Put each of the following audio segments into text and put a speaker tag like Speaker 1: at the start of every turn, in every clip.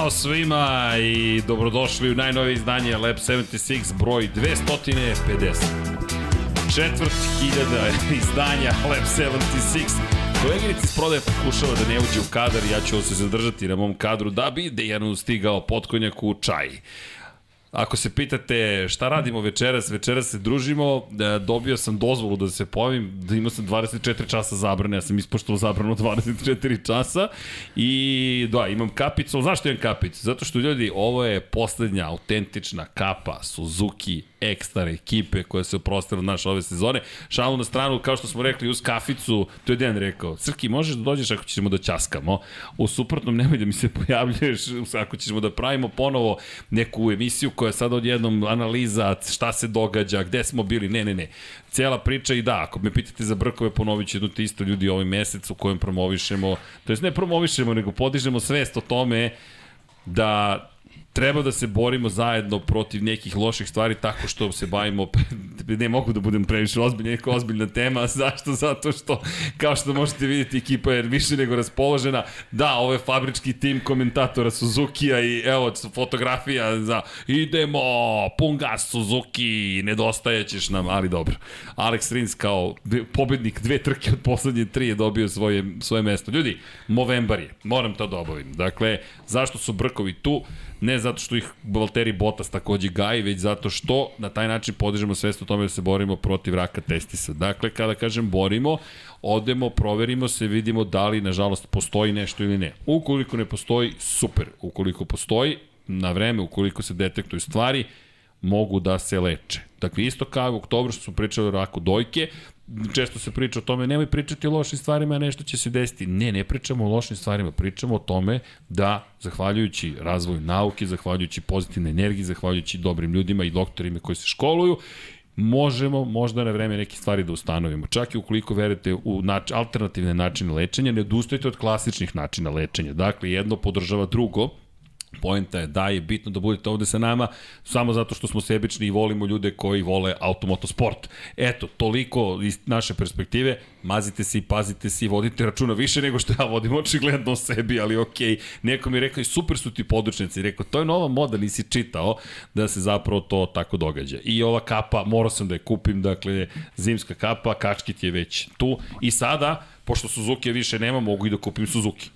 Speaker 1: Ćao svima i dobrodošli u najnovije izdanje Lab 76 broj 250. Četvrt hiljada izdanja Lab 76. Koleginici iz prodaje pokušava da ne uđe u kadar ja ću se zadržati na mom kadru da bi Dejanu stigao potkonjak u čaj. Ako se pitate šta radimo večeras, večeras se družimo, da, dobio sam dozvolu da se pojavim, da imao sam 24 časa zabrane, ja sam ispoštao zabranu 24 časa i da, imam kapicu, zašto imam kapicu? Zato što ljudi, ovo je poslednja autentična kapa Suzuki ekstra ekipe koja se oprostila od naše ove sezone. Šalu na stranu, kao što smo rekli, uz kaficu, to je Dejan rekao, Srki, možeš da dođeš ako ćemo da časkamo, u suprotnom nemoj da mi se pojavljuješ ako ćemo da pravimo ponovo neku emisiju koja je sad odjednom analiza šta se događa, gde smo bili, ne, ne, ne. Cela priča i da, ako me pitate za brkove, ponovit ću jedno te isto ljudi ovaj mesec u kojem promovišemo, to jest ne promovišemo, nego podižemo svest o tome da treba da se borimo zajedno protiv nekih loših stvari tako što se bavimo, ne mogu da budem previše ozbiljna, neka ozbiljna tema, zašto? Zato što, kao što možete vidjeti, ekipa je više nego raspoložena. Da, ovo je fabrički tim komentatora Suzuki-a i evo, fotografija za idemo, pun gas Suzuki, nedostajećeš nam, ali dobro. Alex Rins kao pobednik dve trke od poslednje tri je dobio svoje, svoje mesto. Ljudi, Movembar je, moram to da obavim. Dakle, zašto su brkovi tu? Ne zato što ih Valtteri Bottas takođe gaji, već zato što na taj način podižemo svest o tome da se borimo protiv raka testisa. Dakle, kada kažem borimo, odemo, proverimo se, vidimo da li, nažalost, postoji nešto ili ne. Ukoliko ne postoji, super. Ukoliko postoji, na vreme, ukoliko se detektuju stvari, mogu da se leče. Dakle, isto kao u oktobru što smo pričali o raku dojke, često se priča o tome, nemoj pričati o lošim stvarima, nešto će se desiti. Ne, ne pričamo o lošim stvarima, pričamo o tome da, zahvaljujući razvoju nauke, zahvaljujući pozitivne energiji, zahvaljujući dobrim ljudima i doktorima koji se školuju, možemo možda na vreme neke stvari da ustanovimo. Čak i ukoliko verujete u nač alternativne načine lečenja, ne odustajte od klasičnih načina lečenja. Dakle, jedno podržava drugo, Poenta je da je bitno da budete ovde sa nama samo zato što smo sebični i volimo ljude koji vole automotosport. Eto, toliko iz naše perspektive. Mazite se i pazite se i vodite računa više nego što ja vodim očigledno o sebi, ali okej. Okay. Neko mi je rekao i super su ti područnici. Rekao, to je nova moda, nisi čitao da se zapravo to tako događa. I ova kapa, morao sam da je kupim, dakle, zimska kapa, kačkit je već tu. I sada, pošto Suzuki više nema, mogu i da kupim Suzuki.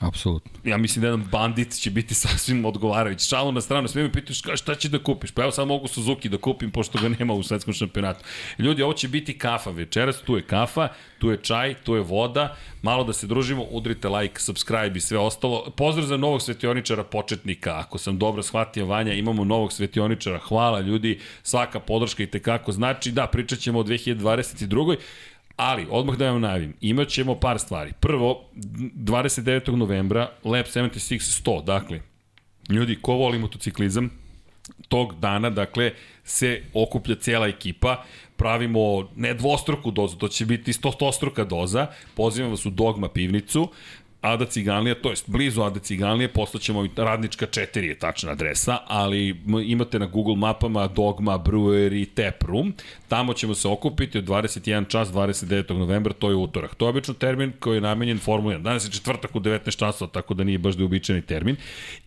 Speaker 2: Apsolutno.
Speaker 1: Ja mislim da jedan bandit će biti sasvim odgovarajući. Šalu na stranu, sve me pitaš šta će da kupiš? Pa evo sad mogu Suzuki da kupim pošto ga nema u svetskom šampionatu. Ljudi, ovo će biti kafa večeras, tu je kafa, tu je čaj, tu je voda, malo da se družimo, udrite like, subscribe i sve ostalo. Pozdrav za novog svetioničara početnika, ako sam dobro shvatio Vanja, imamo novog svetioničara, hvala ljudi, svaka podrška i tekako znači, da, pričat ćemo o 2022. Ali, odmah da vam najavim, imat ćemo par stvari. Prvo, 29. novembra, Lab 76 100, dakle, ljudi, ko voli motociklizam, tog dana, dakle, se okuplja cijela ekipa, pravimo ne dvostruku dozu, to će biti stostruka doza, pozivam vas u Dogma pivnicu, Ada Ciganlija, to jest blizu Ada Ciganlije, poslaćemo radnička 4 je tačna adresa, ali imate na Google mapama Dogma Brewery Tap Room, tamo ćemo se okupiti od 21 čas 29. novembra, to je utorak. To je obično termin koji je namenjen Formula 1. Danas je četvrtak u 19 časova, tako da nije baš da uobičajeni termin.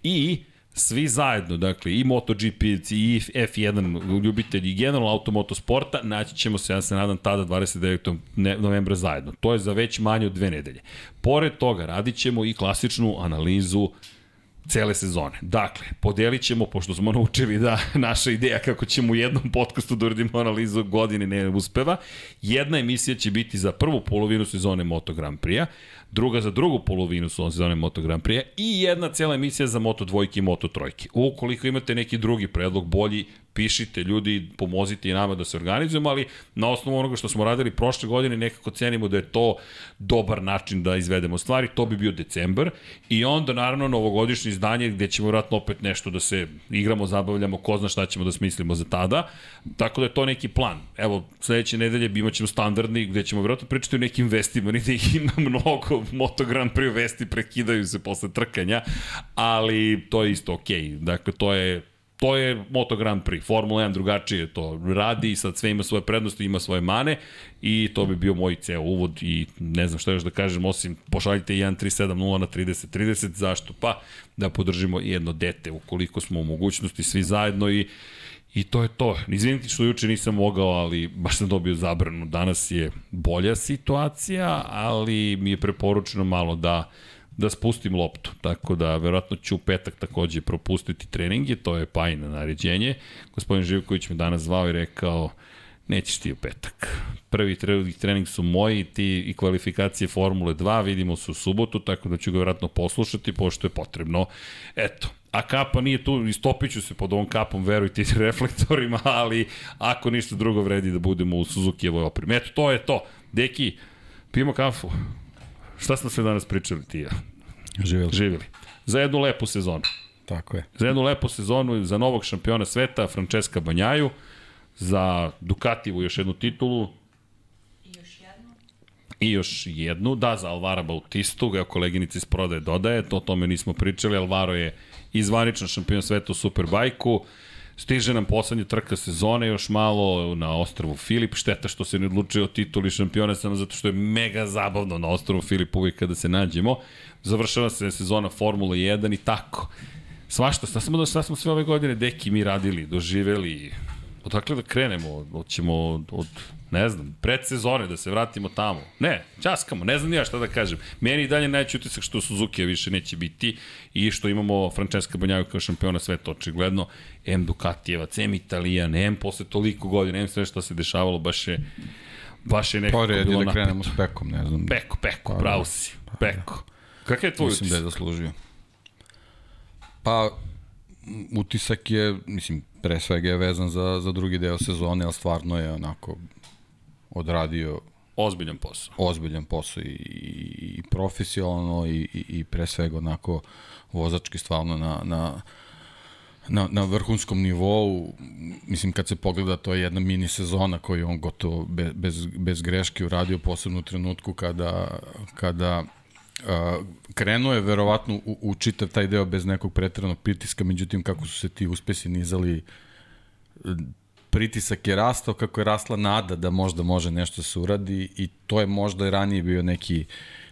Speaker 1: I svi zajedno, dakle i MotoGP i F1 ljubitelji i generalno automotosporta, naći ćemo se, ja se nadam, tada 29. novembra zajedno. To je za već manje od dve nedelje. Pored toga radit ćemo i klasičnu analizu cele sezone. Dakle, podelit ćemo, pošto smo naučili da naša ideja kako ćemo u jednom podcastu da uradimo analizu godine ne uspeva, jedna emisija će biti za prvu polovinu sezone Moto Grand Prix-a, druga za drugu polovinu sezone Moto Grand Prix i jedna cijela emisija za Moto dvojke i Moto trojke. Ukoliko imate neki drugi predlog, bolji, pišite ljudi, pomozite i nama da se organizujemo, ali na osnovu onoga što smo radili prošle godine nekako cenimo da je to dobar način da izvedemo stvari, to bi bio decembar i onda naravno novogodišnje izdanje gde ćemo vratno opet nešto da se igramo, zabavljamo, ko zna šta ćemo da smislimo za tada, tako da je to neki plan. Evo, sledeće nedelje imat ćemo standardni gde ćemo vjerojatno pričati o nekim vestima, ni da ih ima mnogo, Moto Grand Prix vesti prekidaju se posle trkanja, ali to je isto okej. Okay. Dakle, to je to je Moto Grand Prix. Formula 1 drugačije to radi, sad sve ima svoje prednosti, ima svoje mane i to bi bio moj ceo uvod i ne znam šta još da kažem, osim pošaljite 1370 na 3030, zašto? Pa da podržimo jedno dete ukoliko smo u mogućnosti svi zajedno i I to je to. Izvinite što juče nisam mogao, ali baš sam dobio zabranu. Danas je bolja situacija, ali mi je preporučeno malo da da spustim loptu. Tako da, verovatno ću u petak takođe propustiti treninge, to je pajno naređenje. Gospodin Živković me danas zvao i rekao, nećeš ti u petak. Prvi trening su moji, ti i kvalifikacije Formule 2, vidimo se u subotu, tako da ću ga verovatno poslušati, pošto je potrebno. Eto, a kapa nije tu, istopit ću se pod ovom kapom, verujte, reflektorima, ali ako ništa drugo vredi da budemo u Suzuki-evoj opremi. Eto, to je to. Deki, pijemo kafu. Šta smo sve danas pričali ti ja?
Speaker 2: Živjeli.
Speaker 1: Živjeli. Za jednu lepu sezonu.
Speaker 2: Tako je.
Speaker 1: Za jednu lepu sezonu, za novog šampiona sveta, Francesca Banjaju, za Ducativu još jednu titulu, I još jednu, da, za Alvara Bautistu, evo koleginica iz prodaje dodaje, to o tome nismo pričali, Alvaro je izvaničan šampion sveta u Superbajku, Stiže nam poslednja trka sezone, još malo na ostrvu Filip. Šteta što se ne odlučuje o tituli šampiona, samo zato što je mega zabavno na ostrvu Filip uvijek kada se nađemo. Završava se sezona Formula 1 i tako. Svašta, šta smo, šta smo sve ove godine deki mi radili, doživeli. Odakle da krenemo? Hoćemo od, od ne znam, predsezone da se vratimo tamo. Ne, časkamo, ne znam ja šta da kažem. Meni i dalje najveći utisak što Suzuki više neće biti i što imamo Francesca Banjaju kao šampiona sveta, očigledno. M Ducatijevac, M Italijan, M posle toliko godina, M sve što se dešavalo, baš je, baš je nekako
Speaker 2: Pored
Speaker 1: bilo
Speaker 2: da
Speaker 1: napeto.
Speaker 2: krenemo s Pekom, ne znam.
Speaker 1: Peko, Peko,
Speaker 2: Pa,
Speaker 1: pravo si. Peko. Kakav je tvoj
Speaker 2: Mislim da je
Speaker 1: utisak?
Speaker 2: zaslužio. Pa, utisak je, mislim, pre svega je vezan za, za drugi deo sezone, ali stvarno je onako odradio
Speaker 1: Ozbiljan posao.
Speaker 2: ozbiljan posao i, i, i profesionalno i, i, i pre svega onako vozački stvarno na, na, na, na vrhunskom nivou. Mislim, kad se pogleda, to je jedna mini sezona koju on gotovo bez, bez, bez greške uradio, posebno u trenutku kada, kada krenuo je verovatno u, u čitav taj deo bez nekog pretrednog pritiska, međutim kako su se ti uspesi nizali pritisak je rastao kako je rasla nada da možda može nešto da se uradi i to je možda i ranije bio neki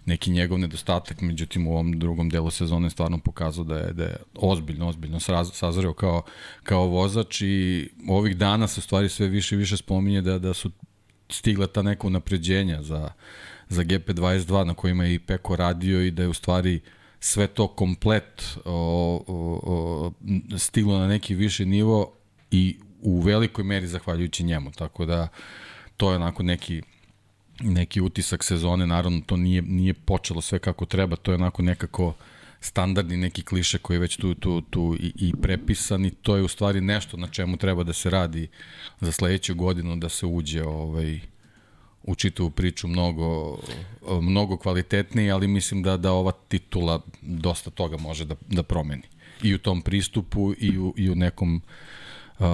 Speaker 2: neki njegov nedostatak, međutim u ovom drugom delu sezone stvarno pokazao da je, da je ozbiljno, ozbiljno sazreo kao, kao vozač i ovih dana se stvari sve više i više spominje da, da su stigla ta neka unapređenja za, za GP22 na kojima je i Peko radio i da je u stvari sve to komplet o, o, o, stiglo na neki viši nivo i u velikoj meri zahvaljujući njemu, tako da to je onako neki neki utisak sezone, naravno to nije, nije počelo sve kako treba, to je onako nekako standardni neki kliše koji je već tu, tu, tu i, i prepisan i to je u stvari nešto na čemu treba da se radi za sledeću godinu, da se uđe ovaj, u čitavu priču mnogo, mnogo kvalitetnije, ali mislim da da ova titula dosta toga može da, da promeni. I u tom pristupu i u, i u nekom uh, uh,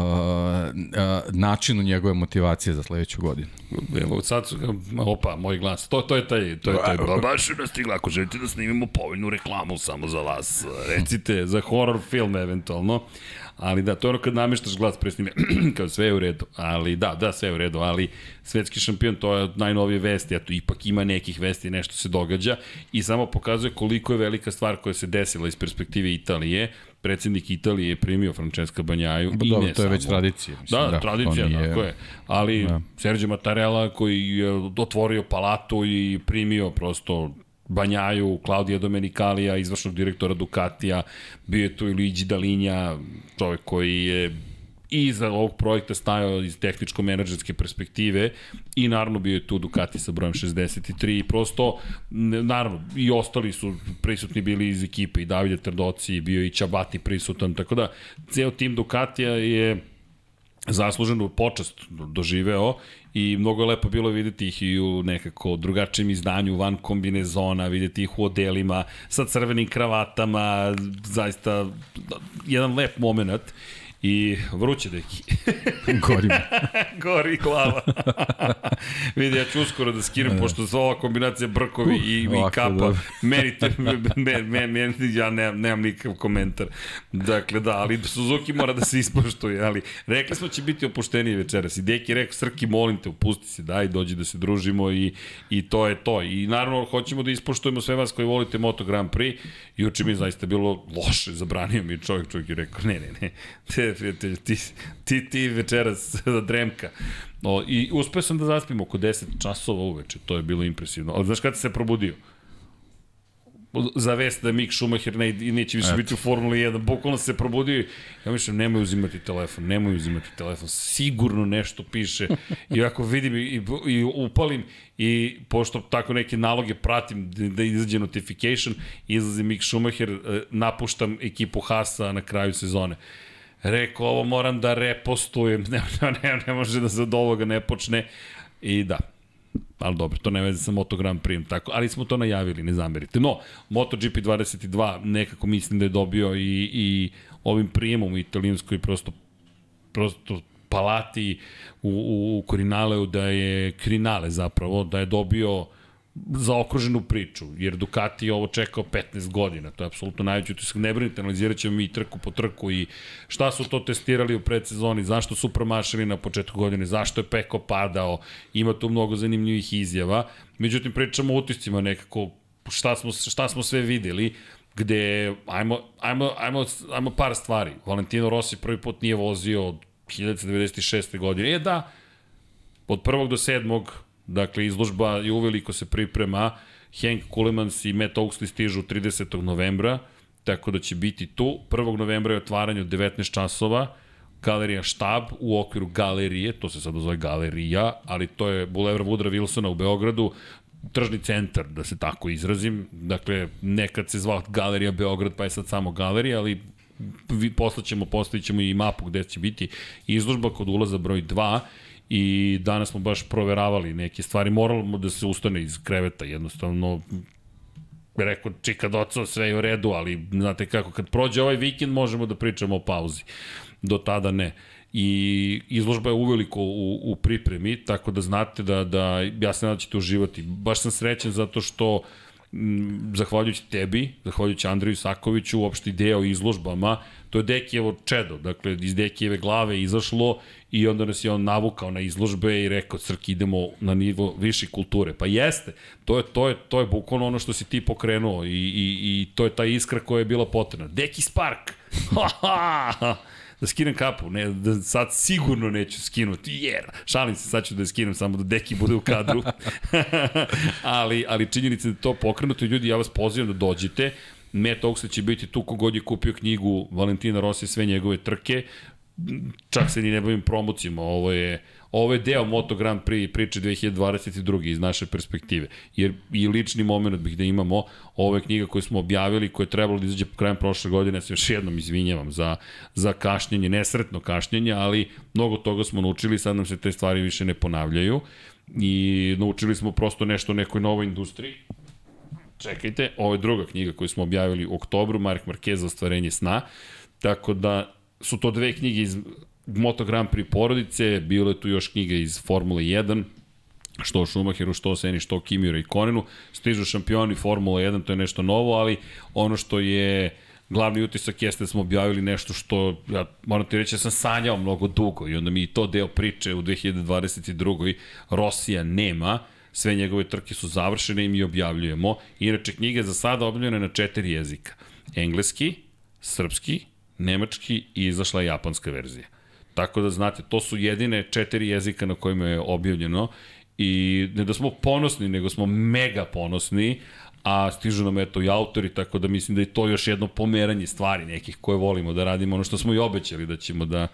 Speaker 2: načinu njegove motivacije za sledeću godinu.
Speaker 1: Evo sad, opa, moj glas. To, to je taj, to je taj. Ba, baš je nastigla, ako želite da snimimo povoljnu reklamu samo za vas, recite, za horror film eventualno. Ali da, to je ono kad nameštaš glas pre snime, kao sve je u redu. Ali da, da, sve je u redu, ali svetski šampion, to je najnovije vesti, eto, ipak ima nekih vesti, nešto se događa i samo pokazuje koliko je velika stvar koja se desila iz perspektive Italije. Predsednik Italije je primio Francesca Banjaju.
Speaker 2: Pa dobro, to je već tradicija. Mislim,
Speaker 1: Da, da, tradicija,
Speaker 2: nije-
Speaker 1: tako je. Ali
Speaker 2: Da.
Speaker 1: Sergio Mattarella koji je otvorio palatu i primio prosto Banjaju, Klaudija Domenicalija, izvršnog direktora Ducatija, bio je tu i Luigi Dalinja, čovek koji je i iza ovog projekta stajao iz tehničko-menadžerske perspektive i naravno bio je tu Ducati sa brojem 63 i prosto, naravno, i ostali su prisutni bili iz ekipe i Davide Trdoci, bio i Čabati prisutan, tako da ceo tim Ducatija je zasluženu počast doživeo i mnogo je lepo bilo videti ih i u nekako drugačijem izdanju van kombinezona, videti ih u odelima sa crvenim kravatama, zaista jedan lep moment I vruće, deki.
Speaker 2: Gori mi.
Speaker 1: Gori glava. Vidi, ja ću uskoro da skinem, pošto sva ova kombinacija brkovi uh, i, i kapa, dobro. meni, te, me, me, me, ja nemam, nemam nikakav komentar. Dakle, da, ali Suzuki mora da se ispoštuje, ali rekli smo da će biti opušteniji večeras. I Deki rekao, Srki, molim te, upusti se, daj, dođi da se družimo i, i to je to. I naravno, hoćemo da ispoštujemo sve vas koji volite Moto Grand Prix. Juče mi zaista bilo loše, zabranio mi čovjek, čovjek je rekao, ne, ne, ne, te, prijatelj, ti, ti, ti večeras da dremka. No, I uspeo sam da zaspim oko 10 časova uveče, to je bilo impresivno. Ali znaš kada se probudio? za vest da Mick Schumacher ne, neće više Eto. biti u Formuli 1. Bukvalno se probudio ja mislim, nemoj uzimati telefon, nemoj uzimati telefon. Sigurno nešto piše. I ako vidim i, i upalim i pošto tako neke naloge pratim da, da izađe notification, izlazi Mick Schumacher, e, napuštam ekipu Hasa na kraju sezone. Rekao, ovo moram da repostujem, ne, ne, ne može da se od ovoga ne počne. I da, ali dobro, to ne veze sa Moto Grand Prix, tako, ali smo to najavili, ne zamerite. No, MotoGP 22 nekako mislim da je dobio i, i ovim prijemom u italijanskoj prosto, prosto palati u, u, u Korinaleu da je Krinale zapravo, da je dobio zaokruženu priču, jer Ducati je ovo čekao 15 godina, to je apsolutno najveći utisak, ne brinite, analizirat ćemo mi trku po trku i šta su to testirali u predsezoni, zašto su promašili na početku godine, zašto je Peko padao, ima tu mnogo zanimljivih izjava, međutim pričamo o utiscima nekako, šta smo, šta smo sve videli, gde, ajmo, ajmo, ajmo, ajmo par stvari, Valentino Rossi prvi put nije vozio od 1996. godine, je da, od prvog do sedmog Dakle, izložba je uveliko se priprema. Hank Kulemans i Matt Oaksley stižu 30. novembra, tako da će biti tu. 1. novembra je otvaranje od 19 časova, galerija Štab u okviru galerije, to se sada zove galerija, ali to je Boulevard Woodra Wilsona u Beogradu, tržni centar, da se tako izrazim. Dakle, nekad se zvao Galerija Beograd, pa je sad samo galerija, ali poslaćemo, postavit ćemo i mapu gde će biti izložba kod ulaza broj 2 i danas smo baš proveravali neke stvari, moramo da se ustane iz kreveta, jednostavno rekao čika doco, sve je u redu, ali znate kako, kad prođe ovaj vikend možemo da pričamo o pauzi. Do tada ne. I izložba je uveliko u, u pripremi, tako da znate da, da ja se nadam da ćete uživati. Baš sam srećen zato što m, zahvaljujući tebi, zahvaljujući Andreju Sakoviću, uopšte ideja o izložbama, to je Dekijevo čedo, dakle iz Dekijeve glave izašlo i onda nas je on navukao na izložbe i rekao Crki idemo na nivo više kulture. Pa jeste, to je, to je, to je bukvalno ono što si ti pokrenuo i, i, i to je ta iskra koja je bila potrebna. Deki Spark! da skinem kapu, ne, da sad sigurno neću skinuti, jer, šalim se, sad ću da je skinem samo da deki bude u kadru, ali, ali činjenica da to pokrenuto ljudi, ja vas pozivam da dođete, Matt Oxley će biti tu kogod je kupio knjigu Valentina Rossi sve njegove trke čak se ni ne bavim promocijama, ovo je ovo je deo Moto Grand Prix priče 2022. iz naše perspektive. Jer i lični moment bih da imamo, ovo je knjiga koju smo objavili, koja je trebalo da izađe krajem prošle godine, ja se još jednom izvinjavam za, za kašnjenje, nesretno kašnjenje, ali mnogo toga smo naučili, sad nam se te stvari više ne ponavljaju i naučili smo prosto nešto o nekoj novoj industriji. Čekajte, ovo je druga knjiga koju smo objavili u oktobru, Mark Marquez ostvarenje sna, tako da su to dve knjige iz Moto Grand Prix porodice, bilo je tu još knjiga iz Formule 1, što Schumacheru, što Seni, što Kimira i Konenu. Stižu šampioni Formula 1, to je nešto novo, ali ono što je glavni utisak jeste da smo objavili nešto što, ja moram ti reći, ja sam sanjao mnogo dugo i onda mi to deo priče u 2022. Rosija nema, sve njegove trke su završene i mi objavljujemo. Inače, knjiga je za sada objavljena na četiri jezika. Engleski, srpski, nemački i izašla je japanska verzija. Tako da znate, to su jedine četiri jezika na kojima je objavljeno i ne da smo ponosni, nego smo mega ponosni, a stižu nam eto i autori, tako da mislim da je to još jedno pomeranje stvari nekih koje volimo da radimo, ono što smo i obećali da ćemo da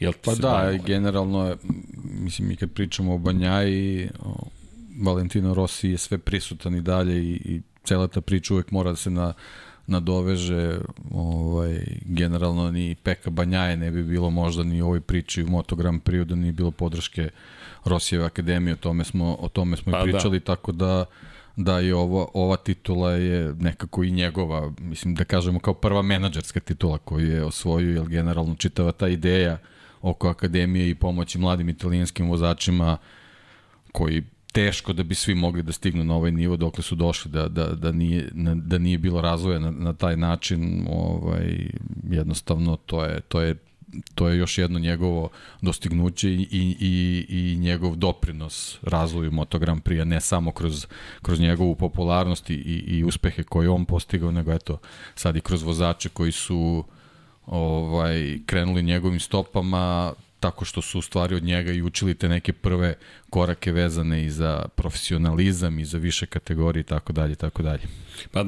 Speaker 1: Jel
Speaker 2: pa da, bavimo? generalno, mislim, mi kad pričamo o Banjaji, o Valentino Rossi je sve prisutan i dalje i, i cela ta priča uvek mora da se na, nadoveže ovaj, generalno ni Peka Banjaje ne bi bilo možda ni u ovoj priči u Moto Grand Prix da nije bilo podrške Rosijeve akademije, o tome smo, o tome smo pa i da. pričali, da. tako da da je ovo, ova titula je nekako i njegova, mislim da kažemo kao prva menadžerska titula koju je osvojio, jer generalno čitava ta ideja oko akademije i pomoći mladim italijanskim vozačima koji teško da bi svi mogli da stignu na ovaj nivo dokle su došli da, da, da, nije, da nije bilo razvoja na, na taj način ovaj, jednostavno to je, to je to je još jedno njegovo dostignuće i, i, i njegov doprinos razvoju Moto Grand Prix, ne samo kroz, kroz njegovu popularnost i, i uspehe koje on postigao, nego eto sad i kroz vozače koji su ovaj krenuli njegovim stopama tako što su u stvari od njega i učili te neke prve korake vezane i za profesionalizam i za više kategorije i tako dalje tako dalje.
Speaker 1: Pa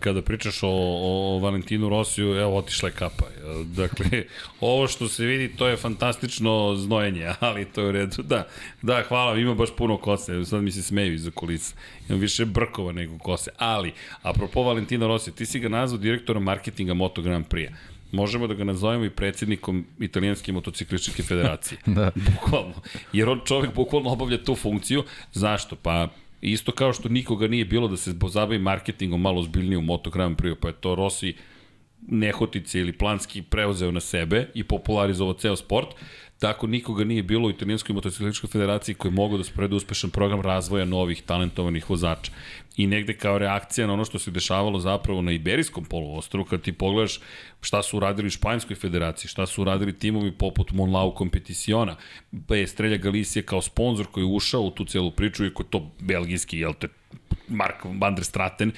Speaker 1: kada pričaš o, o Valentinu Rosiju, evo otišla je kapa. Dakle, ovo što se vidi, to je fantastično znojenje, ali to je u redu. Da, da, hvala, ima baš puno kose, sad mi se smeju iza kulisa. Imam više brkova nego kose. Ali, apropo Valentina Rosija, ti si ga nazvao direktorom marketinga Moto Grand Prix možemo da ga nazovemo i predsednikom italijanske motociklističke federacije.
Speaker 2: da.
Speaker 1: Bukvalno. Jer on čovek bukvalno obavlja tu funkciju. Zašto? Pa isto kao što nikoga nije bilo da se pozabavi marketingom malo zbiljnije u Moto Grand Prix, pa je to Rossi nehotice ili planski preuzeo na sebe i popularizovao ceo sport, tako nikoga nije bilo u Italijanskoj motociklističkoj federaciji koji mogu da spredu uspešan program razvoja novih talentovanih vozača. I negde kao reakcija na ono što se dešavalo zapravo na Iberijskom poluostru, kad ti pogledaš šta su uradili u Španjskoj federaciji, šta su uradili timovi poput Monlau Competiciona, pa je Strelja Galicija kao sponsor koji je ušao u tu celu priču i koji je to belgijski, jel te, Mark van der Straten,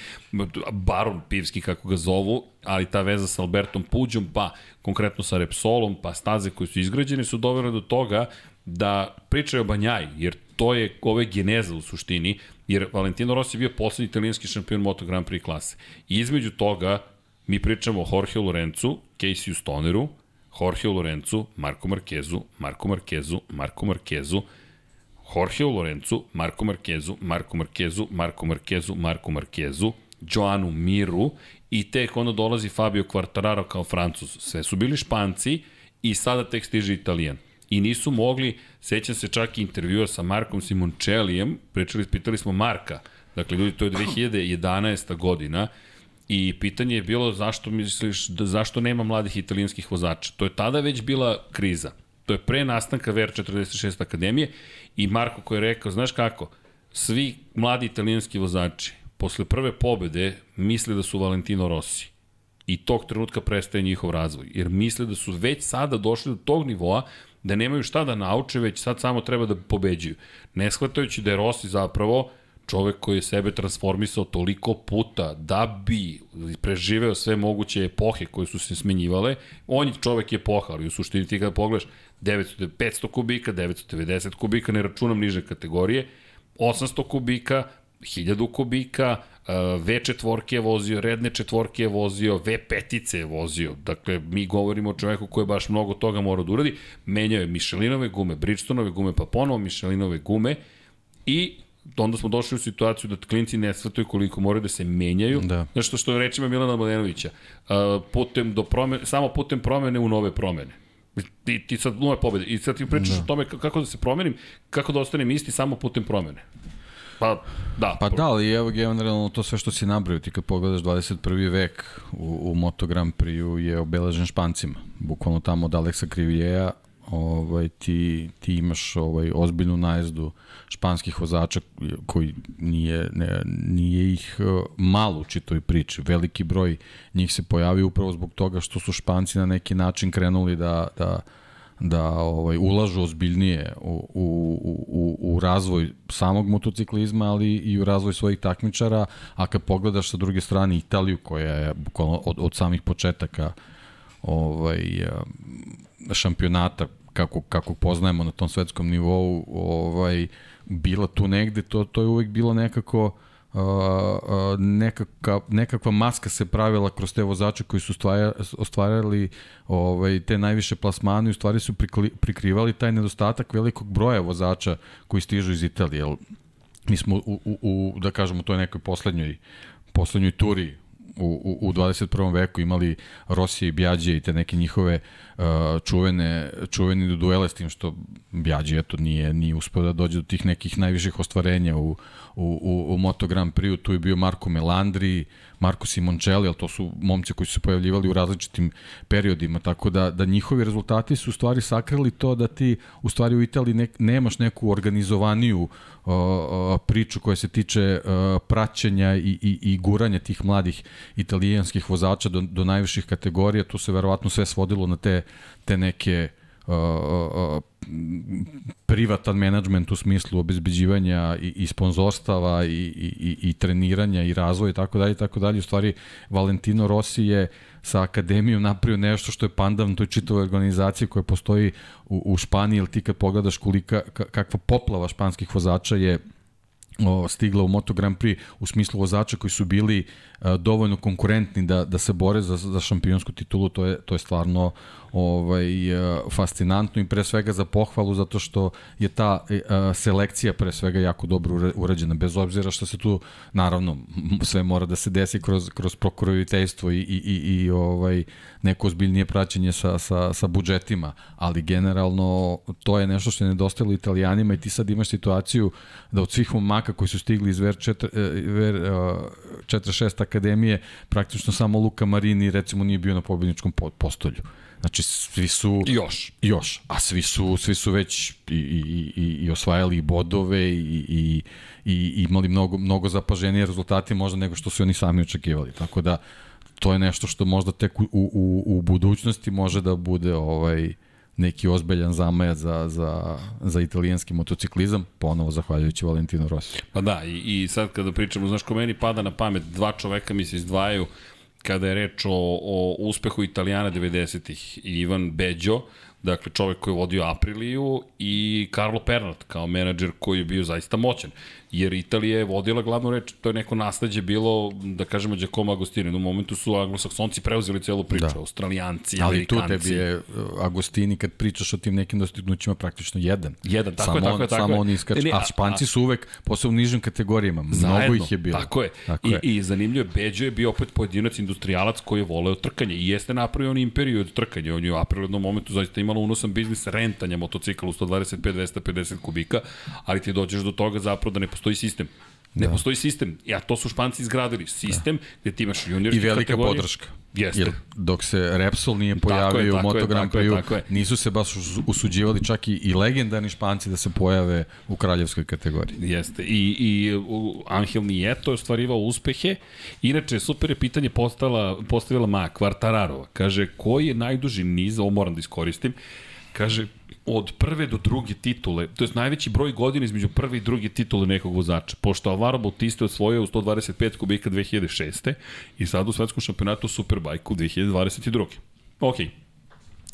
Speaker 1: baron pivski kako ga zovu, ali ta veza sa Albertom Puđom, pa konkretno sa Repsolom, pa staze koje su izgrađene su dovele do toga da pričaju o Banjaj, jer to je ove geneza u suštini, jer Valentino Rossi je bio poslednji italijanski šampion Moto Grand Prix klase. I između toga mi pričamo o Jorge Lorenzu, Casey Stoneru, Jorge Lorenzu, Marko Markezu, Marko Markezu, Marko Markezu, Jorge Lorenzu, Marko Markezu, Marko Markezu, Marko Markezu, Marko Markezu, Joanu Miru i tek onda dolazi Fabio Quartararo kao francuz. Sve su bili španci i sada tek stiže italijan i nisu mogli, sećam se čak i intervjua sa Markom Simončelijem, pričali, pitali smo Marka, dakle ljudi, to je 2011. godina, I pitanje je bilo zašto misliš da zašto nema mladih italijanskih vozača. To je tada već bila kriza. To je pre nastanka VR46 akademije i Marko koji je rekao, znaš kako, svi mladi italijanski vozači posle prve pobede misle da su Valentino Rossi. I tog trenutka prestaje njihov razvoj. Jer misle da su već sada došli do tog nivoa da nemaju šta da nauče, već sad samo treba da pobeđuju. Ne shvatajući da je Rossi zapravo čovek koji je sebe transformisao toliko puta da bi preživeo sve moguće epohe koje su se smenjivale, on je čovek epoha, ali u suštini ti kada pogledaš 900, 500 kubika, 990 kubika, ne računam niže kategorije, 800 kubika, 1000 kubika, V četvorke je vozio, redne četvorke je vozio, V petice je vozio. Dakle, mi govorimo o čoveku koji je baš mnogo toga mora da uradi. Menjao je Michelinove gume, Bridgestonove gume, pa ponovo Michelinove gume i onda smo došli u situaciju da klinci ne shvataju koliko moraju da se menjaju. Da. Nešto što je rečima Milana Mladenovića. Putem do promene, samo putem promene u nove promene. Ti, ti sad nove pobede. I sad ti pričaš da. o tome kako da se promenim, kako da ostanem isti samo putem promene. Pa, da.
Speaker 2: Pa da, ali evo generalno to sve što si nabrao, ti kad pogledaš 21. vek u, u Moto Grand Prix je obeležen špancima. Bukvalno tamo od Aleksa Krivljeja ovaj, ti, ti imaš ovaj, ozbiljnu najezdu španskih vozača koji nije, ne, nije ih e, malo u čitoj priči. Veliki broj njih se pojavio upravo zbog toga što su španci na neki način krenuli da, da, da ovaj ulažu ozbiljnije u, u, u, u razvoj samog motociklizma, ali i u razvoj svojih takmičara, a kad pogledaš sa druge strane Italiju koja je od, od samih početaka ovaj šampionata kako kako poznajemo na tom svetskom nivou, ovaj bila tu negde, to to je uvek bilo nekako uh, nekakva, nekakva maska se pravila kroz te vozače koji su ostvarali ovaj, te najviše plasmane i u stvari su prikli, prikrivali taj nedostatak velikog broja vozača koji stižu iz Italije. Mi smo u, u, u da kažemo, toj nekoj poslednjoj, poslednjoj turi u, u 21. veku imali Rosije i Bjađe i te neke njihove uh, čuvene, čuvene duele s tim što Bjađe eto nije, nije uspeo da dođe do tih nekih najviših ostvarenja u, u, u, u Moto Grand Prix, tu je bio Marko Melandri, Marko Simoncelli, ali to su momci koji su se pojavljivali u različitim periodima, tako da, da njihovi rezultati su u stvari sakrili to da ti u stvari u Italiji ne, nemaš neku organizovaniju o, o, priču koja se tiče o, praćenja i, i, i guranja tih mladih italijanskih vozača do, do najviših kategorija, tu se verovatno sve svodilo na te, te neke uh, uh, privatan menadžment u smislu obezbeđivanja i, i sponzorstava i, i, i treniranja i razvoja i tako dalje tako dalje. U stvari Valentino Rossi je sa akademijom napravio nešto što je pandan toj čitavoj organizaciji koja postoji u, u Španiji, ili ti kad pogledaš kolika, kakva poplava španskih vozača je o, stigla u Moto Grand Prix u smislu vozača koji su bili a, dovoljno konkurentni da, da se bore za, za šampionsku titulu, to je, to je stvarno ovaj, fascinantno i pre svega za pohvalu zato što je ta e, selekcija pre svega jako dobro urađena, bez obzira što se tu, naravno, sve mora da se desi kroz, kroz prokuroviteljstvo i, i, i, i ovaj, neko ozbiljnije praćenje sa, sa, sa budžetima, ali generalno to je nešto što je nedostajalo italijanima i ti sad imaš situaciju da od svih koji su stigli iz Ver, 4, e, Ver 46 akademije, praktično samo Luka Marini recimo nije bio na pobedničkom postolju. Znači, svi su...
Speaker 1: Još.
Speaker 2: Još. A svi su, svi su već i, i, i, i osvajali bodove i, i, i imali mnogo, mnogo zapaženije rezultate možda nego što su oni sami očekivali. Tako da, to je nešto što možda tek u, u, u budućnosti može da bude ovaj neki ozbiljan zamajac za, za, za italijanski motociklizam, ponovo zahvaljujući Valentino Rossi.
Speaker 1: Pa da, i, i sad kada pričamo, znaš ko meni pada na pamet, dva čoveka mi se izdvajaju, kada je reč o, o uspehu Italijana 90-ih. Ivan Beđo, dakle čovek koji je vodio Apriliju i Carlo Pernat kao menadžer koji je bio zaista moćan jer Italija je vodila glavnu reč, to je neko nasledđe bilo, da kažemo, Giacomo Agostini. U momentu su anglosaksonci preuzeli celu priču, da. australijanci,
Speaker 2: Ali
Speaker 1: amerikanci.
Speaker 2: Ali tu tebi je uh, Agostini, kad pričaš o tim nekim dostignućima, praktično jedan.
Speaker 1: Jedan, tako samo je, tako
Speaker 2: on,
Speaker 1: je, tako
Speaker 2: samo
Speaker 1: je.
Speaker 2: on iskače, a, a Španci su uvek, posle u nižim kategorijama,
Speaker 1: zajedno,
Speaker 2: mnogo ih je bilo.
Speaker 1: Tako je. Tako I, je. I zanimljivo, Beđo je bio opet pojedinac industrijalac koji je voleo trkanje i jeste napravio on imperiju od trkanja. On je u aprilu momentu zaista imalo unosan biznis rentanja motocikla u 125-250 kubika, ali ti dođeš do toga zapravo da ne postoji sistem Ne da. postoji sistem. Ja, to su španci izgradili. Sistem da. gde ti imaš juniorske
Speaker 2: kategorije. I velika kategorije. podrška.
Speaker 1: Jeste. Jer
Speaker 2: dok se Repsol nije pojavio u Moto Grand Prix, nisu se baš usuđivali čak i, i legendarni španci da se pojave u kraljevskoj kategoriji.
Speaker 1: Jeste. I, i Angel Nieto je ostvarivao uspehe. Inače, super je pitanje postala, postavila Ma Kvartararova. Kaže, koji je najduži niz, ovo moram da iskoristim, kaže, od prve do druge titule, to je najveći broj godina između prve i druge titule nekog vozača, pošto Alvaro Bautista je osvojio u 125 kubika 2006. i sad u svetskom šampionatu Superbike u 2022. Ok,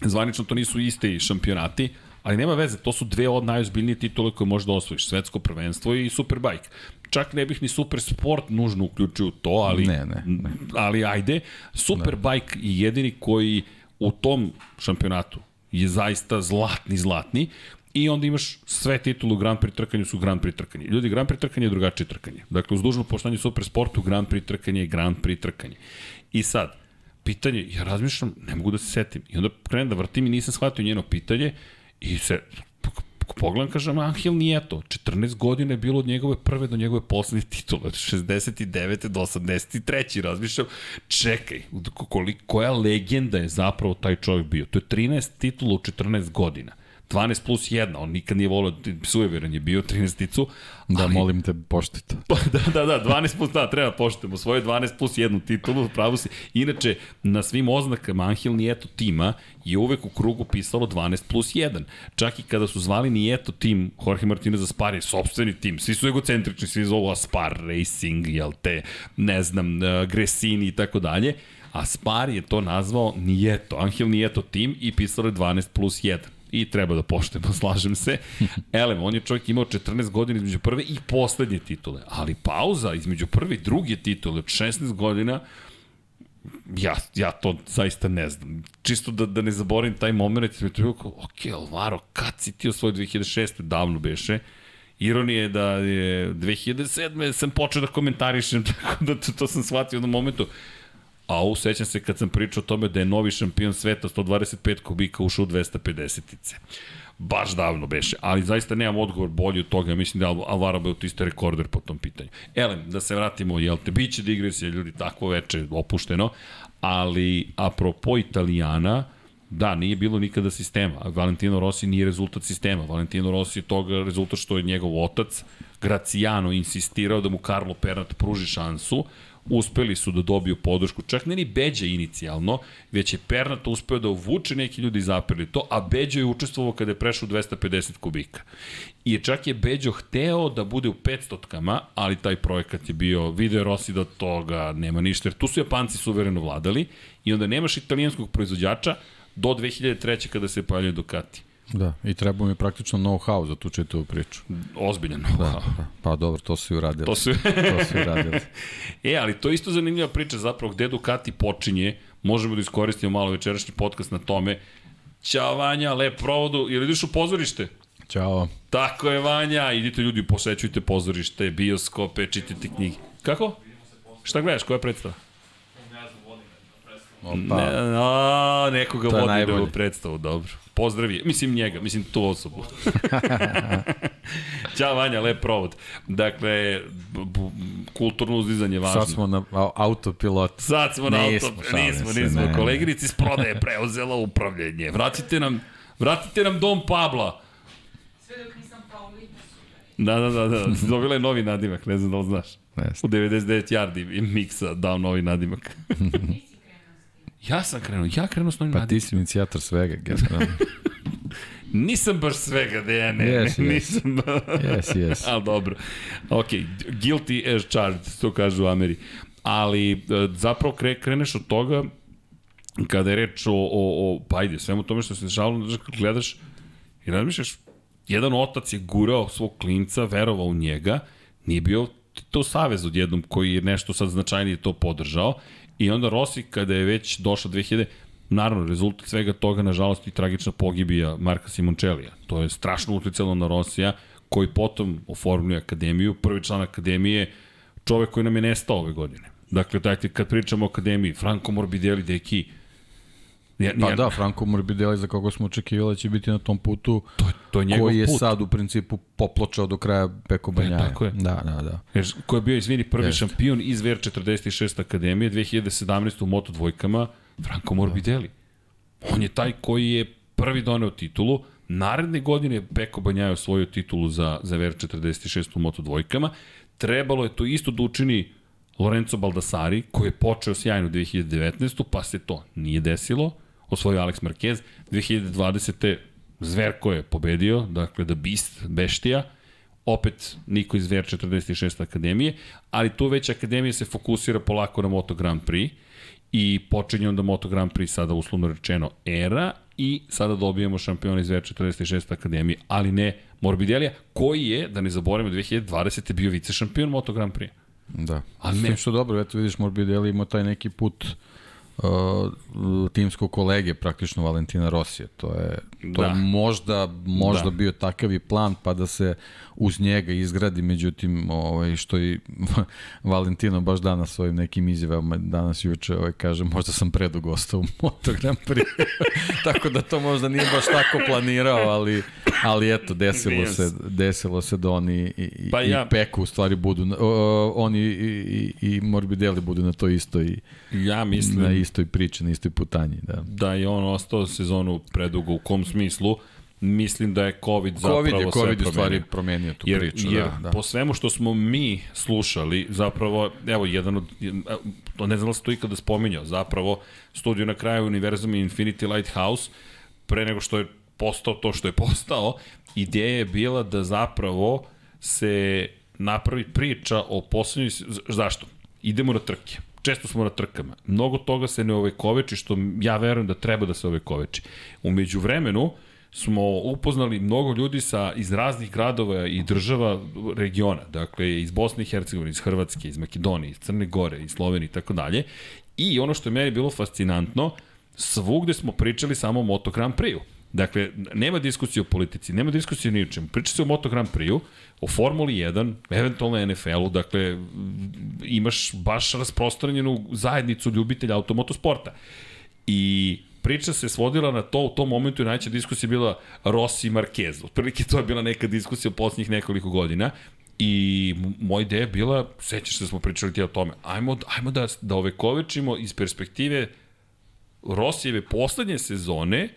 Speaker 1: zvanično to nisu iste šampionati, ali nema veze, to su dve od najozbiljnije titule koje možda osvojiš, svetsko prvenstvo i Superbike. Čak ne bih ni super sport nužno uključio u to, ali,
Speaker 2: ne, ne, ne.
Speaker 1: ali ajde, Superbike je jedini koji u tom šampionatu je zaista zlatni, zlatni. I onda imaš sve titule u Grand Prix trkanju su Grand Prix trkanje. Ljudi, Grand Prix trkanje je drugačije trkanje. Dakle, uz dužno poštanje super sportu, Grand Prix trkanje je Grand Prix trkanje. I sad, pitanje, ja razmišljam, ne mogu da se setim. I onda krenem da vrtim i nisam shvatio njeno pitanje i se pogledam, kažem, Angel nije to. 14 godina je bilo od njegove prve do njegove poslednje titule. Od 69. do 83. Razmišljam, čekaj, koliko, koja legenda je zapravo taj čovjek bio? To je 13 titula u 14 godina. 12 plus 1, on nikad nije volio, sujeveran je bio 13-ticu.
Speaker 2: Da, ali, molim te, poštite.
Speaker 1: Pa, da, da, da, 12 plus, da, treba poštitemo svoje 12 plus 1 titulu, pravo si. Inače, na svim oznakama Angel Nieto tima je uvek u krugu pisalo 12 plus 1. Čak i kada su zvali Nieto tim, Jorge Martinez Aspar je sobstveni tim, svi su egocentrični, svi zovu Aspar Racing, jel te, ne znam, uh, Gresini i tako dalje. Aspar je to nazvao Nieto, Angel Nieto tim i pisalo je 12 plus 1 i treba da poštujemo, slažem se. Elem, on je čovjek imao 14 godina između prve i poslednje titule, ali pauza između prve i druge titule od 16 godina, ja, ja to zaista ne znam. Čisto da, da ne zaboravim taj moment, mi to bilo kao, ok, Alvaro, kad si ti osvojio 2006. davno beše, Ironija je da je 2007. sam počeo da komentarišem, tako da to, to sam shvatio u jednom momentu. A sećam se kad sam pričao o tome da je novi šampion sveta 125 kubika ušao u 250-ice. Baš davno beše, ali zaista nemam odgovor bolji od toga, mislim da je Alvaro Bautista rekorder po tom pitanju. Elem, da se vratimo, jel te, bit će digresija, ljudi, takvo veče opušteno, ali apropo Italijana, Da, nije bilo nikada sistema. Valentino Rossi nije rezultat sistema. Valentino Rossi je toga rezultat što je njegov otac, Graciano, insistirao da mu Carlo Pernat pruži šansu. Uspeli su da dobiju podršku, čak ne ni Beđa inicijalno, već je Pernat uspeo da uvuče neki ljudi zapeli to, a Beđo je učestvovao kada je prešao 250 kubika. I čak je Beđo hteo da bude u 500 kama, ali taj projekat je bio, video Rossi da toga nema ništa, jer tu su Japanci suvereno vladali i onda nemaš italijanskog proizvođača, do 2003. kada se pojavljaju Ducati.
Speaker 2: Da, i treba mi praktično know-how za tu čitavu priču.
Speaker 1: Ozbiljan know-how. Da,
Speaker 2: da, pa dobro, to su i uradili.
Speaker 1: To su,
Speaker 2: to su i uradili.
Speaker 1: e, ali to je isto zanimljiva priča zapravo gde Ducati počinje. Možemo da iskoristimo malo večerašnji podcast na tome. Ćao Vanja, lep provodu. Ili ideš u pozorište?
Speaker 2: Ćao.
Speaker 1: Tako je Vanja, idite ljudi, posećujte pozorište, bioskope, čitajte knjige. Kako? Šta gledaš, koja predstava? Opa. Ne, a, nekoga vodi najbolje. da u predstavu, dobro. Pozdravi, mislim njega, mislim tu osobu. Ćao Vanja, lep provod. Dakle, kulturno uzdizanje važno.
Speaker 2: Sad smo na autopilot.
Speaker 1: Sad smo na autopilot. Nismo, nismo. Ne, Koleginici iz prodaje preuzela upravljenje. Vratite nam, vratite nam dom Pabla. Sve dok nisam Paulina. Da, da, da, da. Dobila je novi nadimak, ne znam da li znaš. U 99 yardi miksa dao novi nadimak. Ja sam krenuo, ja krenuo s novim
Speaker 2: Pa ti si inicijator svega, generalno.
Speaker 1: nisam baš svega, da ne, yes, yes. nisam.
Speaker 2: yes, yes.
Speaker 1: Ali dobro. Ok, guilty as charged, to kažu u Ameri. Ali e, zapravo kre, kreneš od toga kada je reč o, o, o pa ajde, svemu tome što se dešavalo, gledaš i razmišljaš, jedan otac je gurao svog klinca, verovao u njega, nije bio to savez odjednom koji je nešto sad značajnije to podržao I onda Rossi, kada je već došao 2000, naravno, rezultat svega toga, nažalost, i tragična pogibija Marka Simoncellija. To je strašno uticalo na Rosija, koji potom oformljuje akademiju. Prvi član akademije, čovek koji nam je nestao ove godine. Dakle, dajte, kad pričamo o akademiji, Franco Morbidelli, deki,
Speaker 2: Ja, pa da, Franco Morbidelli za koga smo očekivali da će biti na tom putu
Speaker 1: to, to je
Speaker 2: koji je
Speaker 1: put.
Speaker 2: sad u principu popločao do kraja Peko Banjaja.
Speaker 1: E, tako je.
Speaker 2: Da, da, da.
Speaker 1: Jer, ko je bio, izvini, prvi Jeste. šampion iz VR46 Akademije 2017. u Moto dvojkama, Franco Morbidelli. On je taj koji je prvi doneo titulu, naredne godine Peko Banjaja osvojio titulu za, za VR46 u Moto dvojkama. Trebalo je to isto da učini Lorenzo Baldassari, koji je počeo sjajno 2019. pa se to nije desilo osvojio Alex Marquez. 2020. Zverko je pobedio, dakle The Beast, Beštija, opet niko iz VR46 akademije, ali tu već akademija se fokusira polako na Moto Grand Prix i počinje onda Moto Grand Prix sada uslovno rečeno era i sada dobijemo šampiona iz VR46 akademije, ali ne Morbidelija, koji je, da ne zaboravimo, 2020. bio vice šampion Moto Grand Prix.
Speaker 2: Da. Ali ne. što dobro, eto vidiš Morbidelli ima taj neki put uh, timskog kolege praktično Valentina Rosija. To je, to da. je možda, možda da. bio takav i plan pa da se uz njega izgradi, međutim ovaj, što i Valentino baš danas svojim nekim izjavama danas juče ovaj, kaže možda sam predugo ostao u Moto Grand Prix. tako da to možda nije baš tako planirao, ali, ali eto, desilo se, desilo se da oni i, pa ja. i Peku u stvari budu, uh, oni i, i, i Morbidelli budu na to isto i
Speaker 1: ja mislim,
Speaker 2: na istoj priči, na istoj putanji. Da,
Speaker 1: da je on ostao sezonu predugo, u kom smislu? mislim da je COVID, COVID zapravo je, COVID sve
Speaker 2: stvari promenio tu
Speaker 1: jer,
Speaker 2: priču.
Speaker 1: Jer
Speaker 2: da, da.
Speaker 1: po svemu što smo mi slušali, zapravo, evo, jedan od, ne znam da se to ikada spominjao, zapravo, studio na kraju univerzuma Infinity Lighthouse, pre nego što je postao to što je postao, ideja je bila da zapravo se napravi priča o poslednjoj, zašto? Idemo na trke često smo na trkama. Mnogo toga se ne ovekoveči, što ja verujem da treba da se ovekoveči. Umeđu vremenu, smo upoznali mnogo ljudi sa iz raznih gradova i država regiona, dakle iz Bosne i Hercegovine, iz Hrvatske, iz Makedonije, iz Crne Gore, iz Slovenije i tako dalje. I ono što je meni bilo fascinantno, svugde smo pričali samo o Moto Grand Prix-u. Dakle, nema diskusije o politici, nema diskusije ni o čemu. Priča se o Moto Grand Prix-u, o Formuli 1, eventualno NFL-u, dakle, imaš baš rasprostranjenu zajednicu ljubitelja automotosporta. I priča se svodila na to, u tom momentu je najveća diskusija bila Rossi i Marquez. Otprilike to je bila neka diskusija u poslednjih nekoliko godina. I moja ideja je bila, sećaš se da smo pričali ti o tome, ajmo, ajmo da, da ovekovečimo iz perspektive Rosijeve poslednje sezone,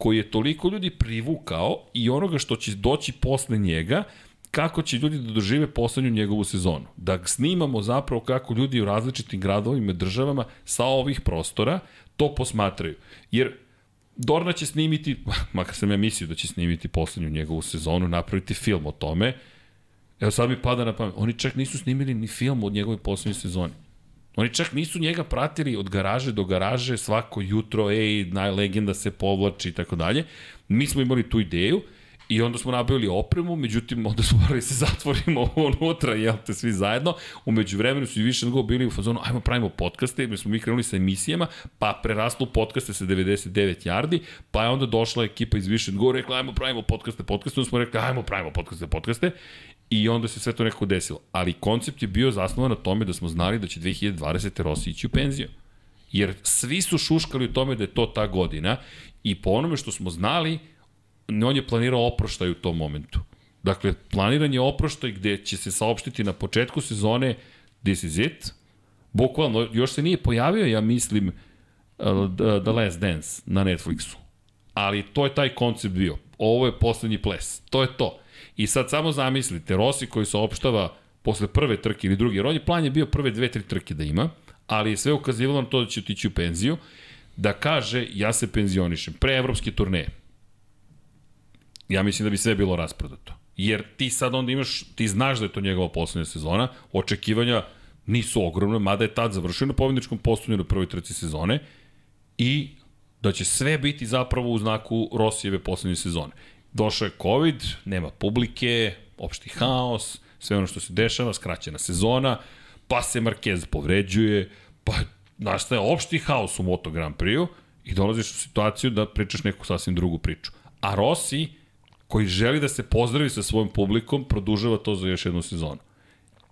Speaker 1: koji je toliko ljudi privukao i onoga što će doći posle njega, kako će ljudi da dožive poslednju njegovu sezonu. Da snimamo zapravo kako ljudi u različitim gradovima i državama sa ovih prostora to posmatraju. Jer Dorna će snimiti, makar sam ja mislio da će snimiti poslednju njegovu sezonu, napraviti film o tome. Evo sad mi pada na pamet, oni čak nisu snimili ni film od njegove poslednje sezoni. Oni čak nisu njega pratili od garaže do garaže svako jutro, ej, legenda se povlači i tako dalje. Mi smo imali tu ideju I onda smo nabavili opremu, međutim, onda smo morali da se zatvorimo unutra, jel te, svi zajedno. Umeđu vremenu su i više nego bili u fazonu, ajmo pravimo podcaste, mi smo mi krenuli sa emisijama, pa preraslo podcaste sa 99 yardi, pa je onda došla ekipa iz Vision Go, rekla, ajmo pravimo podcaste, podcaste, onda smo rekli, ajmo pravimo podcaste, podcaste, i onda se sve to nekako desilo. Ali koncept je bio zasnovan na tome da smo znali da će 2020. Rossi ići u penziju. Jer svi su šuškali u tome da je to ta godina i po onome što smo znali, on je planirao oproštaj u tom momentu. Dakle, planiran je oproštaj gde će se saopštiti na početku sezone this is it. Bukvalno, još se nije pojavio, ja mislim, uh, The Last Dance na Netflixu. Ali to je taj koncept bio. Ovo je poslednji ples. To je to. I sad samo zamislite, Rossi koji se opštava posle prve trke ili druge, jer on je plan je bio prve dve, tri trke da ima, ali je sve ukazivalo na to da će otići u penziju, da kaže ja se penzionišem pre evropske turneje ja mislim da bi sve bilo rasprodato. Jer ti sad onda imaš, ti znaš da je to njegova poslednja sezona, očekivanja nisu ogromne, mada je tad završio na pobjedničkom postupnju na prvoj trci sezone i da će sve biti zapravo u znaku Rosijeve poslednje sezone. Došao je COVID, nema publike, opšti haos, sve ono što se dešava, skraćena sezona, pa se Marquez povređuje, pa nastaje opšti haos u Moto Grand Prix-u i dolaziš u situaciju da pričaš neku sasvim drugu priču. A Rossi koji želi da se pozdravi sa svojim publikom, produžava to za još jednu sezonu.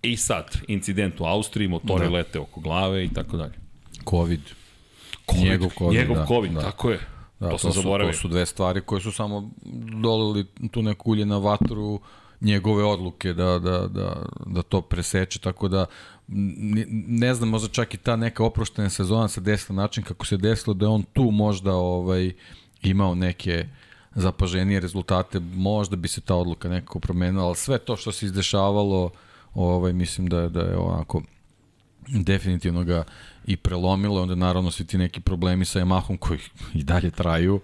Speaker 1: I sad, incident u Austriji, motori da. lete oko glave i tako dalje.
Speaker 2: Covid. COVID. Njegov COVID,
Speaker 1: Njegov da, COVID, da. tako je.
Speaker 2: Da, to, sam to zaboravio. Su, to su dve stvari koje su samo dolili tu neku ulje na vatru njegove odluke da, da, da, da to preseče, tako da ne, znam, možda čak i ta neka oproštena sezona se desila način kako se desilo da on tu možda ovaj imao neke zapaženije rezultate, možda bi se ta odluka nekako promenila, ali sve to što se izdešavalo, ovaj, mislim da, da je ovako definitivno ga i prelomilo, onda naravno svi ti neki problemi sa Yamahom koji i dalje traju.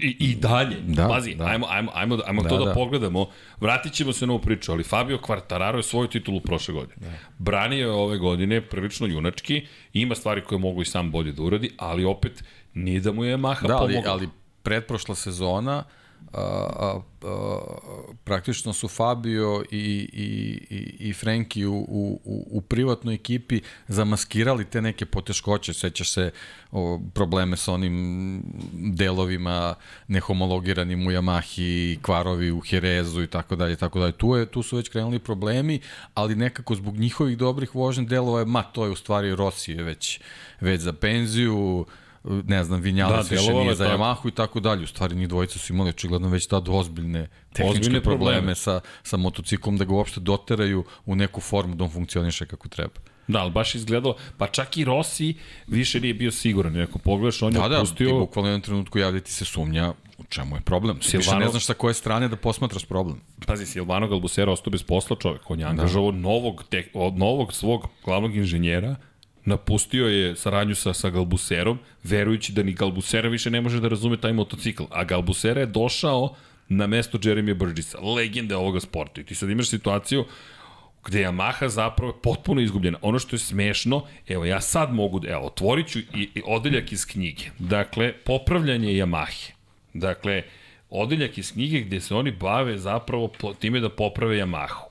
Speaker 1: I, i dalje. Da, Pazi, da. ajmo, ajmo, ajmo, ajmo da, to da, da pogledamo. Vratit ćemo se na ovu priču, ali Fabio Quartararo je svoju titulu prošle godine. Da. Branio je ove godine prilično junački, ima stvari koje mogu i sam bolje da uradi, ali opet nije da mu je Yamaha da,
Speaker 2: ali, ali pretprošla sezona a, a, a, praktično su Fabio i, i, i, i Frenki u, u, u privatnoj ekipi zamaskirali te neke poteškoće, sećaš se o, probleme sa onim delovima nehomologiranim u Yamahi, kvarovi u Herezu i tako dalje, tako dalje. Tu, je, tu su već krenuli problemi, ali nekako zbog njihovih dobrih vožnih delova je, ma to je u stvari Rossi je već, već za penziju, ne znam, Vinjales da, više nije za Yamahu i tako dalje. U stvari, njih dvojica su imali očigledno već tad ozbiljne tehničke ozbiljne probleme, probleme sa, sa motociklom da ga uopšte doteraju u neku formu da on funkcioniše kako treba.
Speaker 1: Da, ali baš izgledalo, pa čak i Rossi više nije bio siguran. Ako pogledaš, on da, je
Speaker 2: da,
Speaker 1: opustio...
Speaker 2: Da, ti bukvalno jednom trenutku javljati se sumnja u čemu je problem. Silvano... Više ne znaš sa koje strane da posmatraš problem.
Speaker 1: Pazi, Silvano Galbusera ostao bez posla čovek. On je da. angažovao da. novog, te, novog svog glavnog inženjera napustio je saradnju sa, sa Galbuserom, verujući da ni Galbusera više ne može da razume taj motocikl. A Galbusera je došao na mesto Jeremija Burgessa, legende ovoga sporta. I ti sad imaš situaciju gde je Yamaha zapravo potpuno izgubljena. Ono što je smešno, evo ja sad mogu, evo, otvorit ću i, i odeljak iz knjige. Dakle, popravljanje Yamahe. Dakle, odeljak iz knjige gde se oni bave zapravo time da poprave Yamahu.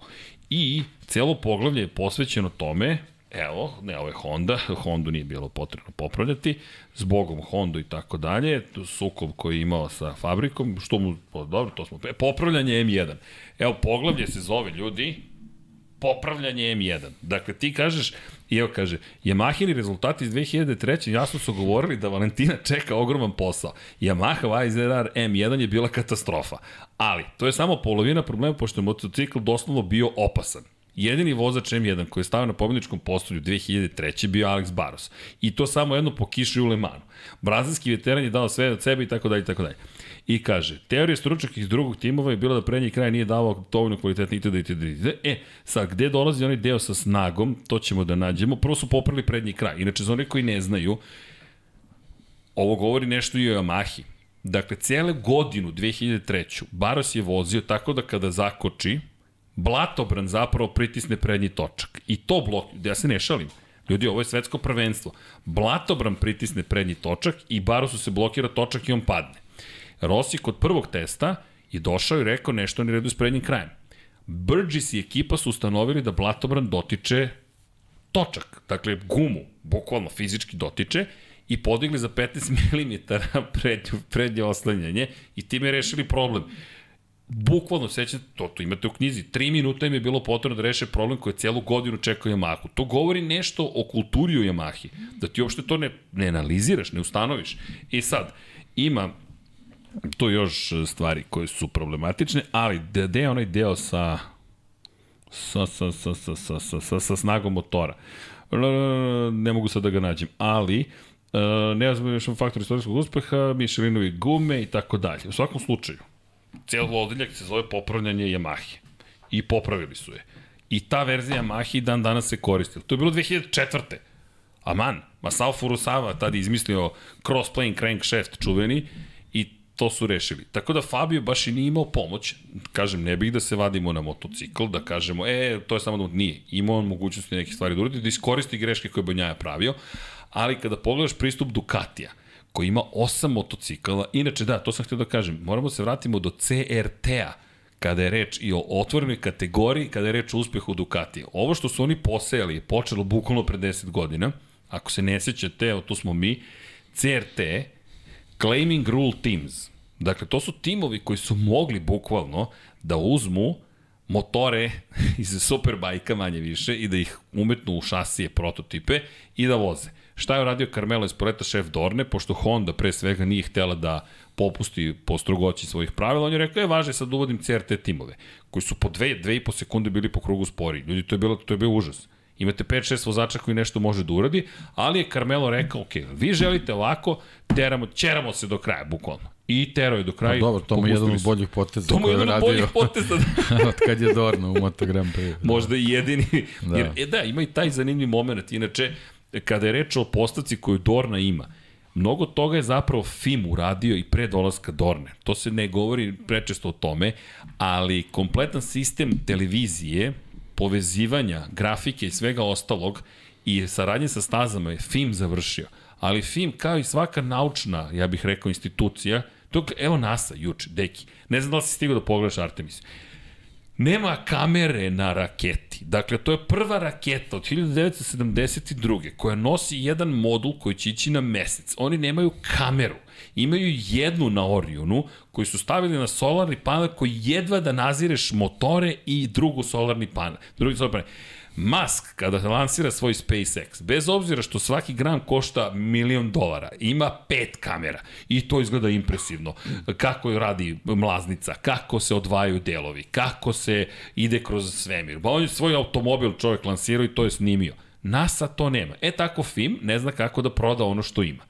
Speaker 1: I celo poglavlje je posvećeno tome evo, ne, ovo je Honda, Hondu nije bilo potrebno popravljati, zbogom Hondu i tako dalje, sukov koji je imao sa fabrikom, što mu, po, dobro, to smo, popravljanje M1. Evo, poglavlje se zove, ljudi, popravljanje M1. Dakle, ti kažeš, i evo kaže, Yamahini rezultati iz 2003. jasno su govorili da Valentina čeka ogroman posao. Yamaha YZR M1 je bila katastrofa. Ali, to je samo polovina problema, pošto je motocikl doslovno bio opasan. Jedini vozač M1 koji je stavio na pobjedničkom postolju 2003. bio Alex Barros. I to samo jedno po kišu u Lemanu. Brazilski veteran je dao sve od sebe i tako dalje i tako dalje. I kaže, teorija stručaka iz drugog timova je bila da prednji kraj nije davao dovoljno kvalitetni itd. itd. itd. E, sad, gde dolazi onaj deo sa snagom, to ćemo da nađemo. Prvo su popravili prednji kraj. Inače, za one koji ne znaju, ovo govori nešto i o Yamahi. Dakle, cijele godinu 2003. Baros je vozio tako da kada zakoči, Blatobran zapravo pritisne prednji točak. I to blok, ja se ne šalim, Ljudi, ovo je svetsko prvenstvo. Blatobran pritisne prednji točak i Barosu se blokira točak i on padne. Rossi kod prvog testa je došao i rekao nešto ne redu s prednjim krajem. Burgess i ekipa su ustanovili da Blatobran dotiče točak, dakle gumu, bukvalno fizički dotiče i podigli za 15 mm prednje, prednje oslanjanje i time rešili problem bukvalno sećate, to, to imate u knjizi, 3 minuta im je bilo potrebno da reše problem koji je celu godinu čekao Yamahu. To govori nešto o kulturi u Yamahi, da ti uopšte to ne, ne analiziraš, ne ustanoviš. I sad, ima tu još stvari koje su problematične, ali gde je onaj deo sa sa, sa, sa, sa, sa, sa, sa, sa snagom motora? Ne mogu sad da ga nađem, ali ne znam još faktor istorijskog uspeha, Mišelinovi gume i tako dalje. U svakom slučaju, ceo odeljak se zove popravljanje Yamahe. I popravili su je. I ta verzija Yamahe dan danas se koristi. To je bilo 2004. Aman, Masao Furusawa tada izmislio cross-plane crankshaft čuveni i to su rešili. Tako da Fabio baš i nije imao pomoć. Kažem, ne bih da se vadimo na motocikl, da kažemo, e, to je samo da nije. Imao on mogućnosti neke stvari da uradi, da iskoristi greške koje je Banjaja pravio, ali kada pogledaš pristup Ducatija, koji ima osam motocikala. Inače, da, to sam htio da kažem, moramo se vratimo do CRT-a, kada je reč i o otvorenoj kategoriji, kada je reč o uspehu Ducatija. Ovo što su oni posejali je počelo bukvalno pre 10 godina. Ako se ne sećate, evo tu smo mi, CRT, Claiming Rule Teams. Dakle, to su timovi koji su mogli bukvalno da uzmu motore iz Superbajka manje više i da ih umetnu u šasije prototipe i da voze. Šta je uradio Carmelo Esporeta, šef Dorne, pošto Honda pre svega nije htela da popusti po strogoći svojih pravila, on je rekao, je važe sad uvodim CRT timove, koji su po dve, dve i po sekunde bili po krugu spori. Ljudi, to je bilo, to je bio užas. Imate 5-6 vozača koji nešto može da uradi, ali je Carmelo rekao, ok, vi želite ovako, teramo, ćeramo se do kraja, bukvalno. I terao je do kraja.
Speaker 2: Pa dobro, to mu je jedan od boljih poteza.
Speaker 1: To mu je jedan od boljih poteza.
Speaker 2: od kad je Dorno u Moto Grand Prix.
Speaker 1: Da. Možda i jedini. Da. Jer, e, da, ima i taj zanimljiv moment. Inače, kada je reč o postavci koju Dorna ima, mnogo toga je zapravo FIM uradio i pre dolaska Dorne. To se ne govori prečesto o tome, ali kompletan sistem televizije, povezivanja, grafike i svega ostalog i saradnje sa stazama je FIM završio. Ali FIM, kao i svaka naučna, ja bih rekao, institucija, Dok, evo NASA, juče, deki. Ne znam da li si stigao da pogledaš Artemis. Nema kamere na raketi. Dakle, to je prva raketa od 1972. koja nosi jedan modul koji će ići na mesec. Oni nemaju kameru. Imaju jednu na Orionu koju su stavili na solarni panel koji jedva da nazireš motore i drugu solarni panel. Drugi solarni panel. Musk, kada lansira svoj SpaceX, bez obzira što svaki gram košta milion dolara, ima pet kamera i to izgleda impresivno. Kako radi mlaznica, kako se odvajaju delovi, kako se ide kroz svemir. Pa on je svoj automobil čovjek lansirao i to je snimio. NASA to nema. E tako film ne zna kako da proda ono što ima.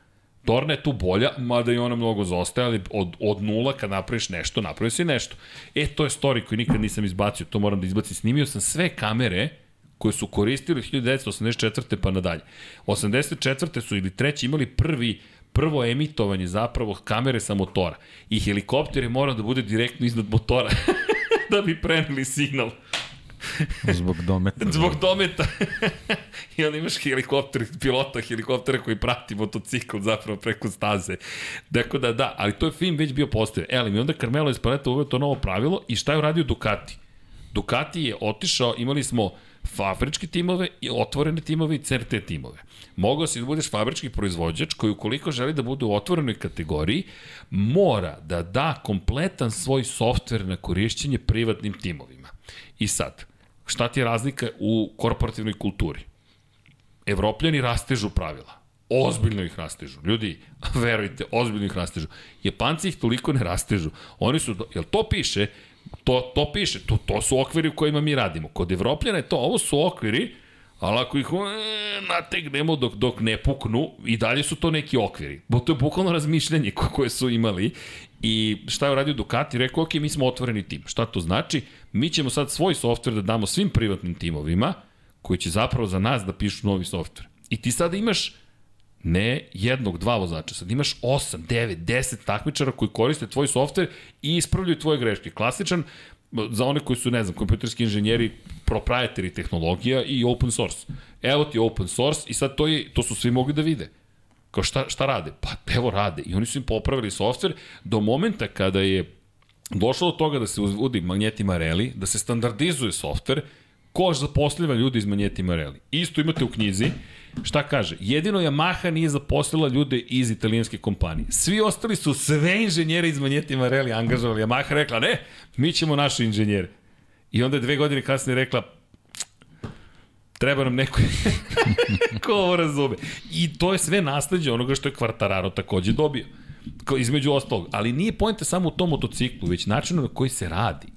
Speaker 1: Dorna je tu bolja, mada i ona mnogo zostaje, ali od, od nula kad napraviš nešto, napraviš si nešto. E, to je story koji nikad nisam izbacio, to moram da izbacim. Snimio sam sve kamere koje su koristili 1984. pa nadalje. 84. su ili treći imali prvi prvo emitovanje zapravo kamere sa motora. I helikopter je morao da bude direktno iznad motora da bi preneli signal.
Speaker 2: Zbog dometa.
Speaker 1: Zbog dometa. I onda imaš helikopter, pilota helikoptera koji prati motocikl zapravo preko staze. Dakle da, da, ali to je film već bio postavio. E, ali mi onda Carmelo Espareta uveo to novo pravilo i šta je uradio Ducati? Ducati je otišao, imali smo fabričke timove i otvorene timove i CRT timove. Mogao si da budeš fabrički proizvođač koji ukoliko želi da bude u otvorenoj kategoriji, mora da da kompletan svoj softver na korišćenje privatnim timovima. I sad, šta ti je razlika u korporativnoj kulturi? Evropljani rastežu pravila. Ozbiljno ih rastežu. Ljudi, verujte, ozbiljno ih rastežu. Japanci ih toliko ne rastežu. Oni su, jel to piše, to, to piše, to, to su okviri u kojima mi radimo. Kod Evropljana je to, ovo su okviri, ali ako ih e, nategnemo dok, dok ne puknu, i dalje su to neki okviri. Bo to je bukvalno razmišljanje koje su imali. I šta je uradio Ducati? Rekao, ok, mi smo otvoreni tim. Šta to znači? Mi ćemo sad svoj softver da damo svim privatnim timovima, koji će zapravo za nas da pišu novi softver. I ti sada imaš ne jednog, dva vozača, sad imaš 8, 9, 10 takmičara koji koriste tvoj softver i ispravljaju tvoje greške. Klasičan, za one koji su, ne znam, kompjuterski inženjeri, proprietary tehnologija i open source. Evo ti open source i sad to, je, to su svi mogli da vide. Kao šta, šta rade? Pa evo rade. I oni su im popravili softver do momenta kada je došlo do toga da se uvodi magneti Marelli, da se standardizuje softver, ko zaposliva ljudi iz Magneti Marelli. Isto imate u knjizi, šta kaže? Jedino Yamaha nije zaposlila ljude iz italijanske kompanije. Svi ostali su sve inženjere iz Magneti Marelli angažovali. Yamaha rekla, ne, mi ćemo naše inženjere. I onda je dve godine kasnije rekla, treba nam neko ko ovo razume. I to je sve nasledđe onoga što je Quartararo takođe dobio. Između ostalog. Ali nije pojenta samo u tom motociklu, već načinu na koji se radi.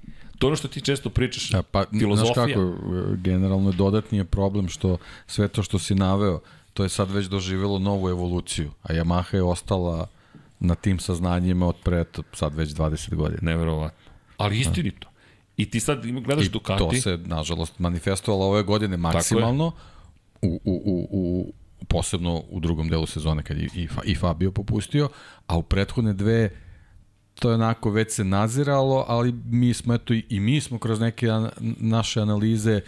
Speaker 1: To ono što ti često pričaš, ja, pa, filozofija. Znaš kako,
Speaker 2: generalno dodatni je problem što sve to što si naveo, to je sad već doživelo novu evoluciju, a Yamaha je ostala na tim saznanjima od pre sad već 20 godina.
Speaker 1: Neverovatno. Ali istinito. I ti sad gledaš I Ducati.
Speaker 2: to se, nažalost, manifestovalo ove godine maksimalno u, u, u, u posebno u drugom delu sezone kad je i, i Fabio popustio, a u prethodne dve to je onako već se naziralo, ali mi smo eto i mi smo kroz neke an, naše analize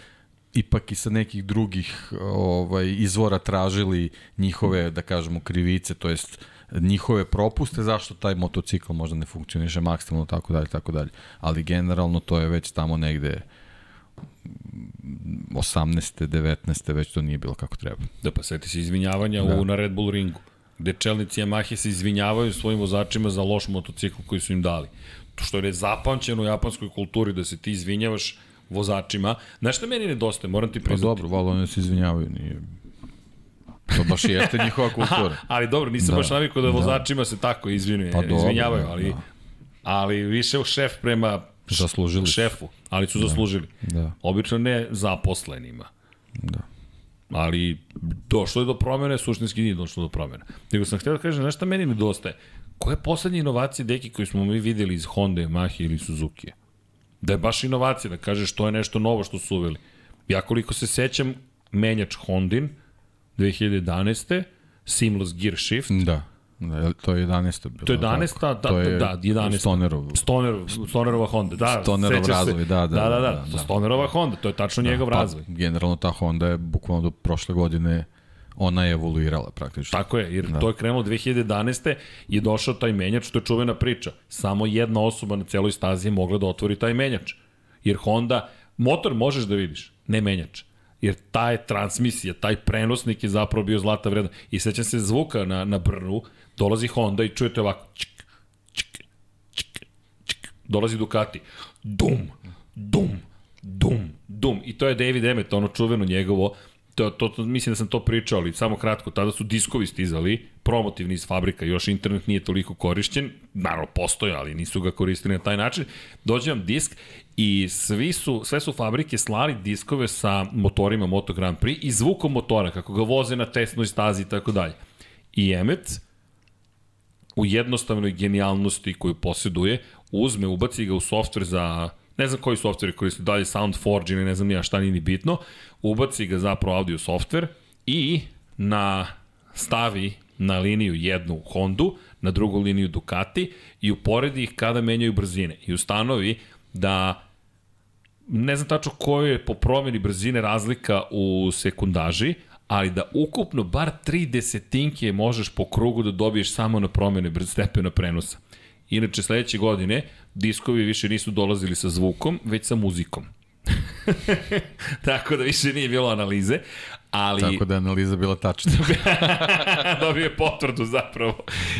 Speaker 2: ipak i sa nekih drugih ovaj izvora tražili njihove da kažemo krivice, to jest njihove propuste zašto taj motocikl možda ne funkcioniše maksimalno tako dalje tako dalje. Ali generalno to je već tamo negde 18. 19. već to nije bilo kako treba.
Speaker 1: Da pa seti se izvinjavanja da. u na Red Bull ringu gde čelnici Yamahe se izvinjavaju svojim vozačima za loš motocikl koji su im dali. To što je zapamćeno u japanskoj kulturi da se ti izvinjavaš vozačima. Znaš šta meni nedostaje, moram ti pa priznati.
Speaker 2: Pa dobro, valo oni se izvinjavaju, nije... To baš jeste njihova kultura.
Speaker 1: ali dobro, nisam da, baš navikao da, da vozačima se tako izvinjuje, pa dobro, izvinjavaju, ali, da. ali više u šef prema
Speaker 2: zaslužili
Speaker 1: šefu, ali su da, zaslužili. Da. Obično ne zaposlenima.
Speaker 2: Da
Speaker 1: ali došlo je do promene, suštinski nije došlo do promene. Nego sam htio da kažem, nešto meni nedostaje? Koje poslednje inovacije, deki, koje smo mi videli iz Honda, Yamaha ili Suzuki? Da je baš inovacija, da kažeš što je nešto novo što su uveli. Ja koliko se sećam, menjač Hondin 2011. Seamless Gear Shift.
Speaker 2: Da Da, to je 11. Bilo,
Speaker 1: to je 11. Da, da, da, 11.
Speaker 2: Stonerov.
Speaker 1: Stoner, Stonerova Honda, da.
Speaker 2: Stonerov razvoj, da, da.
Speaker 1: Da, da, da, da. Stonerova Honda, to je tačno da, njegov pa, razvoj.
Speaker 2: Generalno ta Honda je bukvalno do prošle godine ona je evoluirala praktično.
Speaker 1: Tako je, jer da. to je krenulo 2011. i došao taj menjač, to je čuvena priča. Samo jedna osoba na celoj stazi je mogla da otvori taj menjač. Jer Honda, motor možeš da vidiš, ne menjač jer ta je transmisija, taj prenosnik je zapravo bio zlata vredna. I sećam se zvuka na, na Brnu, dolazi Honda i čujete ovako, čik, čik, čik, čik, dolazi Ducati, dum, dum, dum, dum. I to je David Emmet, ono čuveno njegovo, to, to, to, mislim da sam to pričao, ali samo kratko, tada su diskovi stizali, promotivni iz fabrika, još internet nije toliko korišćen, naravno postoje, ali nisu ga koristili na taj način. Dođe vam disk i svi su, sve su fabrike slali diskove sa motorima Moto Grand Prix i zvukom motora, kako ga voze na testnoj stazi i tako dalje. I Emmet, u jednostavnoj genijalnosti koju posjeduje, uzme, ubaci ga u softver za ne znam koji softver koristi, dalje SoundForge ili ne znam nija šta nije ni bitno, ubaci ga zapravo audio softver i na stavi na liniju jednu Hondu, na drugu liniju Ducati i uporedi ih kada menjaju brzine i ustanovi da ne znam tačno koja je po promjeni brzine razlika u sekundaži, ali da ukupno bar 3 desetinke možeš po krugu da dobiješ samo na promjene stepena prenosa. Inače, sledeće godine diskovi više nisu dolazili sa zvukom, već sa muzikom. Tako da više nije bilo analize, ali...
Speaker 2: Tako da je analiza bila tačna.
Speaker 1: Dobio je potvrdu zapravo.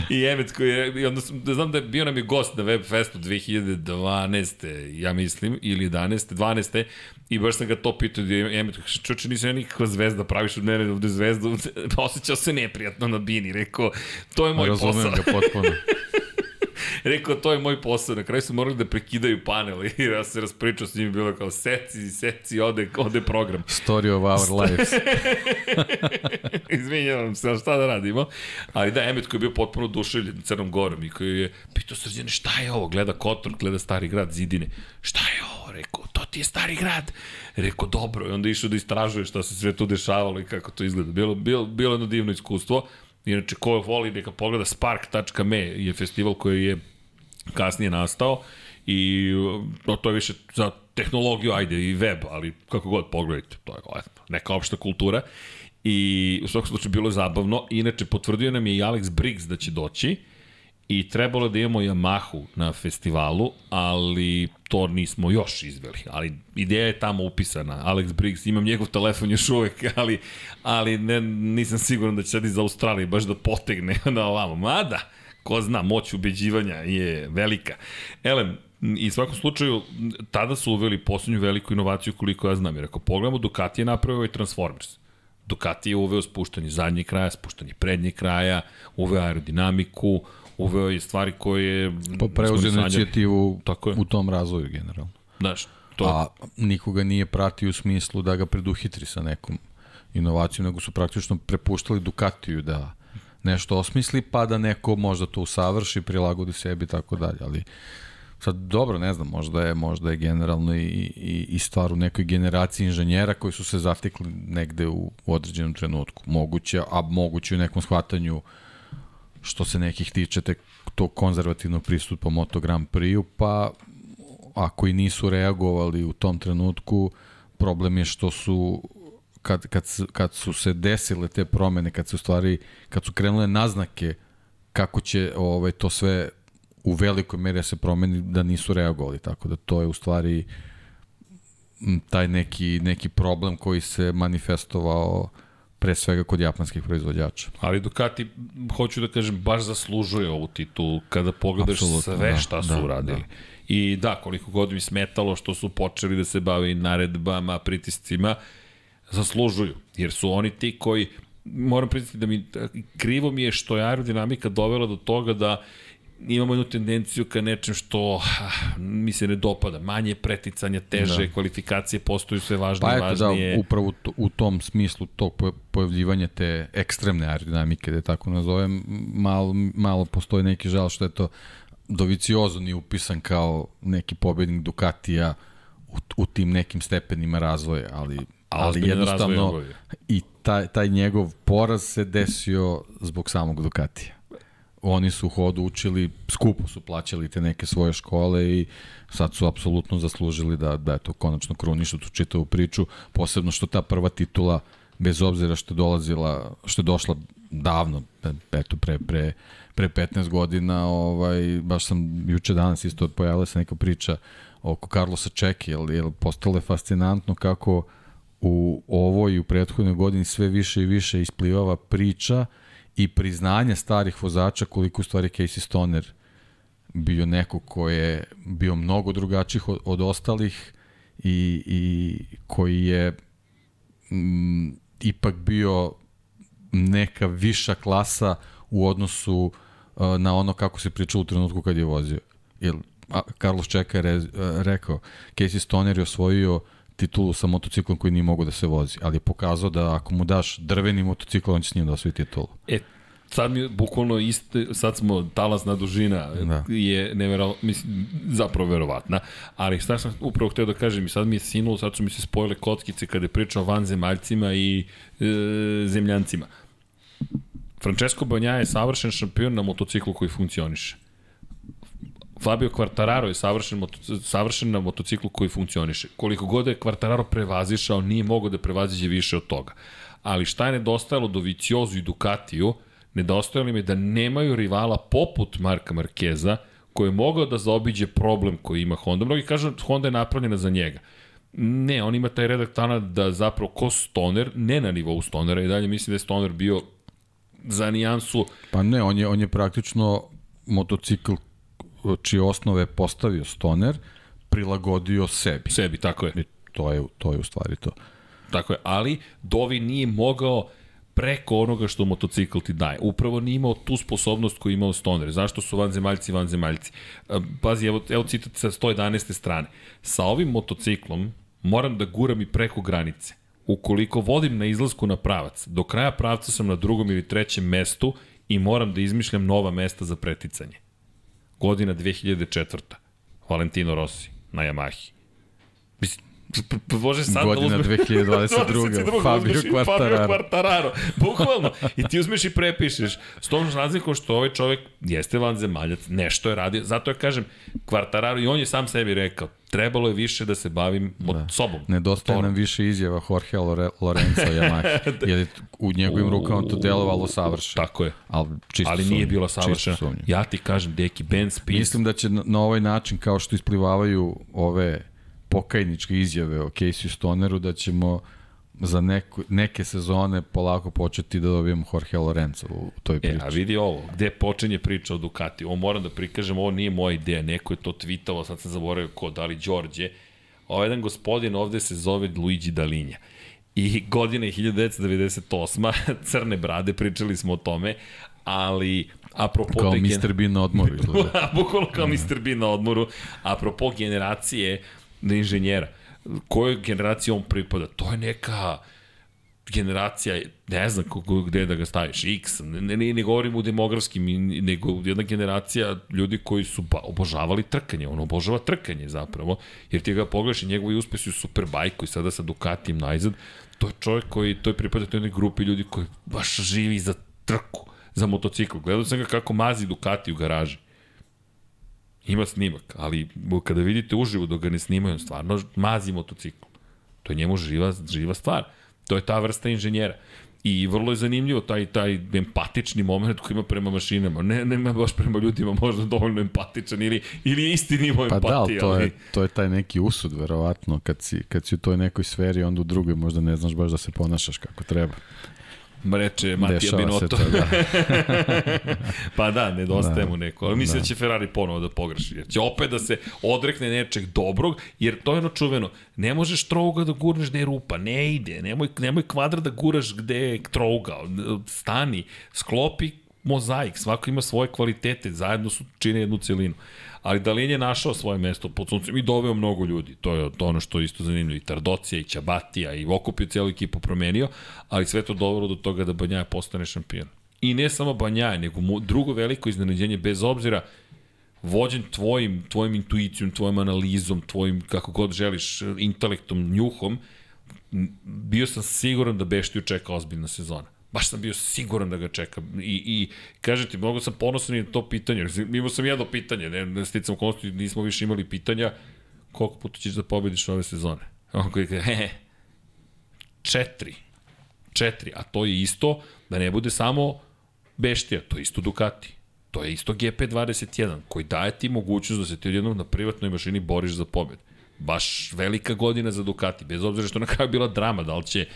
Speaker 1: I Emec koji je, i onda sam, da znam da je bio nam je gost na Webfestu 2012. ja mislim, ili 11. 12. I baš sam ga to pitao, da je Emec, čoče, nisam ja nikakva zvezda, praviš od mene ovde zvezdu, osjećao se neprijatno na bini, rekao, to je moj
Speaker 2: Razumem
Speaker 1: posao.
Speaker 2: ga potpuno.
Speaker 1: Rekao, to je moj posao. Na kraju su morali da prekidaju panel i ja se raspričao s njim, bilo kao seci, seci, ode, ode program.
Speaker 2: Story of our lives.
Speaker 1: Izvinjavam se, šta da radimo? Ali da, Emet koji je bio potpuno duševljen Crnom Gorom i koji je pitao srđane šta je ovo? Gleda Kotor, gleda Stari grad, Zidine. Šta je ovo? Rekao, to ti je Stari grad. Rekao, dobro. I onda išao da istražuje šta se sve tu dešavalo i kako to izgleda. Bilo, bilo, bilo jedno divno iskustvo. Inače, ko voli neka pogleda spark.me je festival koji je kasnije nastao i no, to je više za tehnologiju, ajde, i web, ali kako god pogledajte, to je neka opšta kultura. I u svakom slučaju bilo je zabavno. Inače, potvrdio nam je i Alex Briggs da će doći i trebalo da imamo Yamahu na festivalu, ali to nismo još izveli. Ali ideja je tamo upisana. Alex Briggs, imam njegov telefon još uvek, ali, ali ne, nisam siguran da će sad iz Australije baš da potegne na ovamo. Mada, ko zna, moć ubeđivanja je velika. Elem, i svakom slučaju, tada su uveli poslednju veliku inovaciju koliko ja znam. Jer ako pogledamo, Ducati je napravio ovaj Transformers. Ducati je uveo spuštanje zadnjeg kraja, spuštanje prednjeg kraja, uveo aerodinamiku, uveo je stvari koje...
Speaker 2: Pa preuzeo inicijativu
Speaker 1: Tako je.
Speaker 2: u tom razvoju generalno.
Speaker 1: Znaš, to...
Speaker 2: A nikoga nije pratio u smislu da ga preduhitri sa nekom inovacijom, nego su praktično prepuštali Ducatiju da nešto osmisli, pa da neko možda to usavrši, prilagodi sebi i tako dalje, ali sad dobro, ne znam, možda je, možda je generalno i, i, i stvar u nekoj generaciji inženjera koji su se zatekli negde u, u određenom trenutku. Moguće, a moguće u nekom shvatanju što se nekih tiče te, tog konzervativnog pristupa Moto Grand Prix-u, pa ako i nisu reagovali u tom trenutku, problem je što su kad, kad, kad su se desile te promene, kad se u stvari, kad su krenule naznake kako će ovaj, to sve u velikoj meri da se promeni, da nisu reagovali. Tako da to je u stvari taj neki, neki problem koji se manifestovao pre svega kod japanskih proizvođača.
Speaker 1: Ali Ducati, hoću da kažem, baš zaslužuje ovu titulu kada pogledaš Absolutno, sve da, šta su da, uradili. Da. I da, koliko god mi smetalo što su počeli da se bavi naredbama, pritiscima, zaslužuju, jer su oni ti koji, moram priznati da mi, krivo mi je što je aerodinamika dovela do toga da imamo jednu tendenciju ka nečem što ah, mi se ne dopada. Manje preticanja, teže, da. kvalifikacije postaju sve važnije
Speaker 2: pa
Speaker 1: i važnije.
Speaker 2: Da, upravo u tom smislu tog pojavljivanja te ekstremne aerodinamike, da je tako nazovem, malo, malo postoji neki žal što je to Doviciozo nije upisan kao neki pobednik Ducatija u, u tim nekim stepenima razvoja, ali ali jednostavno i taj, taj njegov poraz se desio zbog samog Ducatija. Oni su u hodu učili, skupo su plaćali te neke svoje škole i sad su apsolutno zaslužili da, da to konačno krunišu tu čitavu priču, posebno što ta prva titula, bez obzira što je dolazila, što je došla davno, eto pre, pre, pre 15 godina, ovaj, baš sam juče danas isto pojavila se neka priča oko Carlosa Čeki, jer, jer postalo je fascinantno kako uh, u ovoj i u prethodnoj godini sve više i više isplivava priča i priznanje starih vozača koliko u stvari Casey Stoner bio neko ko je bio mnogo drugačijih od, od ostalih i, i koji je m, ipak bio neka viša klasa u odnosu uh, na ono kako se pričalo u trenutku kad je vozio. Jer a, Carlos Čeka je re, rekao, Casey Stoner je osvojio titulu sa motociklom koji nije mogo da se vozi, ali je pokazao da ako mu daš drveni motocikl, on će s njim da osvoji titulu.
Speaker 1: E, sad mi bukvalno iste, sad smo talasna dužina da. je nevero, mislim, zapravo verovatna, ali šta sam upravo hteo da kažem i sad mi je sinulo, sad su mi se spojile kockice kada je pričao o vanzemaljcima i e, zemljancima. Francesco Banja je savršen šampion na motociklu koji funkcioniše. Fabio Quartararo je savršen, moto, savršen na motociklu koji funkcioniše. Koliko god je Quartararo prevazišao, nije mogao da prevaziđe više od toga. Ali šta je nedostajalo do Viciozu i Ducatiju, nedostajalo im je da nemaju rivala poput Marka Markeza, koji je mogao da zaobiđe problem koji ima Honda. Mnogi kažu da Honda je napravljena za njega. Ne, on ima taj redak talent da zapravo ko stoner, ne na nivou stonera i dalje mislim da je stoner bio za nijansu.
Speaker 2: Pa ne, on je, on je praktično motocikl čije osnove postavio stoner, prilagodio sebi.
Speaker 1: Sebi, tako je.
Speaker 2: I to je, to je u stvari to.
Speaker 1: Tako je, ali Dovi nije mogao preko onoga što motocikl ti daje. Upravo nije imao tu sposobnost koju imao Stoner. Zašto su vanzemaljci vanzemaljci? E, pazi, evo, evo citat sa 111. strane. Sa ovim motociklom moram da guram i preko granice. Ukoliko vodim na izlasku na pravac, do kraja pravca sam na drugom ili trećem mestu i moram da izmišljam nova mesta za preticanje. Godina 2004. Valentino Rossi na Yamahi. Mislim, Bože, sad
Speaker 2: Godina
Speaker 1: da uzmeš...
Speaker 2: 2022. Fabio Quartararo.
Speaker 1: Fabio Quartararo. Bukvalno. I ti uzmeš i prepišeš. S tom razlikom što ovaj čovjek jeste vanzemaljac, nešto je radio. Zato ja kažem, Quartararo, i on je sam sebi rekao, trebalo je više da se bavim da. sobom.
Speaker 2: Nedostaje nam više izjava Jorge Lorenzo Yamaha, da. jer je u njegovim rukama to delovalo savršeno.
Speaker 1: Tako je.
Speaker 2: Ali, čisto
Speaker 1: Ali nije bilo savršeno. Ja ti kažem, deki, Ben Spies...
Speaker 2: Mislim da će na, na ovaj način, kao što isplivavaju ove pokajničke izjave o Casey Stoneru da ćemo za neko, neke sezone polako početi da dobijemo Jorge Lorenzo u toj priči.
Speaker 1: E, a vidi ovo, gde počinje priča o Ducati. Ovo moram da prikažem, ovo nije moja ideja, neko je to tweetao, sad sam zaboravio ko, da li Đorđe. Ovo jedan gospodin ovde se zove Luigi Dalinja. I godina je 1998. crne brade, pričali smo o tome, ali apropo...
Speaker 2: Kao Mr. Bean na odmoru.
Speaker 1: Bukvalno kao Mr. Bean na odmoru. Apropo generacije, inženjera. Kojoj generaciji on pripada? To je neka generacija, ne znam kako, gde da ga staviš, X, ne, ne, ne govorim u demografskim, nego jedna generacija ljudi koji su ba, obožavali trkanje, on obožava trkanje zapravo, jer ti ga pogledaš i njegovi uspesi u Superbajku i sada sa Ducatijem najzad, to je čovjek koji, to je pripada toj grupi ljudi koji baš živi za trku, za motocikl. Gledao sam ga kako mazi Ducati u garaži. Ima snimak, ali kada vidite uživo dok ga ne snimaju, on stvarno mazi motocikl. To je njemu živa, živa stvar. To je ta vrsta inženjera. I vrlo je zanimljivo taj taj empatični moment koji ima prema mašinama. Ne, nema baš prema ljudima možda dovoljno empatičan ili, ili isti nivo
Speaker 2: pa
Speaker 1: empatije.
Speaker 2: Pa da, to je, to je taj neki usud, verovatno. Kad si, kad si u toj nekoj sferi, onda u drugoj možda ne znaš baš da se ponašaš kako treba
Speaker 1: reče Matija Dešava Binotto. To, da. pa da, nedostaje da. mu neko. Ali mislim da. da će Ferrari ponovo da pogreši. Jer će opet da se odrekne nečeg dobrog, jer to je ono čuveno. Ne možeš trouga da gurneš gde je rupa. Ne ide. Nemoj, nemoj kvadra da guraš gde je trouga. Stani, sklopi mozaik. Svako ima svoje kvalitete. Zajedno su čine jednu celinu ali Dalin je našao svoje mesto pod suncem i doveo mnogo ljudi. To je to ono što je isto zanimljivo. I Tardocija, i Ćabatija, i okupio cijelu ekipu promenio, ali sve to dovelo do toga da Banjaja postane šampion. I ne samo Banjaja, nego drugo veliko iznenađenje, bez obzira vođen tvojim, tvojim intuicijom, tvojim analizom, tvojim, kako god želiš, intelektom, njuhom, bio sam siguran da Beštiju čeka ozbiljna sezona. Baš sam bio siguran da ga čeka. I, i kažete, mnogo sam ponosan i na to pitanje. Imao sam jedno pitanje, ne, ne sticam konstu, nismo više imali pitanja. Koliko puta ćeš da pobediš ove sezone? On koji kaže, he, četiri. Četiri. A to je isto, da ne bude samo Beštija, to je isto Ducati. To je isto GP21, koji daje ti mogućnost da se ti odjednom na privatnoj mašini boriš za pobed. Baš velika godina za Ducati, bez obzira što na kraju bila drama, da li će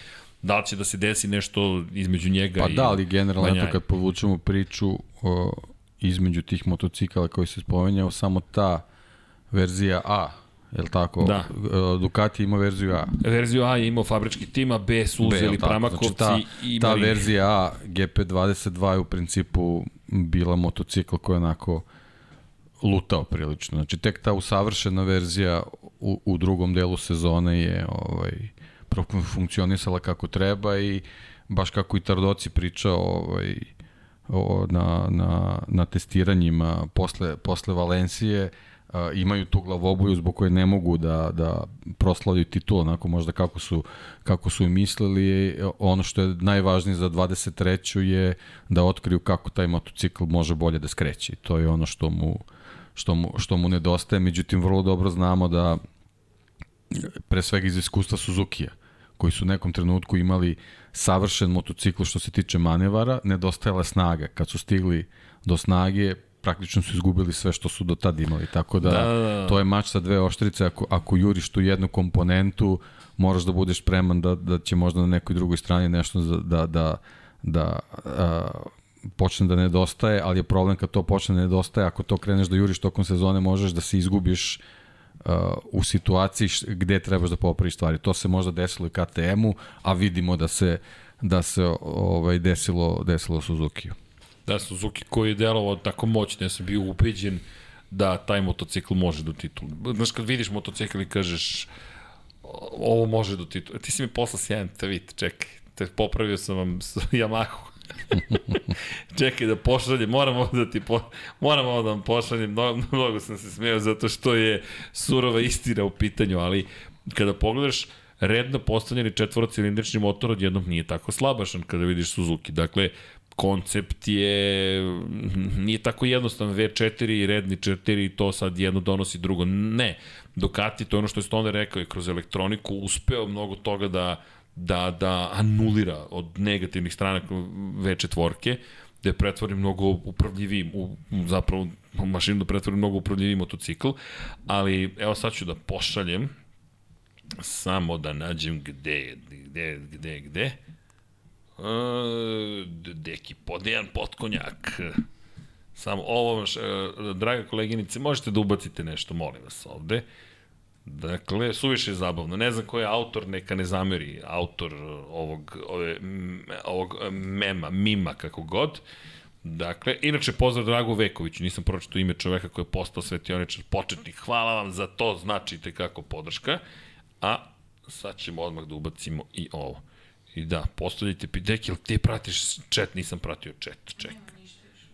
Speaker 1: da li će da se desi nešto između njega
Speaker 2: pa
Speaker 1: i
Speaker 2: Pa da, ali generalno eto kad povučemo priču o, između tih motocikala koji se spomenjao, samo ta verzija A Je li tako?
Speaker 1: Da.
Speaker 2: E, Ducati ima verziju A.
Speaker 1: Verziju A je imao fabrički tim, a B su uzeli Pramakovci znači,
Speaker 2: ta, i Ta verzija A, GP22 je u principu bila motocikl koji je onako lutao prilično. Znači, tek ta usavršena verzija u, u drugom delu sezone je ovaj, funkcionisala kako treba i baš kako i Tardoci pričao ovaj, o, na, na, na testiranjima posle, posle Valencije, a, imaju tu glavoboju zbog koje ne mogu da, da proslavljaju titul, onako možda kako su, kako su mislili. Ono što je najvažnije za 23. je da otkriju kako taj motocikl može bolje da skreće. To je ono što mu, što mu, što mu nedostaje. Međutim, vrlo dobro znamo da pre svega iz iskustva Suzuki-a, koji su u nekom trenutku imali savršen motocikl što se tiče manevara, nedostajala snaga. Kad su stigli do snage, praktično su izgubili sve što su do tad imali, tako da, da, da, da. to je mač sa dve oštrice, ako, ako juriš tu jednu komponentu, moraš da budeš spreman da, da će možda na nekoj drugoj strani nešto da, da, da, da a, počne da nedostaje, ali je problem kad to počne da nedostaje, ako to kreneš da juriš tokom sezone, možeš da se izgubiš u situaciji gde trebaš da popraviš stvari. To se možda desilo i KTM-u, a vidimo da se da se ovaj desilo desilo Suzuki-u.
Speaker 1: Da, Suzuki koji je delovao tako moćno, ja sam bio ubeđen da taj motocikl može do titula. Znaš, kad vidiš motocikl i kažeš ovo može do titula. Ti si mi poslao sjajan tweet, čekaj, te popravio sam vam Yamahu. Čekaj da pošaljem, moram ovo da ti po, moram ovo da vam pošaljem, mnogo, mnogo sam se smeo zato što je surova istina u pitanju, ali kada pogledaš redno postavljeni četvorocilindrični motor odjednom nije tako slabašan kada vidiš Suzuki. Dakle, koncept je nije tako jednostavan V4 i redni 4 i to sad jedno donosi drugo. Ne, Ducati, to je ono što je Stoner rekao, je kroz elektroniku uspeo mnogo toga da da, da anulira od negativnih strana V4, da je pretvori mnogo upravljivijim, u, zapravo mašinu da pretvori mnogo upravljiviji motocikl, ali evo sad ću da pošaljem, samo da nađem gde, gde, gde, gde, Uh, deki podejan potkonjak. Samo ovo, uh, draga koleginice, možete da ubacite nešto, molim vas ovde. Dakle, suviše je zabavno. Ne znam ko je autor, neka ne zameri autor ovog, ove, ovog mema, mima, kako god. Dakle, inače, pozdrav Dragu Vekoviću, nisam pročito ime čoveka koji je postao svetioničar početnik. Hvala vam za to, značite kako podrška. A sad ćemo odmah da ubacimo i ovo. I da, postavljajte piteke, ili ti pratiš chat? Nisam pratio chat, ček.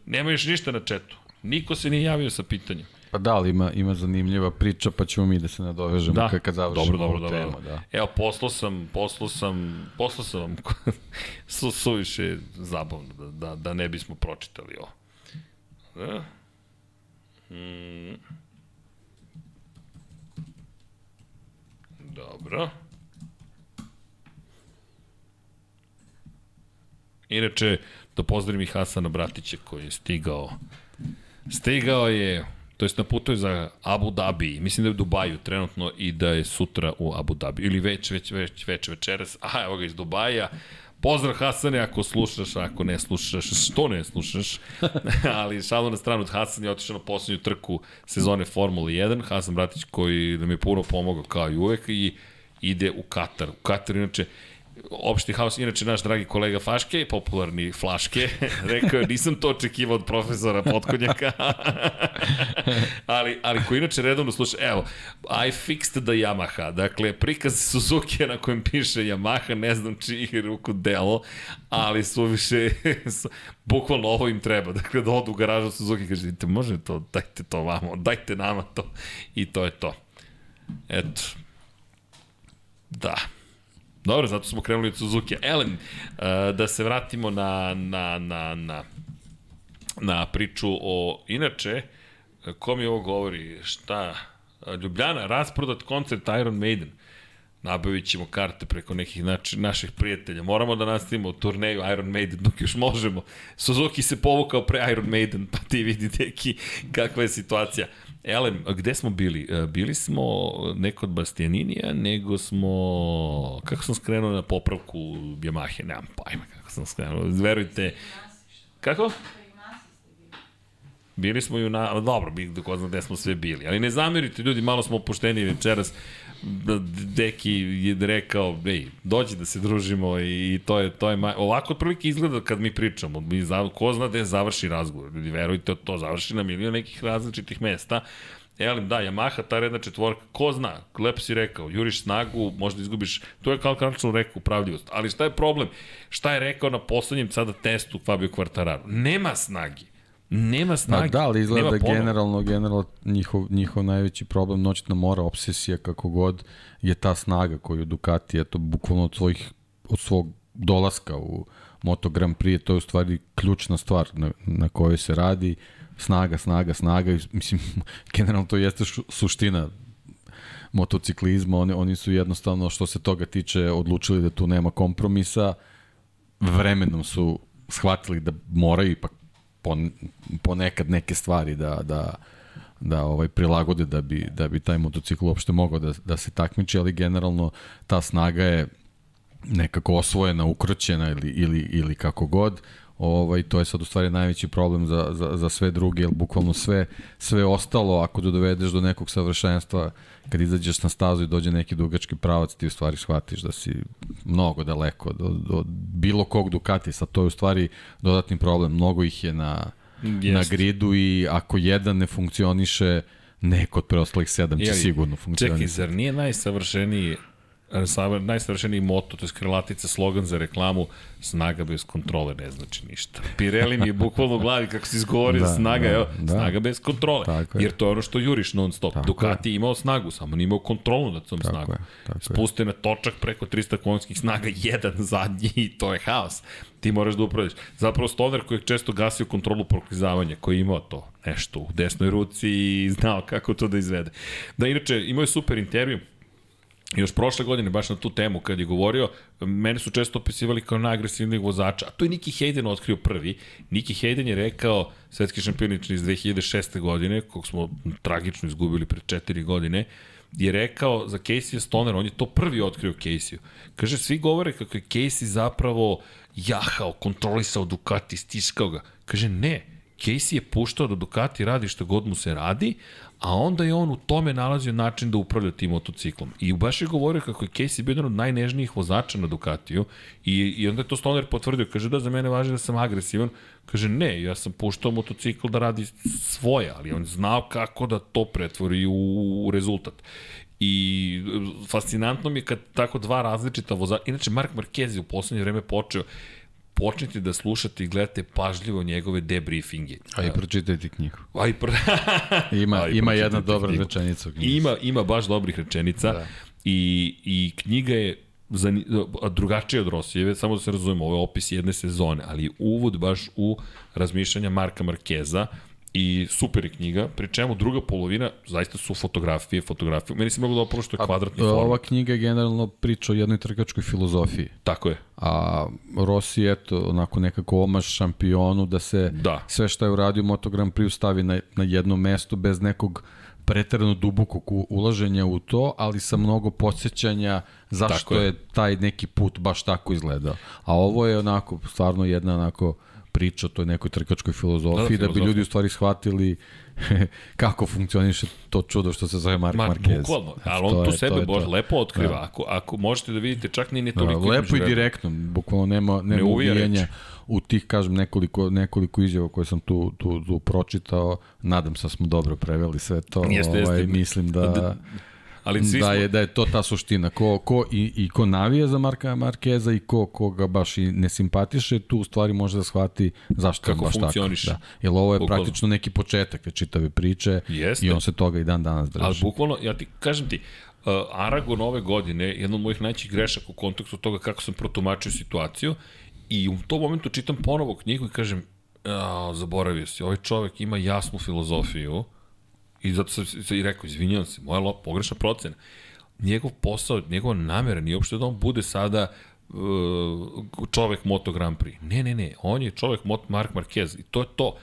Speaker 1: Nema još ništa na chatu. Niko se nije javio sa pitanjem.
Speaker 2: Pa da, ali ima, ima zanimljiva priča, pa ćemo mi da se nadovežemo da. kad završimo dobro, dobro, temu. Dobro. Da.
Speaker 1: Evo, poslao sam, poslao sam, poslao sam vam su, suviše zabavno da, da, da ne bismo pročitali ovo. Da? Hmm. Dobro. Inače, da pozdravim i Hasana Bratića koji je stigao. Stigao je to jest na putu je za Abu Dhabi, mislim da je u Dubaju trenutno i da je sutra u Abu Dhabi, ili već, već, već, već večeras, aha, evo ga iz Dubaja, Pozdrav Hasane ako slušaš, ako ne slušaš, što ne slušaš, ali šalu na stranu, Hasan je otišao na poslednju trku sezone Formule 1, Hasan Bratić koji nam je puno pomogao kao i uvek i ide u Katar. U Katar, inače, opšti haos, inače naš dragi kolega Faške, popularni Flaške, rekao je nisam to očekivao od profesora Potkonjaka, ali, ali ko inače redovno sluša, evo, I fixed the Yamaha, dakle, prikaz Suzuki na kojem piše Yamaha, ne znam čiji ruku delo, ali su više, bukvalno ovo im treba, dakle, da odu u garažu Suzuki, kaže, može to, dajte to vamo, dajte nama to, i to je to. Eto, da. Dobro, zato smo krenuli od Suzuki. Elen, uh, da se vratimo na, na, na, na, na priču o, inače, ko mi ovo govori, šta, Ljubljana, rasprodat koncert Iron Maiden. Nabavit ćemo karte preko nekih nači, naših prijatelja. Moramo da nastavimo turneju Iron Maiden dok još možemo. Suzuki se povukao pre Iron Maiden, pa ti vidite ki, kakva je situacija. Elem, gde smo bili? E, bili smo ne kod Bastianinija, nego smo... Kako sam skrenuo na popravku Yamahe? Nemam pojma kako sam skrenuo. Verujte. Kako? Bili smo i u na... Dobro, ko zna gde smo sve bili. Ali ne zamerite, ljudi, malo smo opušteni večeras. Deki je rekao, ej, dođi da se družimo i, to je, to je, maj... ovako otprilike izgleda kad mi pričamo, mi za, ko zna gde završi razgovor, ljudi, verujte, to završi na milion nekih različitih mesta, Elim, da, Yamaha, ta redna četvorka, ko zna, lepo si rekao, juriš snagu, možda izgubiš, to je kao Karlčan rekao, upravljivost. Ali šta je problem? Šta je rekao na poslednjem sada testu Fabio Quartararo? Nema snagi. Nema snage.
Speaker 2: Pa da, ali izgleda da generalno, generalno njihov, njihov najveći problem noćna mora, obsesija kako god, je ta snaga koju Ducati, eto, bukvalno od, svojih, od svog dolaska u Moto Grand Prix, to je u stvari ključna stvar na, na kojoj se radi, snaga, snaga, snaga, mislim, generalno to jeste šu, suština motociklizma, oni, oni su jednostavno, što se toga tiče, odlučili da tu nema kompromisa, vremenom su shvatili da moraju ipak pon, ponekad neke stvari da, da, da ovaj prilagode da bi, da bi taj motocikl uopšte mogao da, da se takmiči, ali generalno ta snaga je nekako osvojena, ukroćena ili, ili, ili kako god, ovaj, to je sad u stvari najveći problem za, za, za sve druge, jer bukvalno sve, sve ostalo, ako da dovedeš do nekog savršenstva, kad izađeš na stazu i dođe neki dugački pravac, ti u stvari shvatiš da si mnogo daleko do, do bilo kog Ducati, sad to je u stvari dodatni problem, mnogo ih je na, Jest. na gridu i ako jedan ne funkcioniše, neko od preostalih sedam će Jeli, sigurno funkcionisati.
Speaker 1: Čekaj, zar nije najsavršeniji najsavršeniji moto, to je skrilatica, slogan za reklamu, snaga bez kontrole ne znači ništa. Pirelli mi je bukvalno u glavi kako si izgovorio da, snaga, da, evo, da. snaga bez kontrole. Tako jer to je ono što juriš non stop. Tako Ducati je imao snagu, samo nije imao kontrolu nad tom. Je, tako Spuste na točak preko 300 konjskih snaga, jedan zadnji i to je haos. Ti moraš da upravljaš. Zapravo Stoner koji je često gasio kontrolu proklizavanja, koji je imao to nešto u desnoj ruci i znao kako to da izvede. Da, inače, imao je super intervju, još prošle godine, baš na tu temu, kad je govorio, mene su često opisivali kao najagresivnijeg vozača, a to je Niki Hayden otkrio prvi. Niki Hayden je rekao, svetski šampionič iz 2006. godine, kog smo tragično izgubili pred četiri godine, je rekao za Casey Stoner, on je to prvi otkrio Casey. Kaže, svi govore kako je Casey zapravo jahao, kontrolisao Ducati, stiskao ga. Kaže, ne, Casey je puštao da Ducati radi što god mu se radi, a onda je on u tome nalazio način da upravlja tim motociklom. I baš je govorio kako je Casey bio jedan od najnežnijih vozača na Ducatiju i, i onda je to Stoner potvrdio, kaže da za mene važi da sam agresivan, kaže ne, ja sam puštao motocikl da radi svoje, ali on znao kako da to pretvori u, u rezultat. I fascinantno mi je kad tako dva različita vozača, inače Mark Marquez je u poslednje vreme počeo, počnite da slušate i gledate pažljivo njegove debriefinge.
Speaker 2: A i pročitajte knjigu.
Speaker 1: A i, pro...
Speaker 2: ima, A i ima jedna dobra knjigu. rečenica.
Speaker 1: Ima, ima baš dobrih rečenica da. i, i knjiga je za, drugačije od Rosijeve, samo da se razumemo, ovo je opis jedne sezone, ali uvod baš u razmišljanja Marka Markeza, i super je knjiga, pri čemu druga polovina zaista su fotografije, fotografije. Meni se mnogo dopalo što je kvadratni format.
Speaker 2: Ova knjiga je generalno priča o jednoj trkačkoj filozofiji.
Speaker 1: Tako je.
Speaker 2: A Rossi, eto, onako nekako omaš šampionu da se da. sve što je uradio Moto Grand Prix stavi na, na jedno mesto bez nekog preterano dubokog ulaženja u to, ali sa mnogo podsjećanja zašto je. je taj neki put baš tako izgledao. A ovo je onako, stvarno jedna onako priča o toj nekoj trkačkoj filozofiji, da, da, da bi ljudi u stvari shvatili kako funkcioniše to čudo što se zove Mark Ma, Marquez.
Speaker 1: Bukvalno, ali on tu je, sebe bož, lepo otkriva. Da. Ako, ako možete da vidite, čak ni ne da, toliko...
Speaker 2: Da, lepo i direktno, bukvalno nema, nema ne uvijenja u tih, kažem, nekoliko, nekoliko izjava koje sam tu, tu, tu pročitao. Nadam se da smo dobro preveli sve to. Jeste, ovaj, jeste. Mislim da... da Ali svi da smo... je da je to ta suština ko ko i i ko navija za Marka Markeza i ko koga baš i ne simpatiše tu u stvari može da shvati zašto
Speaker 1: Kako
Speaker 2: je baš tako. Da. Jer ovo je bukvalno. praktično neki početak te čitave priče Jeste. i on se toga i dan danas drži.
Speaker 1: Ali bukvalno ja ti kažem ti uh, Aragon ove godine jedan od mojih najvećih grešaka u kontekstu toga kako sam protumačio situaciju i u tom momentu čitam ponovo knjigu i kažem a, zaboravio si, ovaj čovek ima jasnu filozofiju I zato sam i rekao, izvinjavam se, moja lop, pogrešna procena. Njegov posao, njegova namera nije uopšte da on bude sada uh, čovek Moto Grand Prix. Ne, ne, ne, on je čovek Mark Marquez i to je to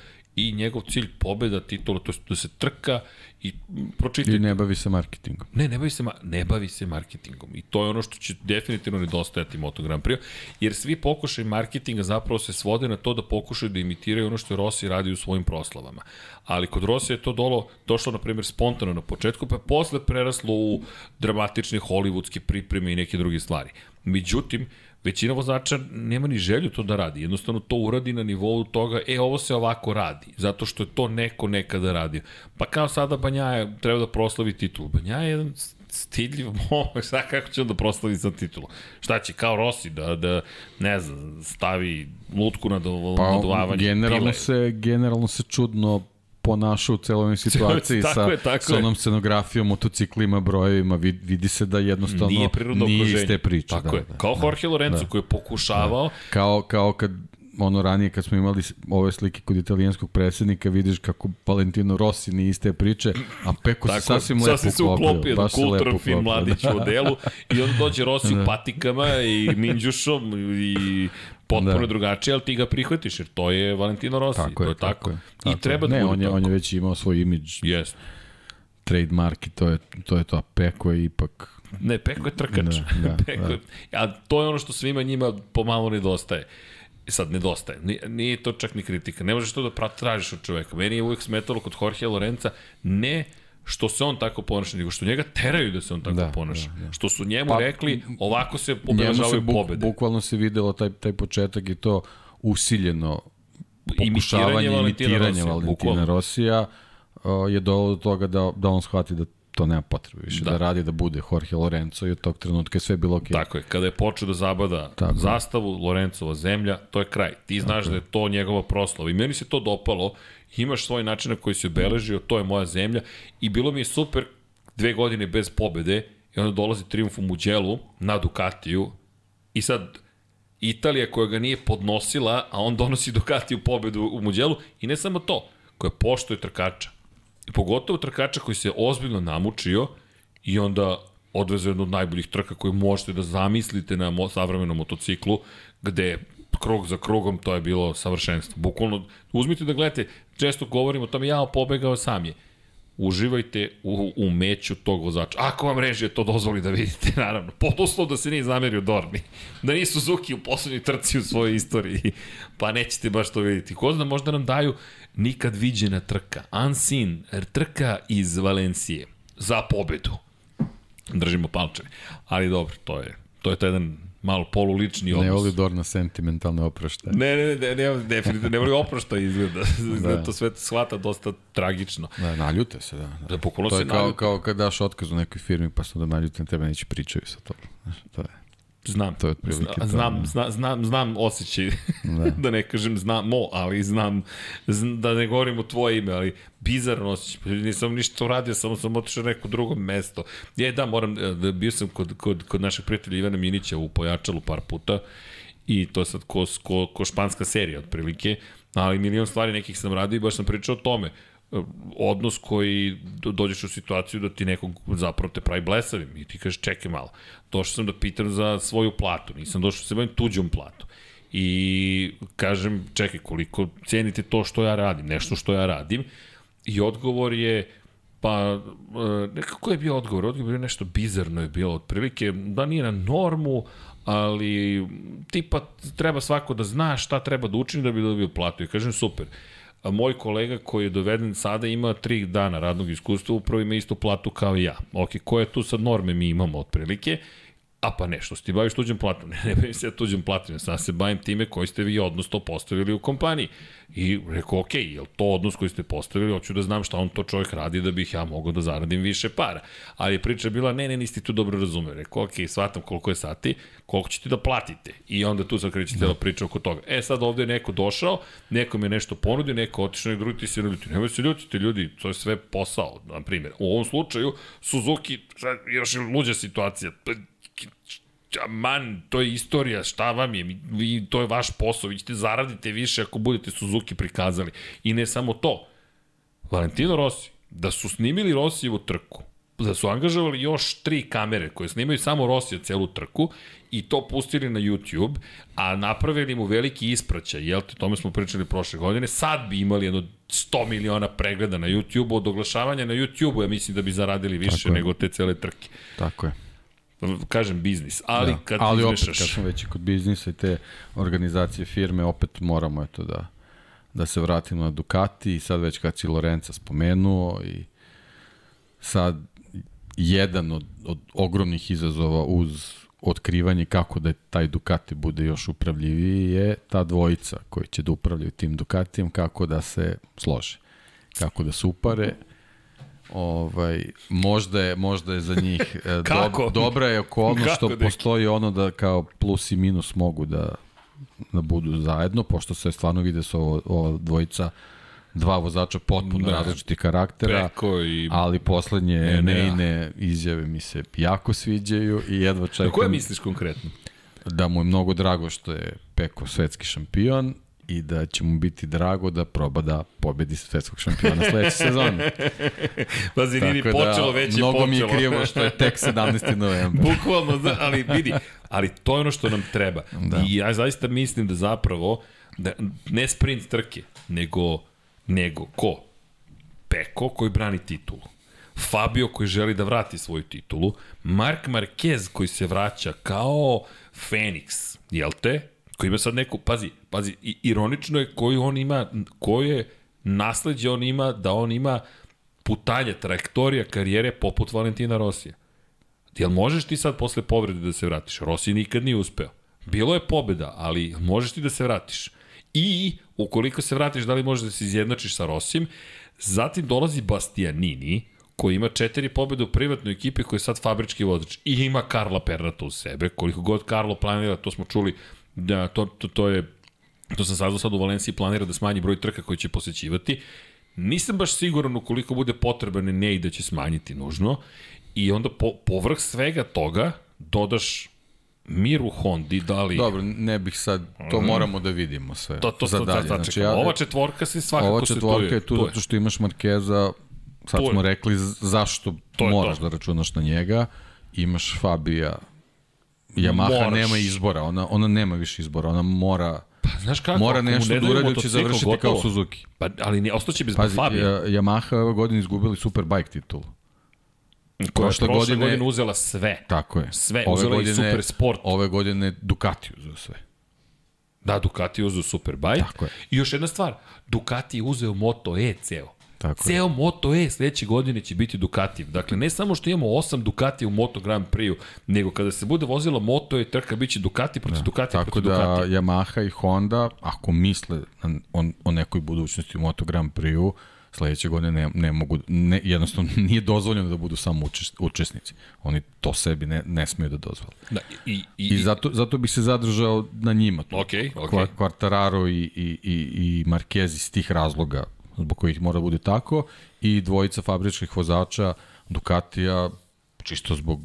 Speaker 1: i njegov cilj pobeda, titula, to je da se trka i pročitajte.
Speaker 2: I ne bavi se marketingom.
Speaker 1: Ne, ne bavi se, ne bavi se marketingom. I to je ono što će definitivno nedostajati Moto Grand Prix, jer svi pokušaj marketinga zapravo se svode na to da pokušaju da imitiraju ono što Rossi radi u svojim proslavama. Ali kod Rossi je to dolo, došlo, na primjer, spontano na početku, pa je posle preraslo u dramatične hollywoodske pripreme i neke druge stvari. Međutim, većina vozača nema ni želju to da radi. Jednostavno to uradi na nivou toga, e, ovo se ovako radi, zato što je to neko nekada radio. Pa kao sada Banjaja treba da proslavi titul. Banjaja je jedan stidljiv momak, sad kako će on da proslavi za titulu? Šta će, kao Rossi, da, da ne znam, stavi lutku na do, pa,
Speaker 2: generalno pile. se, generalno se čudno ponašao u celoj situaciji tako sa, je, tako sa onom scenografijom, motociklima, brojevima, vidi se da jednostavno nije, nije iste priče.
Speaker 1: Tako da, je, da, kao da, Jorge Lorenzo da, koji je pokušavao. Da.
Speaker 2: Kao, kao kad ono ranije kad smo imali ove slike kod italijanskog predsednika, vidiš kako Valentino Rossi nije iste priče, a Peko se sasvim lepo
Speaker 1: sasvim se uklopio. Baš se lepo film mladić u delu i onda dođe Rossi da. u patikama i minđušom i potpuno
Speaker 2: Da.
Speaker 1: drugačije, ali ti ga prihvatiš, jer to je Valentino Rossi,
Speaker 2: Tako
Speaker 1: to
Speaker 2: je,
Speaker 1: je tako.
Speaker 2: je,
Speaker 1: I
Speaker 2: tako
Speaker 1: treba
Speaker 2: je.
Speaker 1: da
Speaker 2: ne,
Speaker 1: bude
Speaker 2: on je,
Speaker 1: tako.
Speaker 2: on je već imao svoj imidž,
Speaker 1: Jest.
Speaker 2: trademark i to je to, je to. a Peko je ipak
Speaker 1: Ne, Peko je trkač.
Speaker 2: Da, da,
Speaker 1: Peko je, a to je ono što svima njima pomalo nedostaje. I sad nedostaje. Nije, nije to čak ni kritika. Ne možeš to da tražiš od čoveka. Meni je uvijek smetalo kod Jorge Lorenza ne što se on tako ponaša, nego što njega teraju da se on tako
Speaker 2: Da,
Speaker 1: ponaša.
Speaker 2: da, da.
Speaker 1: Što su njemu
Speaker 2: Pa,
Speaker 1: rekli, ovako se obeležavaju
Speaker 2: buk,
Speaker 1: pobede.
Speaker 2: bukvalno se videlo taj, taj početak i to usiljeno
Speaker 1: Imitiranje
Speaker 2: pokušavanje
Speaker 1: Valentina
Speaker 2: imitiranja
Speaker 1: Rosija,
Speaker 2: Valentina. Rosija uh, je dovelo do toga da, da on shvati da to nema potrebe više, da.
Speaker 1: Da.
Speaker 2: radi da bude Jorge Lorenzo i od tog trenutka je sve bilo okej.
Speaker 1: Tako je, kada je počeo da zabada
Speaker 2: Tako
Speaker 1: zastavu, Lorencova zemlja, to je kraj. Ti znaš da je to njegova proslava i meni se to dopalo, imaš svoj način na koji si obeležio, to je moja zemlja i bilo mi je super dve godine bez pobede i onda dolazi triumf u Muđelu na Ducatiju i sad Italija koja ga nije podnosila, a on donosi Ducatiju pobedu u Muđelu i ne samo to, koja poštuje trkača. I pogotovo trkača koji se ozbiljno namučio i onda odveze jednu od najboljih trka koju možete da zamislite na mo savremenom motociklu, gde krug za krugom to je bilo savršenstvo. Bukvalno, uzmite da gledate, često govorimo o tome, ja pobegao sam je. Uživajte u umeću tog vozača. Ako vam režije to dozvoli da vidite, naravno. Pod uslov da se nije zamerio Dorni. Da nisu Suzuki u poslednjoj trci u svojoj istoriji. Pa nećete baš to vidjeti. Ko zna, možda nam daju nikad viđena trka. Unseen, trka iz Valencije. Za pobedu. Držimo palčeve. Ali dobro, to je, to je to jedan malo polulični odnos.
Speaker 2: Ne voli Dorna sentimentalne oproštaje.
Speaker 1: Ne, ne, ne, ne, ne, definitivno ne voli oprošta izgleda.
Speaker 2: Da.
Speaker 1: to sve shvata dosta tragično.
Speaker 2: Da, naljute se, da. da.
Speaker 1: Da, bukvalno
Speaker 2: To
Speaker 1: se
Speaker 2: je kao,
Speaker 1: naljute.
Speaker 2: kao kad daš otkaz u nekoj firmi pa su da naljute na tebe neće pričaju sa tobom. Znaš, to je.
Speaker 1: Znam.
Speaker 2: To je otprilike
Speaker 1: Zna,
Speaker 2: to,
Speaker 1: znam,
Speaker 2: da.
Speaker 1: zna, znam, znam osjećaj.
Speaker 2: Da.
Speaker 1: da ne kažem znamo, ali znam, zn, da ne govorim u tvoje ime, ali bizarno osjećaj. Nisam ništa uradio, samo sam otišao na neko drugo mesto. Je, da, moram, e, da bio sam kod, kod, kod našeg prijatelja Ivana Minića u Pojačalu par puta i to je sad ko, ko, ko španska serija otprilike, ali milion stvari nekih sam radio i baš sam pričao o tome odnos koji do- dođeš u situaciju da ti nekog zapravo te pravi blesavim i ti kažeš čekaj malo. Došao sam da pitam za svoju platu, nisam došao da se bavim tuđom platu. I kažem, čekaj, koliko cijenite to što ja radim, nešto što ja radim. I odgovor je, pa, e, nekako je bio odgovor, odgovor je nešto bizarno je bilo, otprilike, da nije na normu, ali tipa treba svako da zna šta treba da učini da bi dobio platu. I kažem, super. A moj kolega koji je doveden sada ima tri dana radnog iskustva, upravo ima istu platu kao i ja. Ok, koje tu sad norme mi imamo otprilike? A pa ne, što se ti baviš tuđem platom? Ne, ne bavim se ja tuđem platom, sad se bavim time koji ste vi odnos to postavili u kompaniji. I rekao, ok, je to odnos koji ste postavili, hoću da znam šta on to čovjek radi da bih ja mogao da zaradim više para. Ali je priča bila, ne, ne, nisi ti tu dobro razumeo. Rekao, ok, shvatam koliko je sati, koliko ćete da platite. I onda tu sad kreće cijela priča oko toga. E, sad ovde je neko došao, neko mi je nešto ponudio, neko otišao, neki drugi ti se ljuti. Nemoj se ljutiti, ljudi, to je sve posao, na primjer. U ovom slučaju, Suzuki, još je luđa situacija, man, to je istorija, šta vam je, vi, to je vaš posao, vi ćete zaradite više ako budete Suzuki prikazali. I ne samo to, Valentino Rossi, da su snimili Rossijevu trku, da su angažovali još tri kamere koje snimaju samo Rosija celu trku i to pustili na YouTube, a napravili mu veliki ispraćaj, jel te, tome smo pričali prošle godine, sad bi imali jedno 100 miliona pregleda na YouTube, od oglašavanja na YouTube-u, ja mislim da bi zaradili više
Speaker 2: Tako
Speaker 1: nego te cele trke.
Speaker 2: Tako je.
Speaker 1: Kažem biznis, ali
Speaker 2: da.
Speaker 1: kad
Speaker 2: Ali opet,
Speaker 1: izmešaš...
Speaker 2: kad smo već i kod biznisa i te organizacije firme, opet moramo eto da, da se vratimo na Ducati i sad već kad si Lorenza spomenuo i sad jedan od, od ogromnih izazova uz otkrivanje kako da taj Ducati bude još upravljiviji je ta dvojica koji će da upravljaju tim Ducatijem, kako da se slože, kako da se upare. Ovaj, možda je, možda je za njih e,
Speaker 1: Kako?
Speaker 2: dob, dobra je okolnost
Speaker 1: Kako,
Speaker 2: što
Speaker 1: deki?
Speaker 2: postoji ono da kao plus i minus mogu da, da budu zajedno, pošto se stvarno vide su ovo, ova dvojica dva vozača potpuno
Speaker 1: Da.
Speaker 2: da. različitih karaktera,
Speaker 1: Peko i...
Speaker 2: ali poslednje
Speaker 1: Ne, ne,
Speaker 2: Neine izjave mi se jako sviđaju i jedva
Speaker 1: Na koje
Speaker 2: čekam
Speaker 1: misliš konkretno?
Speaker 2: da mu je mnogo drago što je Peko svetski šampion i da će mu biti drago da proba da pobedi svetskog šampiona sledeće sezone.
Speaker 1: Pazi, nije ni počelo,
Speaker 2: da,
Speaker 1: već je
Speaker 2: mnogo
Speaker 1: počelo.
Speaker 2: mi je krivo što je tek 17. novembra.
Speaker 1: Bukvalno, zna- ali vidi, ali to je ono što nam treba. Da. I ja zaista mislim da zapravo, da, ne sprint trke, nego, nego ko? Peko koji brani titulu. Fabio koji želi da vrati svoju titulu, Mark Marquez koji se vraća kao Feniks, jel te? Koji ima sad neku, pazi, pazi, ironično je koji on ima, koje nasledđe on ima, da on ima putanje, trajektorija karijere poput Valentina Rosija. Jel možeš ti sad posle povrede da se vratiš? Rossi nikad nije uspeo. Bilo je pobeda, ali možeš ti da se vratiš. I ukoliko se vratiš, da li možeš da se izjednačiš sa Rosim? Zatim dolazi Bastianini, koji ima četiri pobjede u privatnoj ekipi koji je sad fabrički vozač i ima Karla Pernata u sebe, koliko god Karlo planira, to smo čuli, da to, to, to je to sam saznao sad u Valenciji planira da smanji broj trka koji će posećivati. Nisam baš siguran ukoliko bude potreban ne i da će smanjiti nužno. I onda po, povrh svega toga dodaš mir u Hondi, da li...
Speaker 2: Dobro, ne bih sad, to moramo da vidimo sve.
Speaker 1: to, to,
Speaker 2: za
Speaker 1: to,
Speaker 2: dalje.
Speaker 1: to, znači, ja, ova četvorka se svakako
Speaker 2: ova četvorka
Speaker 1: se
Speaker 2: je tu zato što imaš Markeza, sad smo rekli zašto
Speaker 1: To
Speaker 2: moraš
Speaker 1: to.
Speaker 2: da računaš na njega, imaš Fabija, Yamaha
Speaker 1: Moraš.
Speaker 2: nema izbora, ona, ona nema više izbora, ona mora,
Speaker 1: Pa, znaš kako,
Speaker 2: mora nešto
Speaker 1: ne
Speaker 2: da uradi, će završiti
Speaker 1: gotovo.
Speaker 2: kao Suzuki.
Speaker 1: Pa, ali ne, ostaće bez
Speaker 2: Pazi,
Speaker 1: Fabija,
Speaker 2: Ja- Yamaha ove godine izgubili Superbike titulu.
Speaker 1: koja je
Speaker 2: prošle godine-
Speaker 1: godine uzela sve.
Speaker 2: Tako je.
Speaker 1: Sve, uzela i Super Sport.
Speaker 2: Ove godine Ducati uzeo sve.
Speaker 1: Da, Ducati uzeo Superbike.
Speaker 2: Tako je.
Speaker 1: I još jedna stvar, Ducati je uzeo Moto E ceo.
Speaker 2: Tako je.
Speaker 1: Ceo Moto E sledeće godine će biti Ducati. Dakle, ne samo što imamo osam Ducati u Moto Grand Prix-u, nego kada se bude vozila Moto E trka, bit će Ducati protiv Ducati
Speaker 2: Tako
Speaker 1: protiv
Speaker 2: da
Speaker 1: Ducati.
Speaker 2: Yamaha i Honda, ako misle na- o, o nekoj budućnosti u Moto Grand Prix-u, sledeće godine ne, ne mogu, ne, jednostavno nije dozvoljeno da budu samo učes, učesnici. Oni to sebi ne, ne smeju da dozvole.
Speaker 1: Da, i, i,
Speaker 2: I zato, zato bih se zadržao na njima.
Speaker 1: okej.
Speaker 2: Kva- Quartararo i, i, i, i Marquez iz tih razloga zbog kojih mora da bude tako i dvojica fabričkih vozača Ducatija čisto zbog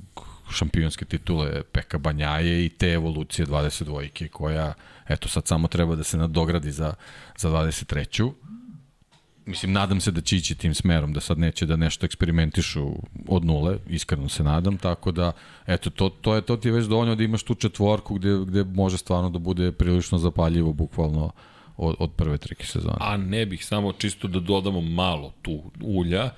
Speaker 2: šampionske titule Peka Banjaje i te evolucije 22 koja eto sad samo treba da se nadogradi za, za 23. Mislim, nadam se da će ići tim smerom, da sad neće da nešto eksperimentišu od nule, iskreno se nadam, tako da, eto, to, to, je, to ti je već dovoljno da imaš tu četvorku gde, gde može stvarno da bude prilično zapaljivo, bukvalno, od, od prve trike sezone.
Speaker 1: a ne bih samo čisto da dodamo malo tu ulja,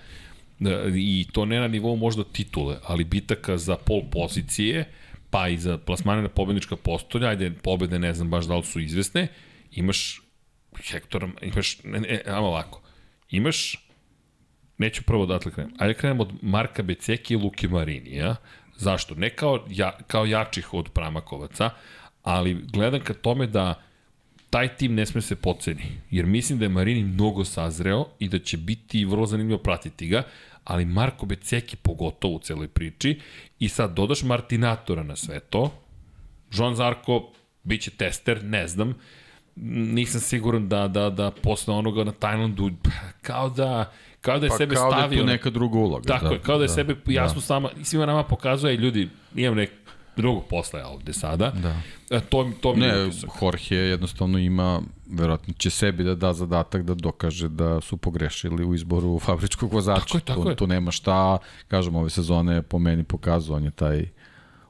Speaker 1: da, i to ne na nivou možda titule, ali bitaka za pol pozicije, pa i za plasmane na pobednička postolja, ajde, pobede ne znam baš da li su izvesne, imaš Hektora, imaš, ne, ne, ajmo ovako, imaš, neću prvo odatle krenem, ajde krenem od Marka Beceki i Luke Marinija, zašto? Ne kao, ja, kao jačih od Pramakovaca, ali gledam ka tome da taj tim ne sme se poceni, jer mislim da je Marini mnogo sazreo i da će biti vrlo zanimljivo pratiti ga, ali Marko Beceki pogotovo u celoj priči i sad dodaš Martinatora na sve to, Joan Zarko biće tester, ne znam, nisam siguran da, da, da posle onoga na Tajlandu, kao da, kao da je
Speaker 2: pa
Speaker 1: sebe
Speaker 2: kao da je
Speaker 1: stavio...
Speaker 2: tu neka druga uloga.
Speaker 1: Tako da, je, kao da je da, sebe jasno da. sama, svima nama pokazuje, ljudi, imam nek drugog posla ja ovde sada. Da. E, to, to mi je
Speaker 2: Ne,
Speaker 1: utisak.
Speaker 2: Jorge jednostavno ima, verovatno će sebi da da zadatak da dokaže da su pogrešili u izboru fabričkog vozača.
Speaker 1: Tako je, tako
Speaker 2: tu,
Speaker 1: je.
Speaker 2: tu nema šta, kažem, ove sezone je po meni pokazao, on je taj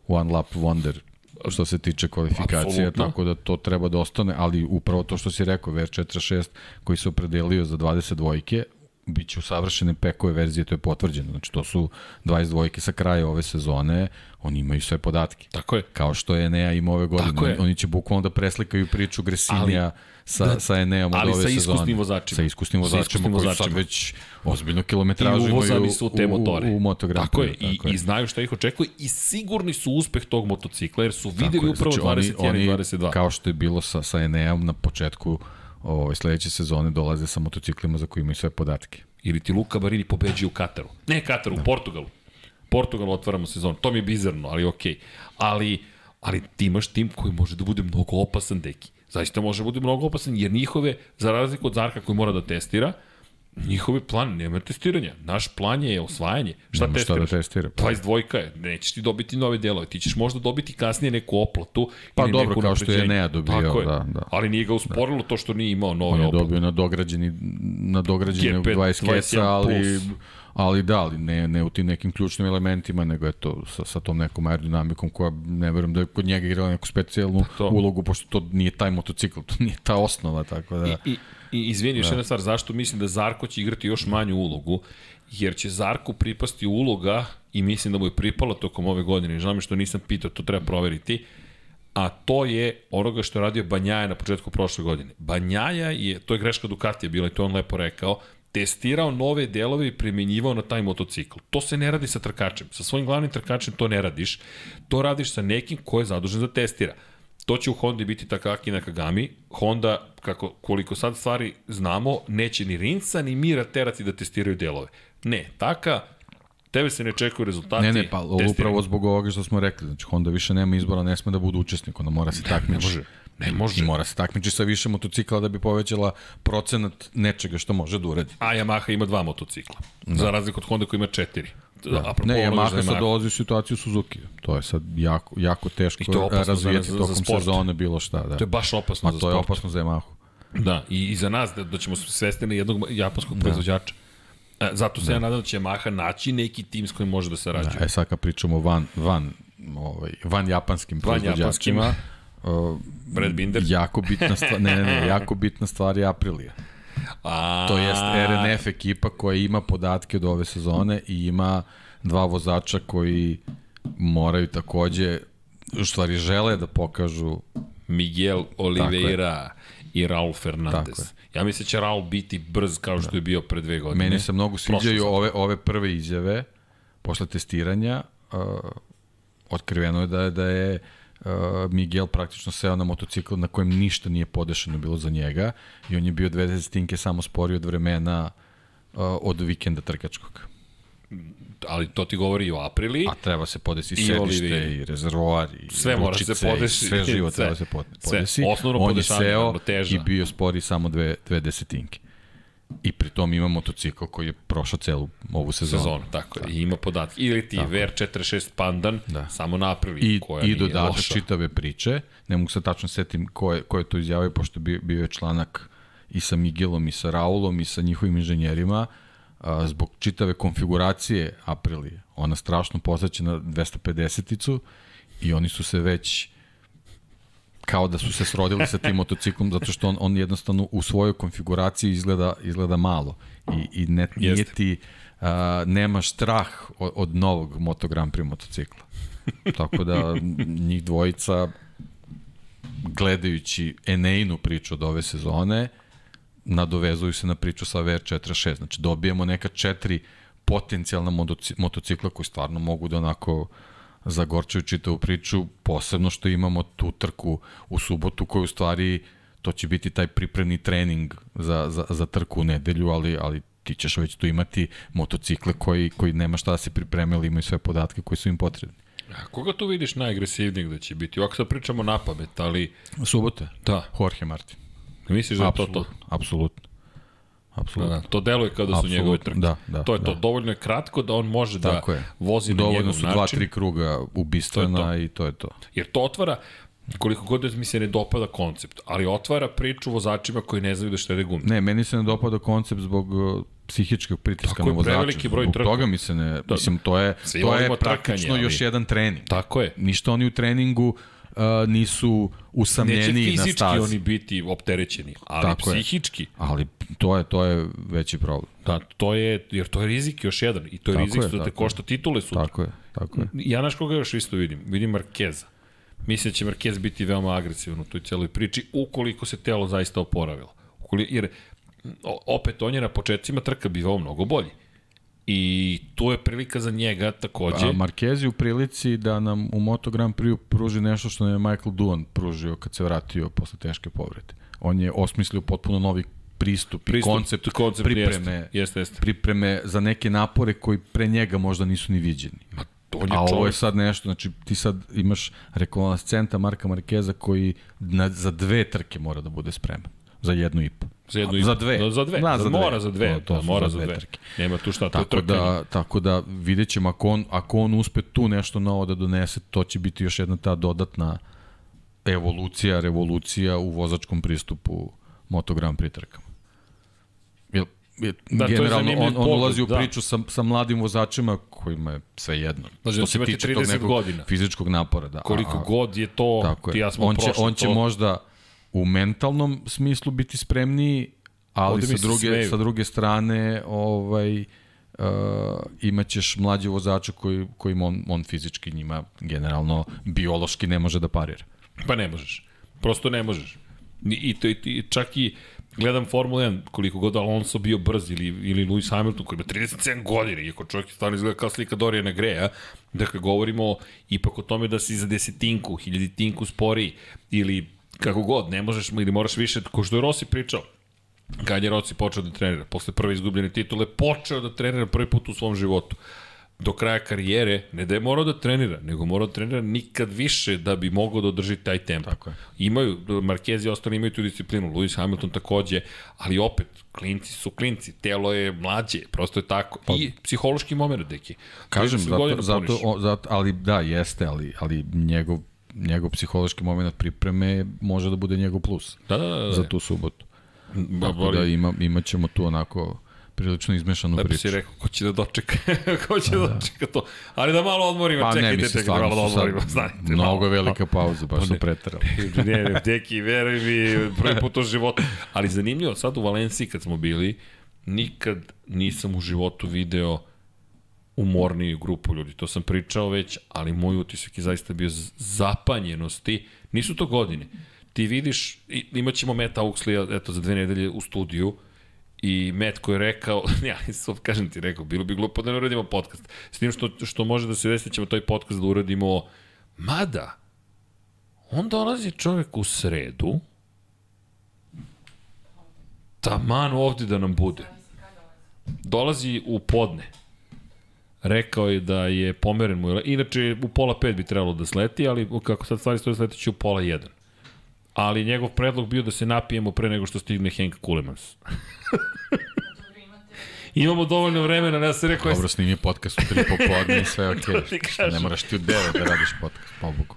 Speaker 2: one lap wonder što se tiče kvalifikacije,
Speaker 1: Apsolutno.
Speaker 2: tako da to treba da ostane, ali upravo to što si rekao, VR46 koji se opredelio za 22-ke, bit će u savršene pekove verzije, to je potvrđeno. Znači, to su 22-ke sa kraja ove sezone, oni imaju sve podatke.
Speaker 1: Tako je.
Speaker 2: Kao što je Enea ima ove godine.
Speaker 1: Tako je.
Speaker 2: Oni, će bukvalno da preslikaju priču Gresinija
Speaker 1: Ali-
Speaker 2: sa,
Speaker 1: da,
Speaker 2: sa Eneom od
Speaker 1: ali
Speaker 2: ove
Speaker 1: sa
Speaker 2: sezone.
Speaker 1: iskusnim vozačima.
Speaker 2: Sa iskusnim
Speaker 1: Sa
Speaker 2: vozačima,
Speaker 1: iskusnim
Speaker 2: koji
Speaker 1: vozačima.
Speaker 2: sad već ozbiljno kilometražu
Speaker 1: I
Speaker 2: imaju
Speaker 1: su u te
Speaker 2: u,
Speaker 1: motore.
Speaker 2: u, u Grand
Speaker 1: Tako je,
Speaker 2: Prix,
Speaker 1: i, i znaju šta ih očekuje i sigurni su uspeh tog motocikla, jer su videli
Speaker 2: Tako je.
Speaker 1: upravo
Speaker 2: Znači,
Speaker 1: 21
Speaker 2: oni,
Speaker 1: i
Speaker 2: oni,
Speaker 1: 22.
Speaker 2: Kao što je bilo sa, sa Eneom na početku ovaj, sledeće sezone dolaze sa motociklima za koji imaju sve podatke.
Speaker 1: Ili ti Luka Barini pobeđuje u Kataru. Ne Kataru, u Portugalu. Portugal otvaramo sezonu. To mi je bizarno, ali okej. Okay. Ali, ali ti imaš tim koji može da bude mnogo opasan, deki. Zaista može da bude mnogo opasan, jer njihove, za razliku od Zarka koji mora da testira, Njihovi plan, nema testiranja. Naš plan je osvajanje. Šta
Speaker 2: Nema šta da
Speaker 1: testiraš?
Speaker 2: testira.
Speaker 1: 22 je, nećeš ti dobiti nove delove, ti ćeš možda dobiti kasnije neku oplatu
Speaker 2: Pa
Speaker 1: ili
Speaker 2: dobro,
Speaker 1: neku
Speaker 2: kao što je. Enea dobio,
Speaker 1: Tako je.
Speaker 2: da, da.
Speaker 1: Ali nije ga usporilo to što nije imao nove
Speaker 2: On je
Speaker 1: oplate.
Speaker 2: dobio na dograđeni, na dograđeni
Speaker 1: G5,
Speaker 2: 20
Speaker 1: 21
Speaker 2: keca, ali,
Speaker 1: plus.
Speaker 2: Ali da, ali ne, ne u tim nekim ključnim elementima, nego je to sa, sa tom nekom aerodinamikom koja ne verujem da je kod njega igrala neku specijalnu
Speaker 1: To.
Speaker 2: ulogu, pošto to nije taj motocikl, to nije ta osnova, tako da...
Speaker 1: I, i, i izvini, još jedna stvar, zašto mislim da Zarko će igrati još manju ulogu, jer će Zarku pripasti uloga i mislim da mu je pripala tokom ove godine, žao mi što nisam pitao, to treba proveriti, a to je onoga što je radio Banjaja na početku prošle godine. Banjaja je, to je greška Ducatija bila i to on lepo rekao, testirao nove delove i primenjivao na taj motocikl. To se ne radi sa trkačem. Sa svojim glavnim trkačem to ne radiš. To radiš sa nekim ko je zadužen da testira. To će u Hondi biti Takaki Nakagami. Honda, kako, koliko sad stvari znamo, neće ni Rinsa ni Mira terati da testiraju delove. Ne, Taka, tebe se ne čekaju rezultati.
Speaker 2: Ne, ne, pa upravo zbog ovoga što smo rekli, znači Honda više nema izbora, ne sme da bude učesnik, ona mora se takmiči.
Speaker 1: može. Ne može.
Speaker 2: Mora se takmiči sa više motocikla da bi povećala procenat nečega što može da uradi.
Speaker 1: A Yamaha ima dva motocikla. Da. Za razliku od Honda koji ima četiri. Da. Apropo
Speaker 2: Ne, Yamaha
Speaker 1: za
Speaker 2: sad dolazi u situaciju Suzuki. To je sad jako, jako teško
Speaker 1: I to je opasno za- za- za
Speaker 2: tokom
Speaker 1: sport.
Speaker 2: sezone bilo šta. Da.
Speaker 1: To je baš opasno
Speaker 2: Ma
Speaker 1: za
Speaker 2: to je
Speaker 1: sport.
Speaker 2: opasno za Yamahu.
Speaker 1: Da, i, i za nas da, da ćemo svesti na jednog japanskog da. proizvođača. E, zato se da. ja nadam da će Yamaha naći neki tim s kojim može da se rađuje.
Speaker 2: Da, e sad kad pričamo van, van, ovaj, van japanskim
Speaker 1: Van
Speaker 2: proizvođačima, uh,
Speaker 1: Brad Binder.
Speaker 2: jako bitna stvar, ne, ne, ne, jako bitna stvar je Aprilija.
Speaker 1: A,
Speaker 2: To jest RNF ekipa koja ima podatke od ove sezone i ima dva vozača koji moraju takođe, u stvari žele da pokažu
Speaker 1: Miguel Oliveira i Raul Fernandez. Ja mislim da će Raul biti brz kao što je bio pre dve godine.
Speaker 2: Meni se mnogo sviđaju ove, ove prve izjave posle testiranja. Uh, otkriveno je da je, da je uh, Miguel praktično seo na motocikl na kojem ništa nije podešeno bilo za njega i on je bio dve desetinke samo sporiji od vremena uh, od vikenda trkačkog.
Speaker 1: Ali to ti govori i o Aprili.
Speaker 2: A treba se podesi
Speaker 1: I
Speaker 2: sedište
Speaker 1: Oliveira.
Speaker 2: i rezervoar i
Speaker 1: Sve mora
Speaker 2: ručice
Speaker 1: se podesi.
Speaker 2: i sve živo
Speaker 1: Sve.
Speaker 2: treba se pod-
Speaker 1: Sve.
Speaker 2: podesi.
Speaker 1: Osnovno
Speaker 2: On je seo i bio spori samo dve, dve desetinke. I pritom ima motocikl koji je prošao celu ovu sezonu.
Speaker 1: sezonu, tako je. I ima podatke. Ili ti VR46 Pandan,
Speaker 2: Da.
Speaker 1: samo na Aprili,
Speaker 2: I,
Speaker 1: koja
Speaker 2: i
Speaker 1: nije
Speaker 2: dodatak
Speaker 1: loša.
Speaker 2: čitave priče. Ne mogu se tačno setim ko je, ko je to izjavio, pošto bio, bio je članak i sa Miguelom i sa Raulom i sa njihovim inženjerima a, zbog čitave konfiguracije Aprilije. Ona strašno posjeća na 250-icu i oni su se već kao da su se srodili sa tim motociklom zato što on, on jednostavno u svojoj konfiguraciji izgleda, izgleda malo i, i ne, nije
Speaker 1: Jeste.
Speaker 2: ti a, nema strah od, od novog Moto Grand Prix motocikla. Tako da njih dvojica gledajući Eneinu priču od ove sezone nadovezuju se na priču sa VR46. Znači dobijemo neka četiri potencijalna motoci- motocikla koji stvarno mogu da onako zagorčaju čitavu priču, posebno što imamo tu trku u subotu koju u stvari to će biti taj pripremni trening za, za, za trku u nedelju, ali, ali ti ćeš već tu imati motocikle koji, koji nema šta da se pripremili, imaju sve podatke koji su im potrebni.
Speaker 1: A koga tu vidiš najagresivnijeg da će biti? Ovako sad pričamo na pamet, ali
Speaker 2: Subota?
Speaker 1: da,
Speaker 2: Jorge Martin.
Speaker 1: misliš da je to to?
Speaker 2: Apsolutno.
Speaker 1: Da,
Speaker 2: Apsolutno.
Speaker 1: da, to deluje kao da su njegove trke.
Speaker 2: da, da,
Speaker 1: to je to,
Speaker 2: da.
Speaker 1: dovoljno je kratko da on može da
Speaker 2: Tako je.
Speaker 1: vozi na
Speaker 2: Dovoljno
Speaker 1: njegov
Speaker 2: su dva,
Speaker 1: način.
Speaker 2: tri kruga ubistvena
Speaker 1: To je
Speaker 2: i to je to.
Speaker 1: Jer to otvara, koliko god da mi se ne dopada koncept, ali otvara priču vozačima koji ne znaju da štede gume.
Speaker 2: Ne, meni se ne dopada koncept zbog uh, psihičkog pritiska
Speaker 1: Tako je,
Speaker 2: na vozača.
Speaker 1: preveliki broj trka.
Speaker 2: toga mi se ne...
Speaker 1: Da.
Speaker 2: Mislim, to je,
Speaker 1: Svi
Speaker 2: to je
Speaker 1: volimo trkanje,
Speaker 2: praktično
Speaker 1: ali-
Speaker 2: još jedan trening.
Speaker 1: Tako je.
Speaker 2: Ništa oni u treningu uh, nisu
Speaker 1: Neće
Speaker 2: usamljeni na
Speaker 1: fizički
Speaker 2: stazi.
Speaker 1: oni biti opterećeni, ali
Speaker 2: Tako je.
Speaker 1: psihički.
Speaker 2: Ali to je, to je veći problem.
Speaker 1: Da, to je, jer to je rizik još jedan. I to je
Speaker 2: Tako
Speaker 1: rizik
Speaker 2: je,
Speaker 1: što te
Speaker 2: je.
Speaker 1: košta titule sutra.
Speaker 2: Tako je, tako je.
Speaker 1: Ja naš koga još isto vidim? Vidim Markeza. Mislim da će Marquez biti veoma agresivan u toj celoj priči, ukoliko se telo zaista oporavilo. Ukoliko, jer opet on je na početcima trka bivao mnogo bolji. I tu je prilika za njega takođe.
Speaker 2: A Marquez je u prilici da nam u Moto Grand Prix pruži nešto što nam je Michael Duan pružio kad se vratio posle teške povrede. On je osmislio potpuno novi pristup,
Speaker 1: Pristup,
Speaker 2: i koncept,
Speaker 1: koncept
Speaker 2: pripreme,
Speaker 1: jeste, jeste, jeste.
Speaker 2: pripreme za neke napore koji pre njega možda nisu ni viđeni.
Speaker 1: Ma, on je
Speaker 2: A ovo je sad nešto, znači ti sad imaš rekonvalescenta Marka Markeza koji na, za dve trke mora da bude spreman. Za jednu i po.
Speaker 1: Za jednu i
Speaker 2: Za
Speaker 1: po.
Speaker 2: dve.
Speaker 1: Da, za dve.
Speaker 2: Da,
Speaker 1: za
Speaker 2: za dve.
Speaker 1: mora za dve.
Speaker 2: To- to
Speaker 1: da, mora
Speaker 2: za
Speaker 1: za
Speaker 2: dve
Speaker 1: dve.
Speaker 2: trke.
Speaker 1: Nema tu šta, to je
Speaker 2: Tako
Speaker 1: trkanje.
Speaker 2: da, tako da vidjet ćemo ako on, ako on uspe tu nešto novo da donese, to će biti još jedna ta dodatna evolucija, revolucija u vozačkom pristupu Moto Grand Prix trkama. Jel, je,
Speaker 1: Da, je
Speaker 2: generalno
Speaker 1: zanimljiv
Speaker 2: on, on ulazi u
Speaker 1: da.
Speaker 2: priču sa, sa mladim vozačima kojima je sve jedno.
Speaker 1: Znači, on će imati 30 godina.
Speaker 2: fizičkog napora. Da.
Speaker 1: Koliko
Speaker 2: A-
Speaker 1: god je to,
Speaker 2: Tako
Speaker 1: ti
Speaker 2: je.
Speaker 1: ja smo
Speaker 2: on će,
Speaker 1: prošli
Speaker 2: on će
Speaker 1: to.
Speaker 2: možda u mentalnom smislu biti spremniji, ali
Speaker 1: Ovde
Speaker 2: sa druge,
Speaker 1: smeju.
Speaker 2: sa druge strane ovaj, uh, imaćeš mlađe vozače koji, kojim on, on fizički njima generalno biološki ne može da parira.
Speaker 1: Pa ne možeš. Prosto ne možeš. I, i, to, i, i čak i gledam Formula 1, koliko god Alonso bio brz ili, ili Lewis Hamilton koji ima 37 godina, iako čovjek stvarno izgleda kao slika Dorijana Greja, dakle govorimo ipak o tome da si za desetinku, hiljaditinku sporiji ili kako god, ne možeš ili moraš više, ko što je Rossi pričao, kad je Rossi počeo da trenira, posle prve izgubljene titule, počeo da trenira prvi put u svom životu. Do kraja karijere, ne da je morao da trenira, nego morao da trenira nikad više da bi mogao da održi taj tempo.
Speaker 2: Tako je.
Speaker 1: Imaju, Marquez i ostali imaju tu disciplinu, Lewis Hamilton takođe, ali opet, klinci su klinci, telo je mlađe, prosto je tako. Pa, I psihološki moment, deki.
Speaker 2: Kažem,
Speaker 1: 30
Speaker 2: zato, zato, o, zato, ali da, jeste, ali, ali njegov, njegov psihološki moment pripreme može da bude njegov plus
Speaker 1: Da, da, da. da.
Speaker 2: za tu subotu. Tako da ima, imat ćemo tu onako prilično izmešanu
Speaker 1: Lepo
Speaker 2: priču.
Speaker 1: si rekao, ko će da dočeka, ko će da dočeka to. Ali da malo odmorimo,
Speaker 2: Pa
Speaker 1: čekajte,
Speaker 2: mislim,
Speaker 1: čekajte, malo da
Speaker 2: stvarno su
Speaker 1: odmorimo, znajte.
Speaker 2: mnogo
Speaker 1: malo.
Speaker 2: velika pauza, baš
Speaker 1: Pa
Speaker 2: su
Speaker 1: ne.
Speaker 2: preterali.
Speaker 1: ne, ne, deki, veruj mi, prvi put u životu. Ali zanimljivo, sad u Valenciji kad smo bili, nikad nisam u životu video umorniju grupu ljudi. To sam pričao već, ali moj utisak je zaista bio zapanjenosti. Nisu to godine. Ti vidiš, i- imat ćemo Meta Auxley, eto, za dve nedelje u studiju, i Met koji je rekao, ja nisam, kažem ti rekao, bilo bi glupo da ne uradimo podcast. S tim što, što može da se desi, da ćemo taj podcast da uradimo, mada, on dolazi čovek u sredu, taman ovde da nam bude. Dolazi u podne. Rekao je da je pomeren mu. Inače, u pola pet bi trebalo da sleti, ali kako sad stvari stoje, sletit će u pola jedan. Ali njegov predlog bio da se napijemo pre nego što stigne Henk Kulemans. Imamo dovoljno vremena, ja se rekao,
Speaker 2: Dobro, snimi podcast u tri popodne i sve
Speaker 1: kažem.
Speaker 2: Ne moraš ti u devet da radiš podcast, pobogu.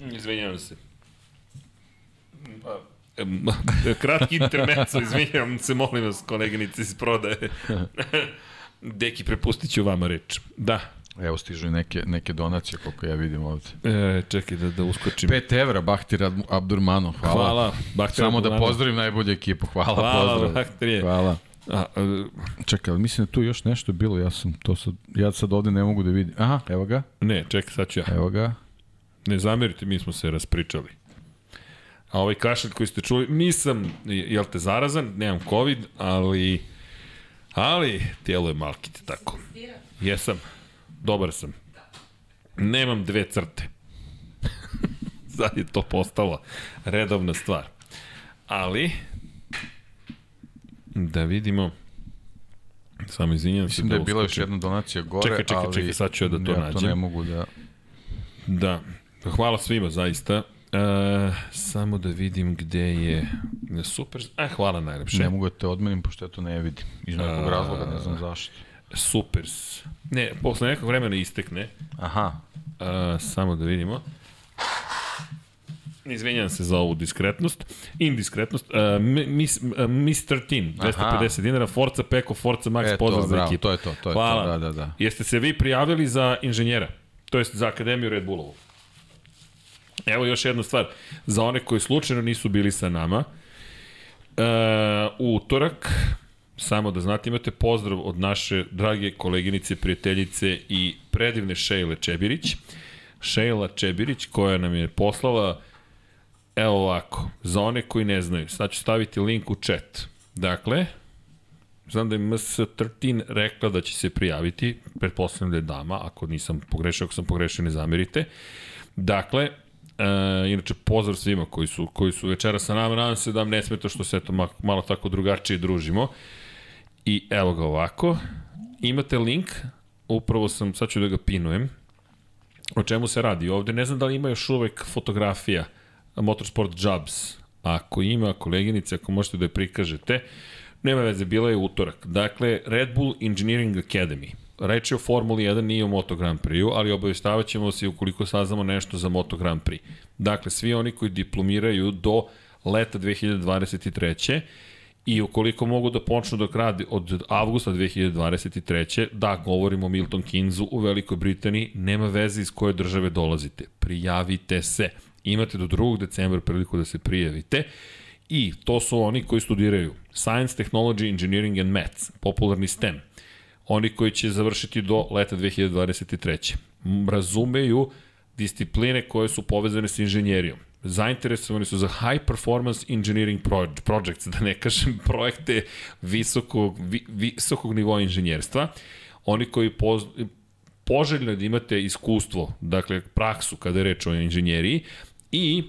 Speaker 1: Izvinjavam se. Pa, em, Kratki intermeco, izvinjavam se, molim vas, koleginice iz prodaje. Deki, prepustit ću vama reč. Da,
Speaker 2: Evo stižu i neke, neke donacije, koliko ja vidim ovde.
Speaker 1: e, čekaj da, da uskočim.
Speaker 2: 5 evra, Bahtir Ab- Abdurmanov, hvala.
Speaker 1: Hvala. Bahtir
Speaker 2: Samo da
Speaker 1: Abdurmanov.
Speaker 2: pozdravim najbolju ekipu, hvala,
Speaker 1: Hvala,
Speaker 2: pozdrav.
Speaker 1: Bahtirije.
Speaker 2: Hvala.
Speaker 1: A, a,
Speaker 2: Čekaj, ali mislim da tu još nešto bilo, ja sam to sad, ja sad ovde ne mogu da vidim. Aha, evo ga,
Speaker 1: ne, čekaj, sad ću ja.
Speaker 2: evo ga.
Speaker 1: Ne zamerite, mi smo se raspričali. A ovaj kašalj koji ste čuli, nisam, jel te zarazan, nemam covid, ali, ali, tijelo je malkite tako. Jesam, dobar sam. Nemam dve crte. Sad je to postala redovna stvar. Ali, da vidimo, samo izvinjam se.
Speaker 2: Mislim da je bila još jedna donacija gore,
Speaker 1: Čekaj, čekaj,
Speaker 2: ali
Speaker 1: čekaj, sad ću ja da to
Speaker 2: ja to
Speaker 1: nađem.
Speaker 2: ne mogu da...
Speaker 1: Da, hvala svima zaista. E, samo da vidim gde je super. E, hvala najlepše.
Speaker 2: Ne mogu da te odmenim, pošto ja to ne vidim. Iz nekog
Speaker 1: A-
Speaker 2: razloga, ne znam zašto.
Speaker 1: Supers. Ne, posle nekog vremena istekne.
Speaker 2: Aha,
Speaker 1: E, samo da vidimo. Izvinjam se za ovu diskretnost. Indiskretnost. E, mis, e, Mr. Team, 250 dinara. Forza Peko, Forza Max,
Speaker 2: E, to,
Speaker 1: pozdrav za
Speaker 2: bravo,
Speaker 1: ekipu.
Speaker 2: to je to, to je
Speaker 1: Hvala.
Speaker 2: to, da, da, da.
Speaker 1: Jeste se vi prijavili za inženjera? To jest za Akademiju Red Bullovu? Evo još jedna stvar. Za one koji slučajno nisu bili sa nama, e, utorak, samo da znate, imate pozdrav od naše drage koleginice, prijateljice i predivne Šejle Čebirić. Šejla Čebirić koja nam je poslala evo ovako, za one koji ne znaju, sad ću staviti link u chat. Dakle, Znam da je MS13 rekla da će se prijaviti, pretpostavljam da je dama, ako nisam pogrešio, ako sam pogrešio ne zamerite. Dakle, e, inače pozdrav svima koji su, koji su večera sa nama, nadam se da vam ne smeta što se eto ma- malo tako drugačije družimo. I evo ga ovako, imate link, upravo sam, sad ću da ga pinujem, o čemu se radi ovde, ne znam da li ima još uvek fotografija Motorsport Jobs Ako ima koleginice, ako možete da je prikažete, nema veze, bila je utorak. Dakle, Red Bull Engineering Academy. Reč je o Formuli 1, nije o Moto Grand Prix, ali obavještavaćemo ćemo se ukoliko saznamo nešto za Moto Grand Prix. Dakle, svi oni koji diplomiraju do leta 2023 i ukoliko mogu da počnu dok radi od avgusta 2023. Da, govorimo o Milton Kinzu u Velikoj Britaniji, nema veze iz koje države dolazite. Prijavite se. Imate do 2. decembra priliku da se prijavite. I to su oni koji studiraju Science, Technology, Engineering and Maths, popularni STEM. Oni koji će završiti do leta 2023. Razumeju discipline koje su povezane sa inženjerijom zainteresovani su za high performance engineering projects, da ne kažem projekte visokog, vi, visokog nivoa inženjerstva. Oni koji poz, poželjno da imate iskustvo, dakle praksu kada je reč o inženjeriji i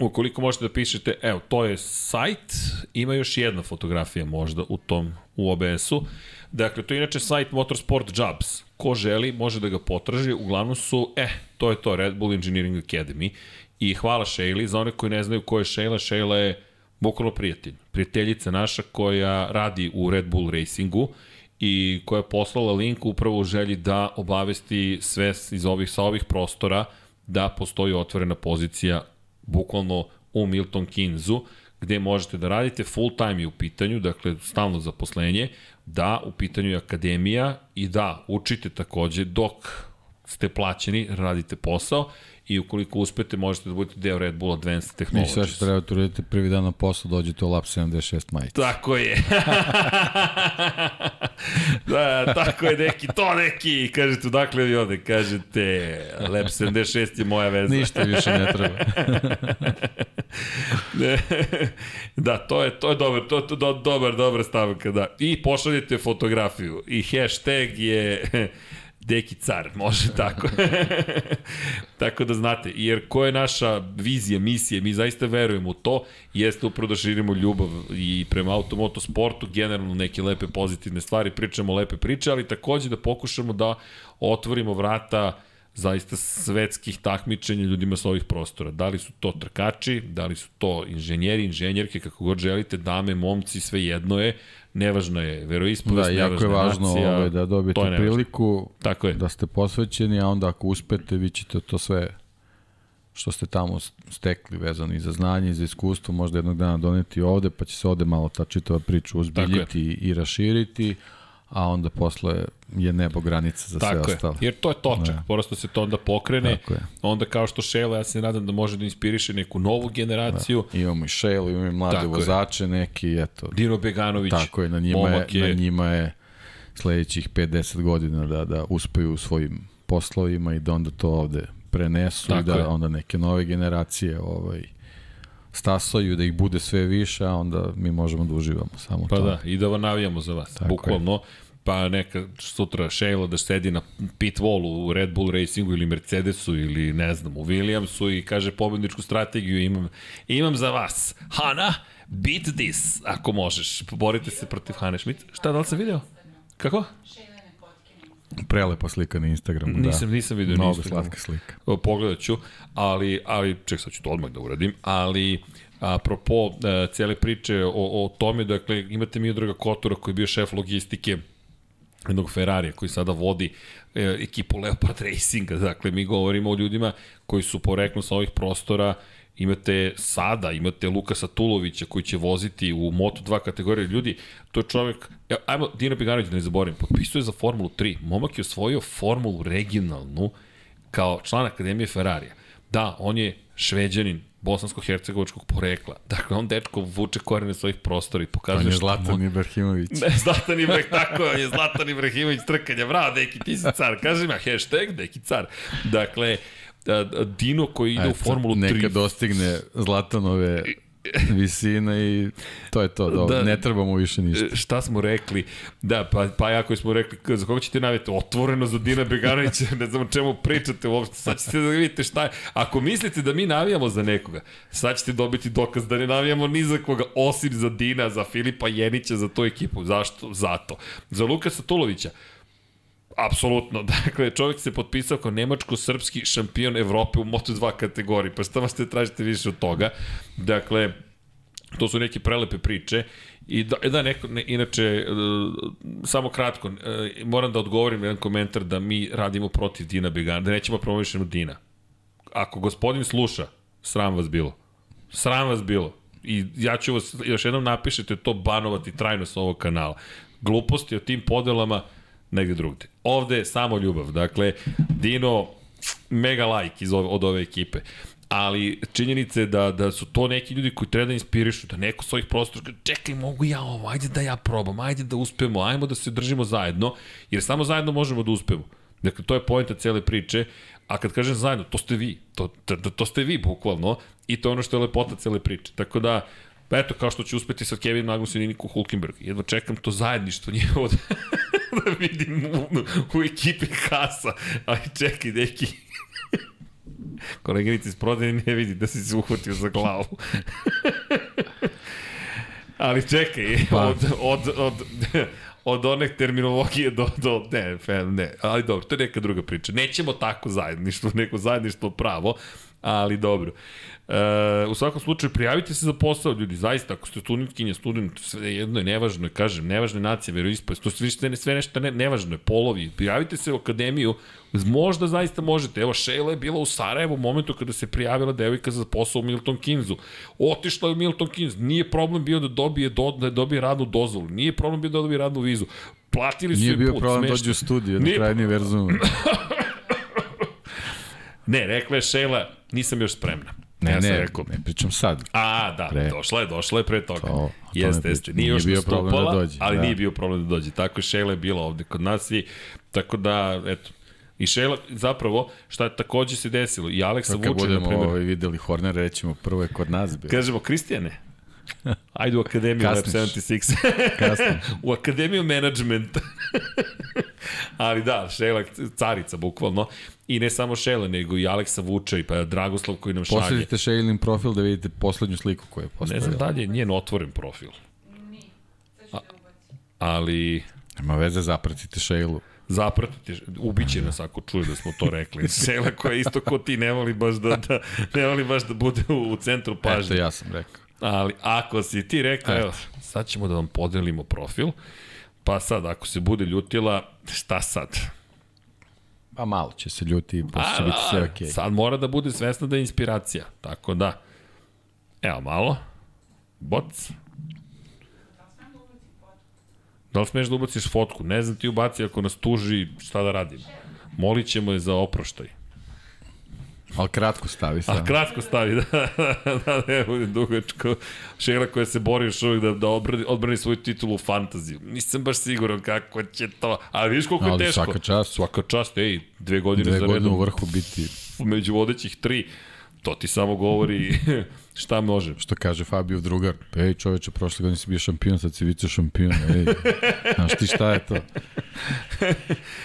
Speaker 1: ukoliko možete da pišete, evo, to je sajt, ima još jedna fotografija možda u tom, u OBS-u. Dakle, to je inače sajt Motorsport Jobs. Ko želi, može da ga potraži. Uglavnom su, eh, to je to, Red Bull Engineering Academy. I hvala Shayli, za one koji ne znaju ko je Shayla, Shayla je bukvalno prijatelj. Prijateljica naša koja radi u Red Bull Racingu i koja je poslala link upravo u želji da obavesti sve iz ovih, sa ovih prostora da postoji otvorena pozicija bukvalno u Milton Keynsu, gde možete da radite full time i u pitanju, dakle stalno zaposlenje, da u pitanju je akademija i da učite takođe dok ste plaćeni, radite posao i ukoliko uspete možete da budete deo Red Bull Advanced Technologies. I
Speaker 2: sve što treba da uradite prvi dan na poslu dođete u Lab 76 majice.
Speaker 1: Tako je. da, tako je neki, to neki. Kažete, dakle vi ovde? Kažete, Lab 76 je moja veza.
Speaker 2: Ništa više ne treba.
Speaker 1: da, to je, to je dobar, to, to, to dobar, dobar stavka, da. I pošaljete fotografiju. I hashtag je Deki car, može tako. tako da znate, jer ko je naša vizija, misija, mi zaista verujemo u to, jeste upravo da širimo ljubav i prema automoto sportu, generalno neke lepe pozitivne stvari, pričamo lepe priče, ali takođe da pokušamo da otvorimo vrata zaista svetskih takmičenja ljudima sa ovih prostora. Da li su to trkači, da li su to inženjeri, inženjerke, kako god želite, dame, momci, sve jedno je, nevažno je veroispovest,
Speaker 2: da, jako je važno nacija, ovaj, da dobijete priliku, Tako je. da ste posvećeni, a onda ako uspete, vi ćete to sve što ste tamo stekli vezano i za znanje i za iskustvo možda jednog dana doneti ovde, pa će se ovde malo ta čitava priča uzbiljiti i raširiti, a onda posle je nebo granica za Tako sve je. ostalo.
Speaker 1: Jer to je točak, ne. prosto se to onda pokrene, Tako je. onda kao što Šela, ja se nadam da može da inspiriše neku novu generaciju.
Speaker 2: Da. Imamo i Šelu, imamo i mlade Tako vozače je. neki, eto.
Speaker 1: Dino Beganović,
Speaker 2: Tako je, na njima je, je, na njima je sledećih 5-10 godina da, da uspeju u svojim poslovima i da onda to ovde prenesu Tako i da je. onda neke nove generacije ovaj, stasaju, da ih bude sve više, a onda mi možemo da uživamo samo
Speaker 1: pa
Speaker 2: to.
Speaker 1: Pa da, i da navijamo za vas, Tako bukvalno. Je. Pa neka sutra Sheila da sedi na pit wallu u Red Bull Racingu ili Mercedesu ili ne znam u Williamsu i kaže pobedničku strategiju imam, imam za vas. Hana, beat this, ako možeš. Borite se protiv Hane Schmidt. Šta, da li sam video? Kako?
Speaker 2: Prelepa slika na Instagramu,
Speaker 1: da. Nisam, nisam vidio
Speaker 2: Mnogo slatka slika.
Speaker 1: Pogledat ću, ali, ali ček, sad ću to odmah da uradim, ali apropo uh, cele priče o, o tome, dakle, imate Miodraga Kotura koji je bio šef logistike jednog Ferrarija koji sada vodi e, ekipu Leopard Racinga. Dakle, mi govorimo o ljudima koji su poreknu sa ovih prostora imate sada, imate Lukasa Tulovića koji će voziti u Moto2 kategorije ljudi, to je čovjek, ja, ajmo, Dino Beganović da ne zaborim, potpisuje za Formulu 3, momak je osvojio Formulu regionalnu kao član Akademije Ferrarija. Da, on je šveđanin, bosansko-hercegovačkog porekla. Dakle, on dečko vuče korene svojih prostora i pokazuje
Speaker 2: on je Zlatan Ibrahimović.
Speaker 1: Ne, Zlatan Ibrahimović, tako je, on je Zlatan Ibrahimović trkanja. Bravo, deki, ti si car. Kaži mi, hashtag, deki car. Dakle, Dino koji ide Eto, u Formulu 3.
Speaker 2: Neka dostigne Zlatanove visina i to je to, dobro, da, ne trebamo više ništa.
Speaker 1: E, šta smo rekli? Da, pa, pa jako smo rekli, za koga ćete navjeti? Otvoreno za Dina Beganovića, ne znam čemu pričate uopšte, sad ćete da vidite šta je. Ako mislite da mi navijamo za nekoga, sad ćete dobiti dokaz da ne navijamo ni za koga, osim za Dina, za Filipa Jenića, za tu ekipu. Zašto? Zato. Za Lukasa Tulovića, Apsolutno. Dakle, čovjek se potpisao kao nemačko-srpski šampion Evrope u Moto2 kategoriji. Pa šta vas te tražite više od toga? Dakle, to su neke prelepe priče. I da, da neko, ne, inače, uh, samo kratko, uh, moram da odgovorim jedan komentar da mi radimo protiv Dina Begana, da nećemo promovišemo Dina. Ako gospodin sluša, sram vas bilo. Sram vas bilo. I ja ću vas, još jednom napišete to banovati trajno sa ovog kanala. Gluposti o tim podelama, negde drugde. Ovde je samo ljubav. Dakle, Dino, mega like iz ove, od ove ekipe. Ali činjenica je da, da su to neki ljudi koji treba da inspirišu, da neko svojih prostora kaže, čekaj, mogu ja ovo, ajde da ja probam, ajde da uspemo, ajmo da se držimo zajedno, jer samo zajedno možemo da uspemo. Dakle, to je pojenta cele priče, a kad kažem zajedno, to ste vi, to, to, to ste vi bukvalno, i to je ono što je lepota cele priče. Tako da, eto, kao što će uspeti sa Kevin Magnusom i Niku Hulkenberg. Jedno čekam to zajedništvo njihovo da, vidim u, u ekipi Hasa. Ali čekaj, neki... Koleginici iz prodaje ne vidi da si se uhvatio za glavu. Ali čekaj, pa. od, od, od, od one terminologije do, do ne, ne, ali dobro, to je neka druga priča. Nećemo tako zajedništvo, neko zajedništvo pravo, ali dobro. E, u svakom slučaju, prijavite se za posao, ljudi, zaista, ako ste studentkinje, student, sve jedno je nevažno, je, kažem, nevažne nacije, veroispovest, to sve, sve, sve nešto ne, nevažno je, polovi, prijavite se u akademiju, možda zaista možete. Evo, Sheila je bila u Sarajevu u momentu kada se prijavila devojka za posao u Milton Kinzu. Otišla je u Milton Keynes, nije problem bio da dobije, do, da dobije radnu dozvolu, nije problem bio da dobije radnu vizu. Platili su
Speaker 2: nije
Speaker 1: put.
Speaker 2: Nije bio problem da dođe u studiju, na krajnji verzum.
Speaker 1: ne, rekla je Sheila, nisam još spremna.
Speaker 2: Ne, ja ne, rekao. ne pričam sad.
Speaker 1: A, da, pre. došla je, došla je pre toga. To, jeste, jeste. Nije, nije još bio problem da dođe. Ali da. nije bio problem da dođe. Tako je Šela je bila ovde kod nas i tako da, eto, I Šela, zapravo, šta je takođe se desilo, i Aleksa Vuče, na primjer... Kad
Speaker 2: budemo ovaj videli Horner, rećemo, prvo je kod nas bio.
Speaker 1: Kažemo, Kristijane, Ajde u Akademiju Lab 76. u Akademiju menadžmenta. Ali da, Šela, carica, bukvalno. I ne samo Šele, nego i Aleksa Vuča i pa Dragoslav koji nam šalje.
Speaker 2: Posledite Šelin profil da vidite poslednju sliku koju je postavila.
Speaker 1: Ne znam dalje, njen otvoren profil. A, ali...
Speaker 2: Nema veze, zapratite Šejlu.
Speaker 1: Zapratite, ubiće nas ako čuje da smo to rekli. Šela koja isto ko ti ne voli baš da, da, ne voli baš da bude u, u centru pažnje.
Speaker 2: Eto, ja sam rekao.
Speaker 1: Ali ako si ti rekao, evo, sad ćemo da vam podelimo profil, pa sad ako se bude ljutila, šta sad?
Speaker 2: Pa malo će se ljuti, pa će biti sve okej.
Speaker 1: Okay. Sad mora da bude svesna da je inspiracija, tako da. Evo malo. Boc. Da li smeš da ubaciš fotku? Ne znam ti ubaci ako nas tuži šta da radim. Molit ćemo je za oproštaj.
Speaker 2: Ali kratko stavi
Speaker 1: sad. A kratko stavi, da, da, ne bude dugačko. Šegla koja se bori još uvijek da, da odbrani, odbrani svoju titulu u fantaziju. Nisam baš siguran kako će to, ali vidiš koliko je teško.
Speaker 2: Svaka čast.
Speaker 1: Svaka čast, ej, dve godine dve za redom. Dve godine
Speaker 2: u vrhu biti.
Speaker 1: Među vodećih tri. To ti samo govori šta može.
Speaker 2: Što kaže Fabio drugar, pa ej čoveče, prošle godine si bio šampion, sad si vice šampion, ej, znaš ti šta je to?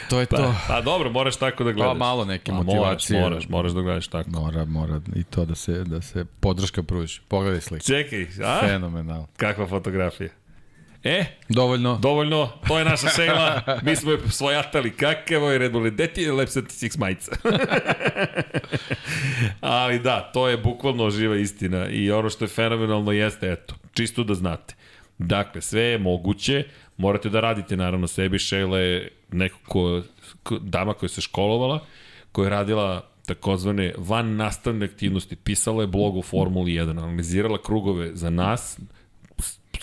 Speaker 2: To je
Speaker 1: pa,
Speaker 2: to.
Speaker 1: Pa dobro, moraš tako da gledaš.
Speaker 2: Pa malo neke pa, motivacije.
Speaker 1: Moraš, moraš, moraš da gledaš tako.
Speaker 2: Mora, mora i to da se, da se podrška pruži. Pogledaj sliku.
Speaker 1: Čekaj, a?
Speaker 2: Fenomenal.
Speaker 1: Kakva fotografija. E,
Speaker 2: dovoljno.
Speaker 1: Dovoljno, to je naša šela, mi smo je svojatali kakavo je Red Bull, je Lab 76 majica? Ali da, to je bukvalno živa istina. I ono što je fenomenalno jeste, eto, čisto da znate. Dakle, sve je moguće, morate da radite naravno sebi, Šela je neko ko, ko, dama koja se školovala, koja je radila takozvane van nastavne aktivnosti, pisala je blog o Formuli 1, analizirala krugove za nas,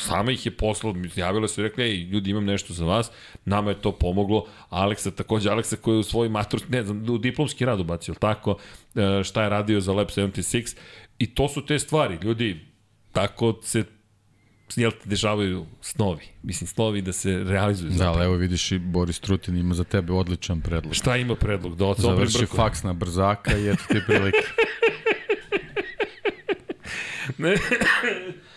Speaker 1: sama ih je poslala, javila su i rekli, ej, ljudi, imam nešto za vas, nama je to pomoglo, Aleksa takođe, Aleksa koji je u svoj matur, ne znam, u diplomski rad ubacio, tako, e, šta je radio za Lab 76, i to su te stvari, ljudi, tako se jel te dešavaju snovi. Mislim, snovi da se realizuju.
Speaker 2: Da, ali evo vidiš i Boris Trutin ima za tebe odličan predlog.
Speaker 1: Šta ima predlog? Da
Speaker 2: Završi faks na brzaka i eto ti prilike.
Speaker 1: ne,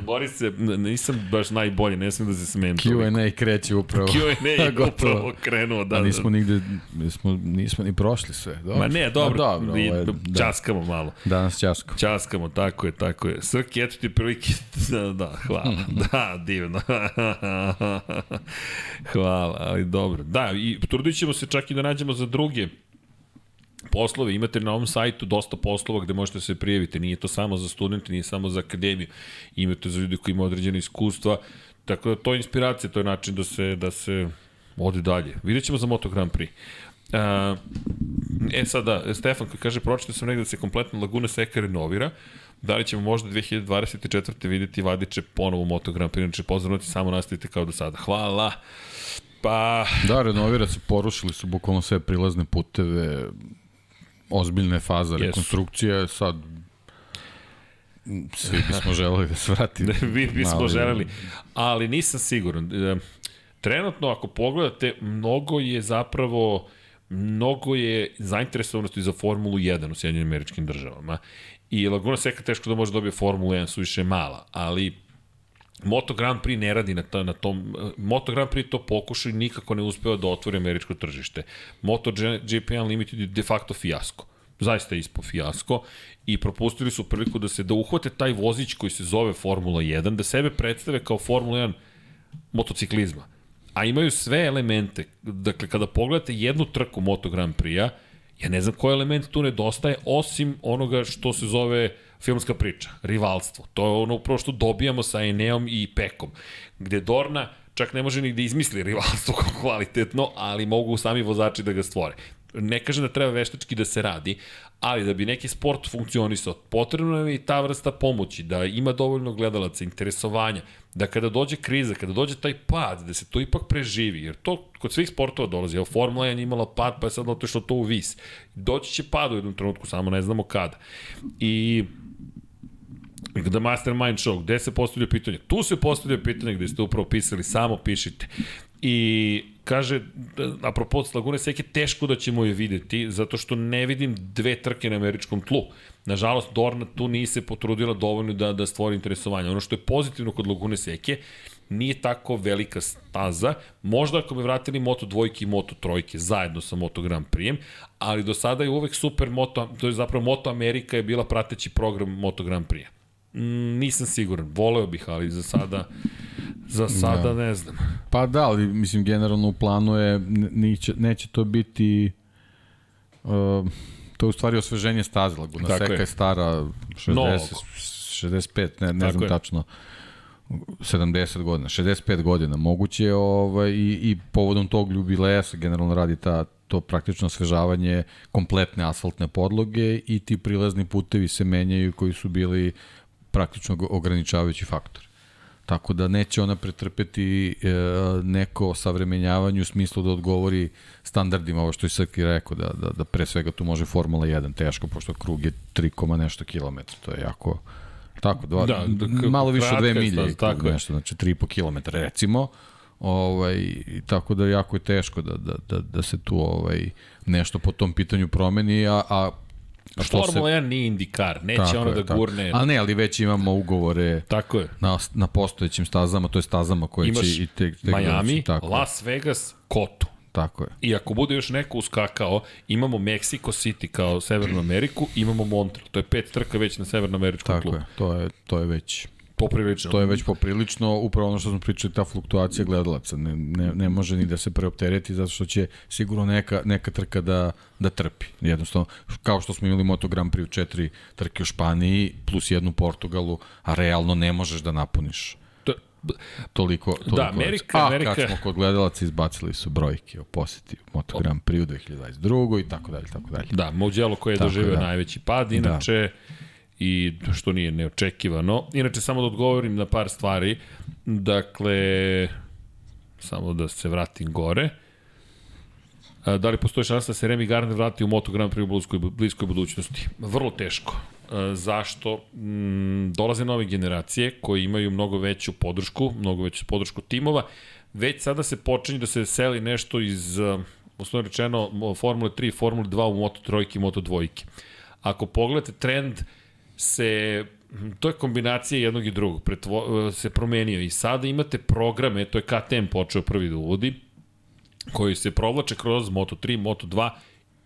Speaker 1: Boris, nisam baš najbolji, ne smijem da se smijem.
Speaker 2: Q&A kreće upravo.
Speaker 1: Q&A je upravo krenuo, da.
Speaker 2: A nismo da. nigde, nismo, nismo ni prošli sve. Dobro.
Speaker 1: Ma ne, dobro, A, dobro ovaj, da. časkamo malo.
Speaker 2: Danas časkamo.
Speaker 1: Časkamo, tako je, tako je. Srki, eto ti prilike, da, da, hvala. da, divno. hvala, ali dobro. Da, i trudit ćemo se čak i da nađemo za druge poslove, imate na ovom sajtu dosta poslova gde možete se prijaviti, nije to samo za studente, nije samo za akademiju, imate za ljudi koji imaju određene iskustva, tako da to je inspiracija, to je način da se, da se ode dalje. Vidjet ćemo za Moto Grand Prix. E sada, Stefan koji kaže, pročite sam negde da se kompletno Laguna Seca renovira, da li ćemo možda 2024. videti Vadiće ponovo u Moto Grand Prix, znači pozdravljati samo nastavite kao do sada. Hvala! Pa...
Speaker 2: Da, renovira se, porušili su bukvalno sve prilazne puteve, ozbiljne faza rekonstrukcije, sad svi bismo želeli da se vrati.
Speaker 1: Vi bismo mali... želeli, ali nisam siguran. E, trenutno, ako pogledate, mnogo je zapravo mnogo je zainteresovanosti za Formulu 1 u Sjedinjenim američkim državama. I Laguna Seca teško da može dobije Formulu 1, su više mala, ali Moto Grand Prix ne radi na, to, na tom, Moto Grand Prix to pokuša i nikako ne uspeva da otvori američko tržište. Moto GP Unlimited je de facto fijasko. Zaista je ispo fijasko i propustili su priliku da se da uhvate taj vozić koji se zove Formula 1, da sebe predstave kao Formula 1 motociklizma. A imaju sve elemente. Dakle, kada pogledate jednu trku Moto Grand Prix-a, ja ne znam koji element tu nedostaje, osim onoga što se zove filmska priča, rivalstvo. To je ono upravo što dobijamo sa Eneom i Pekom, gde Dorna čak ne može ni da izmisli rivalstvo kvalitetno, ali mogu sami vozači da ga stvore. Ne kažem da treba veštački da se radi, ali da bi neki sport funkcionisao, potrebno je i ta vrsta pomoći, da ima dovoljno gledalaca, interesovanja, da kada dođe kriza, kada dođe taj pad, da se to ipak preživi, jer to kod svih sportova dolazi. Evo, Formula 1 imala pad, pa je sad otišlo to u vis. Doći će pad u jednom trenutku, samo ne znamo kada. I The Mastermind Show, gde se postavlja pitanje? Tu se postavlja pitanje gde ste upravo pisali, samo pišite. I kaže, apropo Lagune Seke, teško da ćemo je videti, zato što ne vidim dve trke na američkom tlu. Nažalost, Dorna tu nije se potrudila dovoljno da, da stvori interesovanje. Ono što je pozitivno kod Lagune Seke, nije tako velika staza, možda ako bi vratili Moto dvojke i Moto trojke zajedno sa Moto Grand Prix, ali do sada je uvek super Moto, to je zapravo Moto Amerika je bila prateći program Moto Grand Prix. Mm, nisam siguran, voleo bih, ali za sada za sada da. ne znam.
Speaker 2: Pa da, ali mislim generalno u planu je neće, neće to biti uh, to je u stvari osveženje staze Laguna Seka je. je stara 60, no. 65, ne, ne znam je. tačno 70 godina, 65 godina. Moguće je ovaj, i, i povodom tog ljubileja se generalno radi ta, to praktično osvežavanje kompletne asfaltne podloge i ti prilazni putevi se menjaju koji su bili praktično ograničavajući faktor. Tako da neće ona pretrpeti e, neko savremenjavanje u smislu da odgovori standardima, ovo što je Srki rekao, da, da, da pre svega tu može Formula 1, teško, pošto krug je 3, nešto kilometra, to je jako, tako, dva, da, da, malo više od 2 milije, tako nešto, znači 3,5 km recimo, ovaj, tako da jako je teško da, da, da, da se tu ovaj, nešto po tom pitanju promeni, a, a
Speaker 1: Što Formula 1 nije indikar, neće tako ono je, da gurne.
Speaker 2: Ali ne, ali već imamo ugovore
Speaker 1: tako je.
Speaker 2: Na, na postojećim stazama, to je stazama koje
Speaker 1: Imaš
Speaker 2: će i te,
Speaker 1: te Miami, tako Las Vegas, Kotu.
Speaker 2: Tako je.
Speaker 1: I ako bude još neko uskakao, imamo Mexico City kao Severnu Ameriku, imamo Montreal. To je pet trka već na Severnoameričkom klubu.
Speaker 2: Tako je, to je, to je već
Speaker 1: Poprilično.
Speaker 2: To je već poprilično, upravo ono što smo pričali, ta fluktuacija gledalaca. Ne, ne, ne može ni da se preoptereti, zato što će sigurno neka, neka trka da, da trpi. Jednostavno, kao što smo imali Moto Grand Prix u četiri trke u Španiji, plus jednu u Portugalu, a realno ne možeš da napuniš toliko, toliko
Speaker 1: da, Amerika, a, Amerika...
Speaker 2: kad smo kod gledalaca izbacili su brojke o poseti Moto Grand Prix u 2022. i tako dalje, tako dalje.
Speaker 1: Da, Mugello koji je doživio da. najveći pad, inače da i što nije neočekivano. Inače, samo da odgovorim na par stvari. Dakle, samo da se vratim gore. Da li postoji šansa da se Remy Gardner vrati u Moto Grand Prix u bliskoj, bliskoj budućnosti? Vrlo teško. Zašto? Mm, dolaze nove generacije koji imaju mnogo veću podršku, mnogo veću podršku timova. Već sada se počinje da se seli nešto iz, osnovno rečeno, Formule 3, Formule 2 u Moto 3 i Moto 2. Ako pogledate trend, se to je kombinacija jednog i drugog, pretvo, se promenio i sada imate programe, to je KTM počeo prvi da uvodi, koji se provlače kroz Moto3, Moto2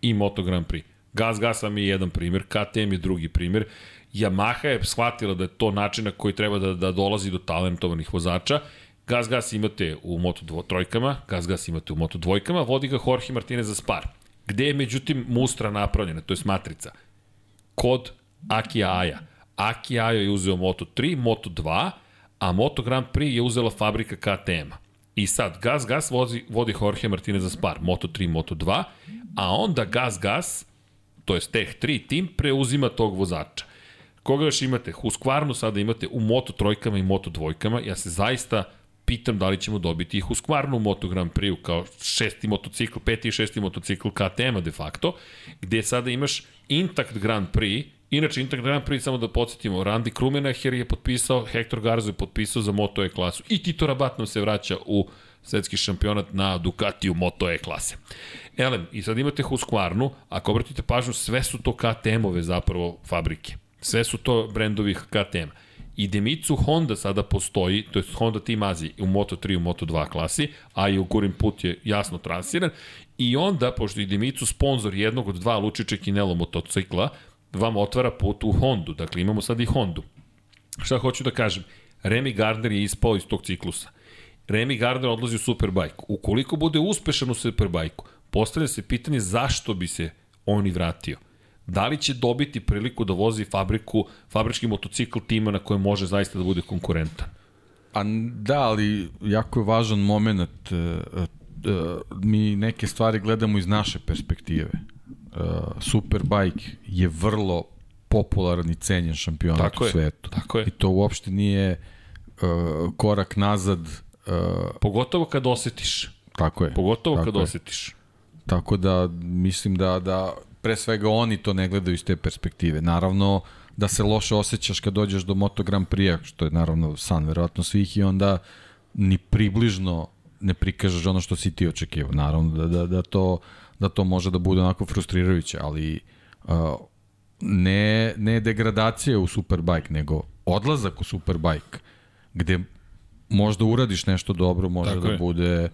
Speaker 1: i Moto Grand Prix. Gas Gas vam je jedan primjer, KTM je drugi primjer. Yamaha je shvatila da je to način na koji treba da, da dolazi do talentovanih vozača. Gas Gas imate u Moto dvo, trojkama, Gas Gas imate u Moto dvojkama, vodi ga Jorge Martinez za Spar. Gde je međutim mustra napravljena, to je matrica. Kod Aki Aja. Aki Aja je uzeo Moto 3, Moto 2, a Moto Grand Prix je uzela fabrika KTM-a. I sad, Gas Gas vodi, vodi Jorge Martinez za Spar, Moto 3, Moto 2, a onda Gas Gas, to je Tech 3 tim, preuzima tog vozača. Koga još imate? Husqvarnu sada imate u Moto trojkama i Moto dvojkama. Ja se zaista pitam da li ćemo dobiti ih u Moto Grand Prix kao šesti motocikl, peti i šesti motocikl KTM-a de facto, gde sada imaš Intact Grand Prix, Inače, Intact Grand Prix, samo da podsjetimo, Randy Krumenacher je potpisao, Hector Garzo je potpisao za Moto E klasu i Tito Rabat nam se vraća u svetski šampionat na Ducatiju Moto E klase. Elem, i sad imate Husqvarnu, ako obratite pažnju, sve su to KTM-ove zapravo fabrike. Sve su to brendovi KTM. I Demicu Honda sada postoji, to je Honda Team Azije u Moto3 u Moto2 klasi, a i u Kurin put je jasno transiran. I onda, pošto i Demicu sponsor jednog od dva Lučiće Kinelo motocikla, vam otvara put u Hondu. Dakle, imamo sad i Hondu. Šta hoću da kažem? Remy Gardner je ispao iz tog ciklusa. Remy Gardner odlazi u Superbike. Ukoliko bude uspešan u Superbike, postavlja se pitanje zašto bi se on i vratio. Da li će dobiti priliku da vozi fabriku, fabrički motocikl tima na kojem može zaista da bude konkurentan?
Speaker 2: A da, ali jako je važan moment. Uh, uh, mi neke stvari gledamo iz naše perspektive. Uh, Superbike je vrlo popularan i cenjen šampionat tako u svetu.
Speaker 1: Je, tako je.
Speaker 2: I to uopšte nije uh, korak nazad. Uh,
Speaker 1: Pogotovo kad osetiš.
Speaker 2: Tako je.
Speaker 1: Pogotovo
Speaker 2: tako
Speaker 1: kad
Speaker 2: je.
Speaker 1: osetiš.
Speaker 2: Tako da mislim da, da pre svega oni to ne gledaju iz te perspektive. Naravno da se loše osjećaš kad dođeš do Moto Grand Prix, što je naravno san verovatno svih i onda ni približno ne prikažeš ono što si ti očekivao. Naravno da, da, da, to, da to može da bude onako frustrirajuće, ali uh, ne, ne degradacija u Superbike, nego odlazak u Superbike, gde možda uradiš nešto dobro, može Tako da je. bude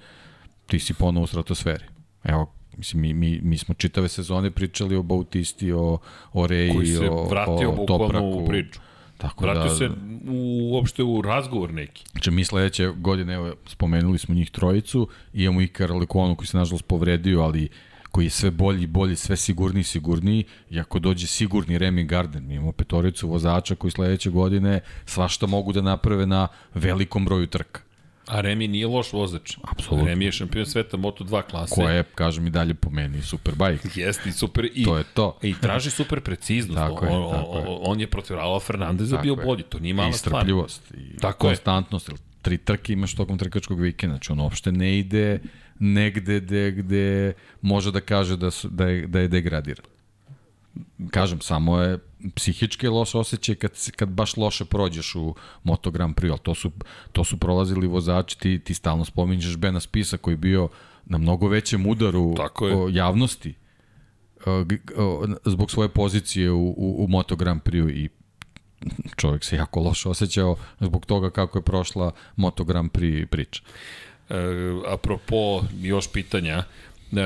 Speaker 2: ti si ponovo u stratosferi. Evo, Mislim, mi, mi, mi smo čitave sezone pričali o Bautisti, o, o Reji,
Speaker 1: Koji se
Speaker 2: o,
Speaker 1: vratio
Speaker 2: o Topraku.
Speaker 1: u priču.
Speaker 2: Tako
Speaker 1: vratio
Speaker 2: da,
Speaker 1: se u, uopšte u razgovor neki.
Speaker 2: Znači, mi sledeće godine, evo, spomenuli smo njih trojicu, imamo i Karlikonu koji se nažalost povredio, ali koji je sve bolji i bolji, sve sigurniji i sigurniji, i ako dođe sigurni Remy Gardner, mi imamo petoricu vozača koji sledeće godine svašta mogu da naprave na velikom broju trka.
Speaker 1: A Remi nije loš vozač.
Speaker 2: Apsolutno.
Speaker 1: Remi je šampion sveta Moto2 klase.
Speaker 2: Ko je, kažem i dalje po meni, superbike.
Speaker 1: Jeste i super. I,
Speaker 2: to je to.
Speaker 1: I traži super preciznost.
Speaker 2: tako je,
Speaker 1: on,
Speaker 2: tako je.
Speaker 1: on je protiv Raula Fernandeza bio bolji, to nije mala
Speaker 2: I
Speaker 1: stvar.
Speaker 2: strpljivost. I
Speaker 1: Tako je.
Speaker 2: konstantnost. Jer tri trke imaš tokom trkačkog vikenda. Znači on uopšte ne ide negde gde, gde može da kaže da, su, da, je, da je degradiran. Kažem, samo je psihički loš osjećaj kad, kad baš loše prođeš u Moto Grand Prix, ali to su, to su prolazili vozači, ti, ti stalno spominješ Bena Spisa koji je bio na mnogo većem udaru javnosti o, g- o, zbog svoje pozicije u, u, u Moto Grand Prix i čovjek se jako loše osjećao zbog toga kako je prošla Moto Grand Prix priča.
Speaker 1: E, apropo još pitanja, e,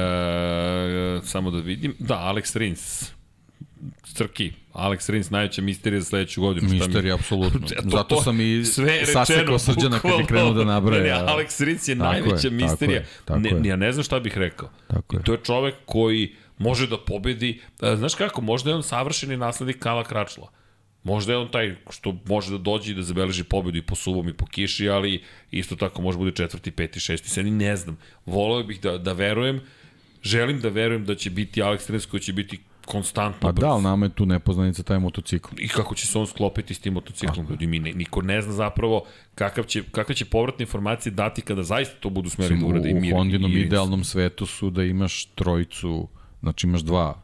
Speaker 1: samo da vidim. Da, Alex Rins. Crki, Alex Rins najveća misterija za sledeću godinu.
Speaker 2: Misterija, apsolutno.
Speaker 1: Eto,
Speaker 2: Zato
Speaker 1: to-
Speaker 2: sam i
Speaker 1: sve je
Speaker 2: sasekao srđana kad je krenuo da nabraja.
Speaker 1: Ne, ne, Alex Rins je
Speaker 2: Tako je,
Speaker 1: najveća
Speaker 2: tako
Speaker 1: misterija.
Speaker 2: je, tako
Speaker 1: ne,
Speaker 2: je.
Speaker 1: ja ne znam šta bih rekao.
Speaker 2: Tako
Speaker 1: I
Speaker 2: je.
Speaker 1: to je čovek koji može da pobedi. E, Znaš kako, možda je on savršeni naslednik Kala Kračla. Možda je on taj što može da dođe i da zabeleži pobedu i po suvom i po kiši, ali isto tako može bude četvrti, peti, šesti, sedmi, ne znam. Voleo bih da, da verujem, želim da verujem da će biti Alex Rins koji će biti konstantno
Speaker 2: Pa
Speaker 1: brz.
Speaker 2: da, ali nama je tu nepoznanica taj motocikl.
Speaker 1: i kako će se on sklopiti s tim motociklom. Ljudi, mi ne, niko ne zna zapravo kakav će, kakve će povratne informacije dati kada zaista to budu smeli da urade i
Speaker 2: u,
Speaker 1: mir.
Speaker 2: u Hondinom idealnom svetu su da imaš trojicu, znači imaš dva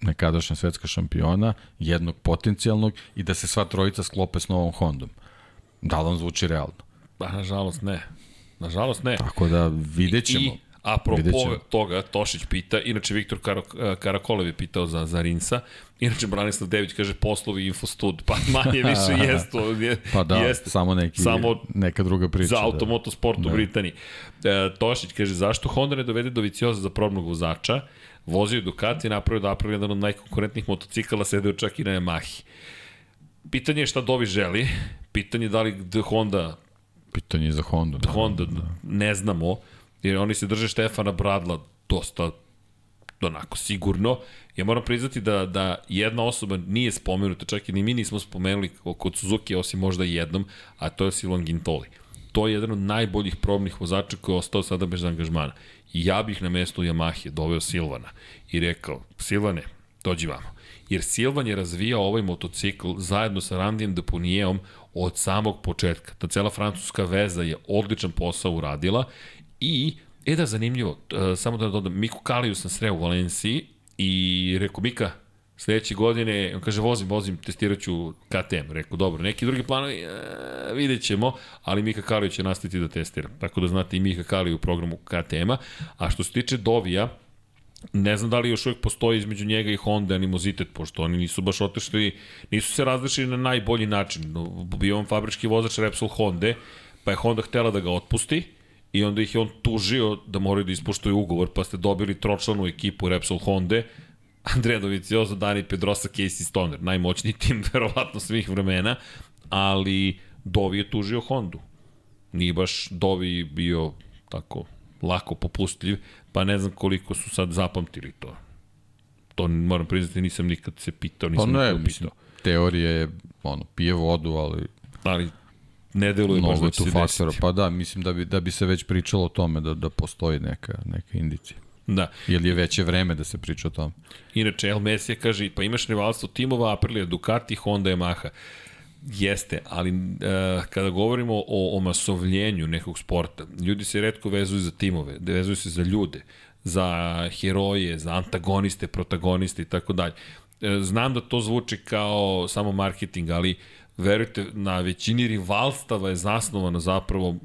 Speaker 2: nekadašnja svetska šampiona, jednog potencijalnog i da se sva trojica sklope s novom Hondom. Da li vam zvuči realno?
Speaker 1: Pa, nažalost, ne. Nažalost, ne.
Speaker 2: Tako da vidjet ćemo.
Speaker 1: I, Apropo toga, Tošić pita, inače Viktor Karo, Karakolev je pitao za, za Rinsa, inače Branislav Dević kaže poslovi Infostud, pa manje više jest to. Je,
Speaker 2: pa da,
Speaker 1: jest,
Speaker 2: samo, neki, samo neka druga priča.
Speaker 1: Za da. automotosport da. u Britaniji. E, Tošić kaže, zašto Honda ne dovede do Vicioza za probnog vozača? Vozio Ducati, napravio da napravio jedan od najkonkurentnijih motocikala, sedeo čak i na Yamahi. Pitanje je šta Dovi želi, pitanje je da li Honda
Speaker 2: Pitanje za Honda.
Speaker 1: Da, Honda, da. ne znamo, jer oni se drže Štefana Bradla dosta onako sigurno. Ja moram priznati da, da jedna osoba nije spomenuta, čak i ni mi nismo spomenuli kod Suzuki, osim možda jednom, a to je Silvan Gintoli. To je jedan od najboljih probnih vozača koji je ostao sada bez angažmana. I ja bih na mestu Yamahe doveo Silvana i rekao, Silvane, dođi vamo. Jer Silvan je razvijao ovaj motocikl zajedno sa Randijem Depunijeom od samog početka. Ta cela francuska veza je odličan posao uradila i, e da, zanimljivo, e, samo da dodam, Miku Kaliju sam sreo u Valenciji i rekao, Mika, sledeće godine, on kaže, vozim, vozim, testirat ću KTM. Rekao, dobro, neki drugi planovi, e, vidjet ćemo, ali Mika Kaliju će nastaviti da testira. Tako da znate i Mika Kaliju u programu KTM-a. A što se tiče Dovija, Ne znam da li još uvijek postoji između njega i Honda animozitet, pošto oni nisu baš otešli, nisu se različili na najbolji način. Bio on fabrički vozač Repsol Honda, pa je Honda htela da ga otpusti i onda ih je on tužio da moraju da ispoštuju ugovor, pa ste dobili tročlanu ekipu Repsol Honda, Andrea Dovizioso, Dani Pedrosa, Casey Stoner, najmoćniji tim verovatno svih vremena, ali Dovi je tužio Hondu. Nije baš Dovi bio tako lako popustljiv, pa ne znam koliko su sad zapamtili to. To moram priznati, nisam nikad se pitao, nisam
Speaker 2: pa
Speaker 1: ne,
Speaker 2: nikad mislim. Teorija je, ono, pije vodu, ali...
Speaker 1: Ali ne deluje
Speaker 2: mnogo da tu faktora. Pa da, mislim da bi, da bi se već pričalo o tome da, da postoji neka, neka indicija.
Speaker 1: Da.
Speaker 2: Ili je veće vreme da se priča o tome.
Speaker 1: Inače, El Mesija kaže, pa imaš rivalstvo timova Aprilia, Ducati, Honda, Yamaha. Jeste, ali uh, kada govorimo o, o masovljenju nekog sporta, ljudi se redko vezuju za timove, vezuju se za ljude, za heroje, za antagoniste, protagoniste i tako dalje. E, znam da to zvuči kao samo marketing, ali verujte, na većini rivalstava je zasnovano zapravo uh,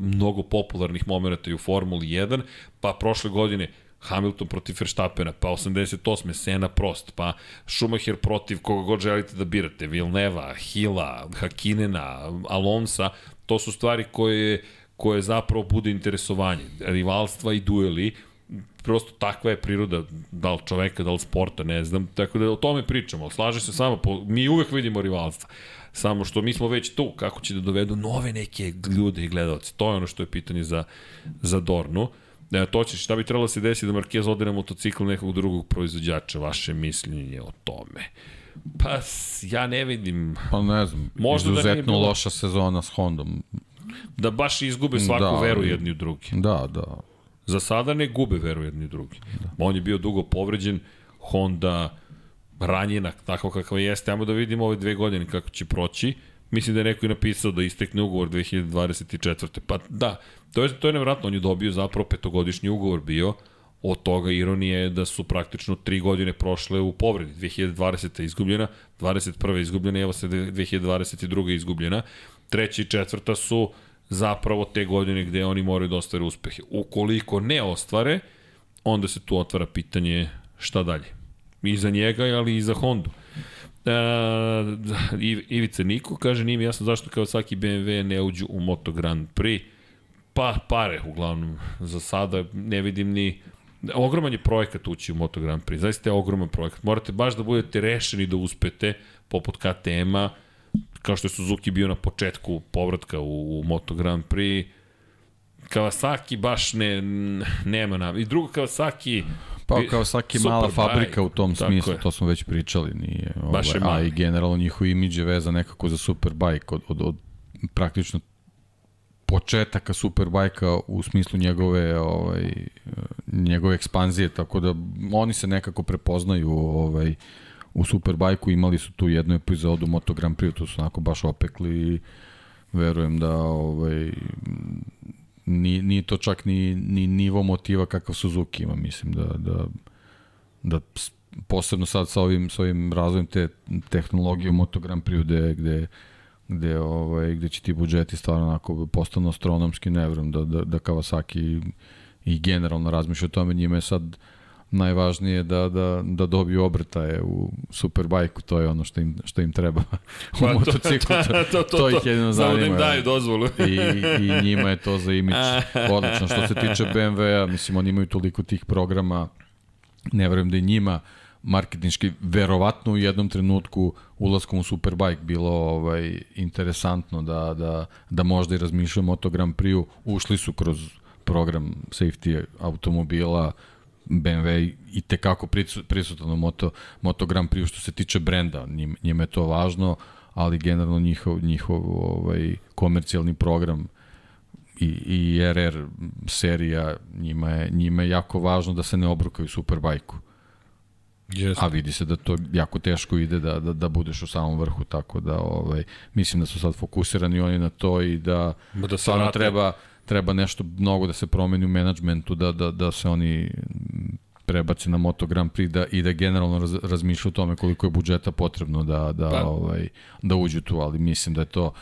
Speaker 1: mnogo popularnih momenta i u Formuli 1, pa prošle godine Hamilton protiv Verstappena, pa 88. Sena Prost, pa Schumacher protiv koga god želite da birate, Vilneva, Hila, Hakinena, Alonsa, to su stvari koje, koje zapravo bude interesovanje. Rivalstva i dueli, prosto takva je priroda, da li čoveka, da li sporta, ne znam, tako da o tome pričamo, slaže se samo, mi uvek vidimo rivalstva, samo što mi smo već tu, kako će da dovedu nove neke ljude i gledalce, to je ono što je pitanje za, za Dornu. Ne, to će, šta bi trebalo da se desiti da Marquez ode na motocikl nekog drugog proizvođača, vaše mišljenje o tome? Pa, ja ne vidim.
Speaker 2: Pa ne znam, Možda da izuzetno da bilo... loša sezona s Hondom.
Speaker 1: Da baš izgube svaku da, veru jedni u drugi.
Speaker 2: Da, da.
Speaker 1: Za sada ne gube veru jedni u drugi. Da. On je bio dugo povređen, Honda ranjena, tako kakav jeste. Ajmo da vidimo ove dve godine kako će proći. Mislim da je neko i napisao da istekne ugovor 2024. Pa da, to je, to je nevratno, on je dobio zapravo petogodišnji ugovor bio, od toga ironije je da su praktično tri godine prošle u povredi. 2020. izgubljena, 21. izgubljena evo se 2022. izgubljena. Treća i četvrta su zapravo te godine gde oni moraju da ostvare uspehe. Ukoliko ne ostvare, onda se tu otvara pitanje šta dalje. I za njega, ali i za Hondu. Uh, Ivica Niko kaže, nije mi jasno zašto kao svaki BMW ne uđu u Moto Grand Prix. Pa, pare, uglavnom, za sada ne vidim ni... Ogroman je projekat ući u Moto Grand Prix, zaista je ogroman projekat. Morate baš da budete rešeni da uspete, poput KTM-a, kao što je Suzuki bio na početku povratka u, u Moto Grand Prix, Kawasaki baš ne, nema nam. I drugo Kawasaki
Speaker 2: Pa kao svaki mala fabrika u tom smislu, to smo već pričali, nije, ovaj, a i generalno njihov imidž je veza nekako za Superbike od, od, od praktično početaka Superbajka u smislu njegove ovaj njegove ekspanzije tako da oni se nekako prepoznaju ovaj u Superbajku imali su tu jednu epizodu Moto Grand Prix to su onako baš opekli i verujem da ovaj ni, ni to čak ni, ni nivo motiva kakav Suzuki ima, mislim da, da, da posebno sad sa ovim, sa ovim razvojem te tehnologije u Moto Grand Prix gde, gde, gde, ovaj, gde će ti budžeti stvarno onako postanu astronomski, ne vrem da, da, da Kawasaki i generalno razmišlja o tome, njima je sad najvažnije da, da, da dobiju obrtaje u Superbajku, to je ono što im, što im treba u
Speaker 1: Pa, to-
Speaker 2: motociklu, to,
Speaker 1: to- to-
Speaker 2: to,
Speaker 1: to.
Speaker 2: ih jedino
Speaker 1: Samo
Speaker 2: zanima.
Speaker 1: da im daju dozvolu.
Speaker 2: I, I njima je to za imidž odlično. Što se tiče BMW-a, mislim, oni imaju toliko tih programa, ne verujem da je njima marketinški, verovatno u jednom trenutku ulaskom u Superbike bilo ovaj interesantno da, da, da možda i razmišljamo o to Grand Prix-u. Ušli su kroz program safety automobila, BMW i tekako prisu- prisutan u Moto, Moto Grand Prix što se tiče brenda, njim, njima je to važno, ali generalno njihov, njihov ovaj, komercijalni program i, i RR serija, njima je, njima je jako važno da se ne obrukaju Superbajku.
Speaker 1: Jeste.
Speaker 2: A vidi se da to jako teško ide da, da, da budeš u samom vrhu, tako da ovaj, mislim da su sad fokusirani oni na to i da,
Speaker 1: da
Speaker 2: stvarno treba, treba nešto mnogo da se promeni u menadžmentu, da, da, da se oni prebaci na Moto Grand Prix da, i da generalno raz, razmišlja o tome koliko je budžeta potrebno da, da,
Speaker 1: Pa.
Speaker 2: ovaj, da uđu tu, ali mislim da je to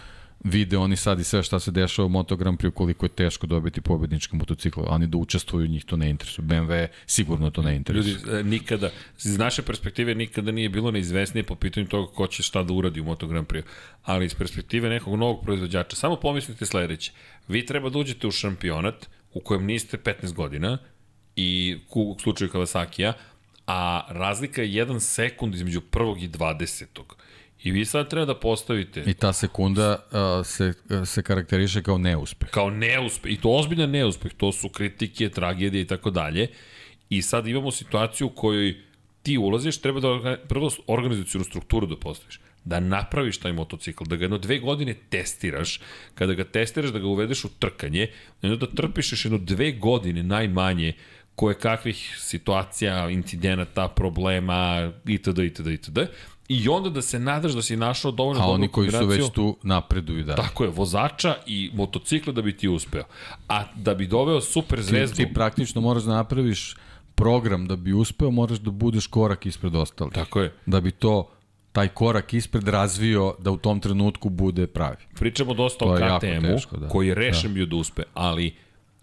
Speaker 2: vide oni sad i sve šta se dešava u Moto Grand Prix koliko je teško dobiti pobednički motocikl, oni da učestvuju njih to ne interesuje. BMW sigurno to ne interesuje.
Speaker 1: Ljudi, e, nikada, iz naše perspektive nikada nije bilo neizvesnije po pitanju toga ko će šta da uradi u Moto Grand Prix. Ali iz perspektive nekog novog proizvođača, samo pomislite sledeće. Vi treba da uđete u šampionat u kojem niste 15 godina i u slučaju Kawasaki-a, a razlika je 1 sekund između prvog i 20. I vi sad treba da postavite
Speaker 2: I ta sekunda uh, se, se karakteriše kao neuspeh.
Speaker 1: kao neuspeh, i to ozbiljan neuspeh, to su kritike, tragedije i tako dalje. I sad imamo situaciju u kojoj ti ulaziš, treba da prvo organizacijonu strukturu da postaviš, da napraviš taj motocikl, da ga jedno dve godine testiraš, kada ga testiraš da ga uvedeš u trkanje, i onda da trpiš još jedno dve godine najmanje koje kakvih situacija, incidenata, problema, itd., itd., itd. I onda da se nadaš da si našao dovoljno
Speaker 2: A
Speaker 1: dobru
Speaker 2: oni koji su
Speaker 1: kombinaciju-
Speaker 2: već tu napreduju da.
Speaker 1: Tako je, vozača i motocikla da bi ti uspeo. A da bi doveo super
Speaker 2: Ti,
Speaker 1: zvezdu,
Speaker 2: ti praktično moraš da napraviš program da bi uspeo, moraš da budeš korak ispred ostalih.
Speaker 1: tako je,
Speaker 2: Da bi to taj korak ispred razvio da u tom trenutku bude pravi.
Speaker 1: pričamo dosta
Speaker 2: To
Speaker 1: o KTM-u,
Speaker 2: da.
Speaker 1: koji je rešen bio da uspe, ali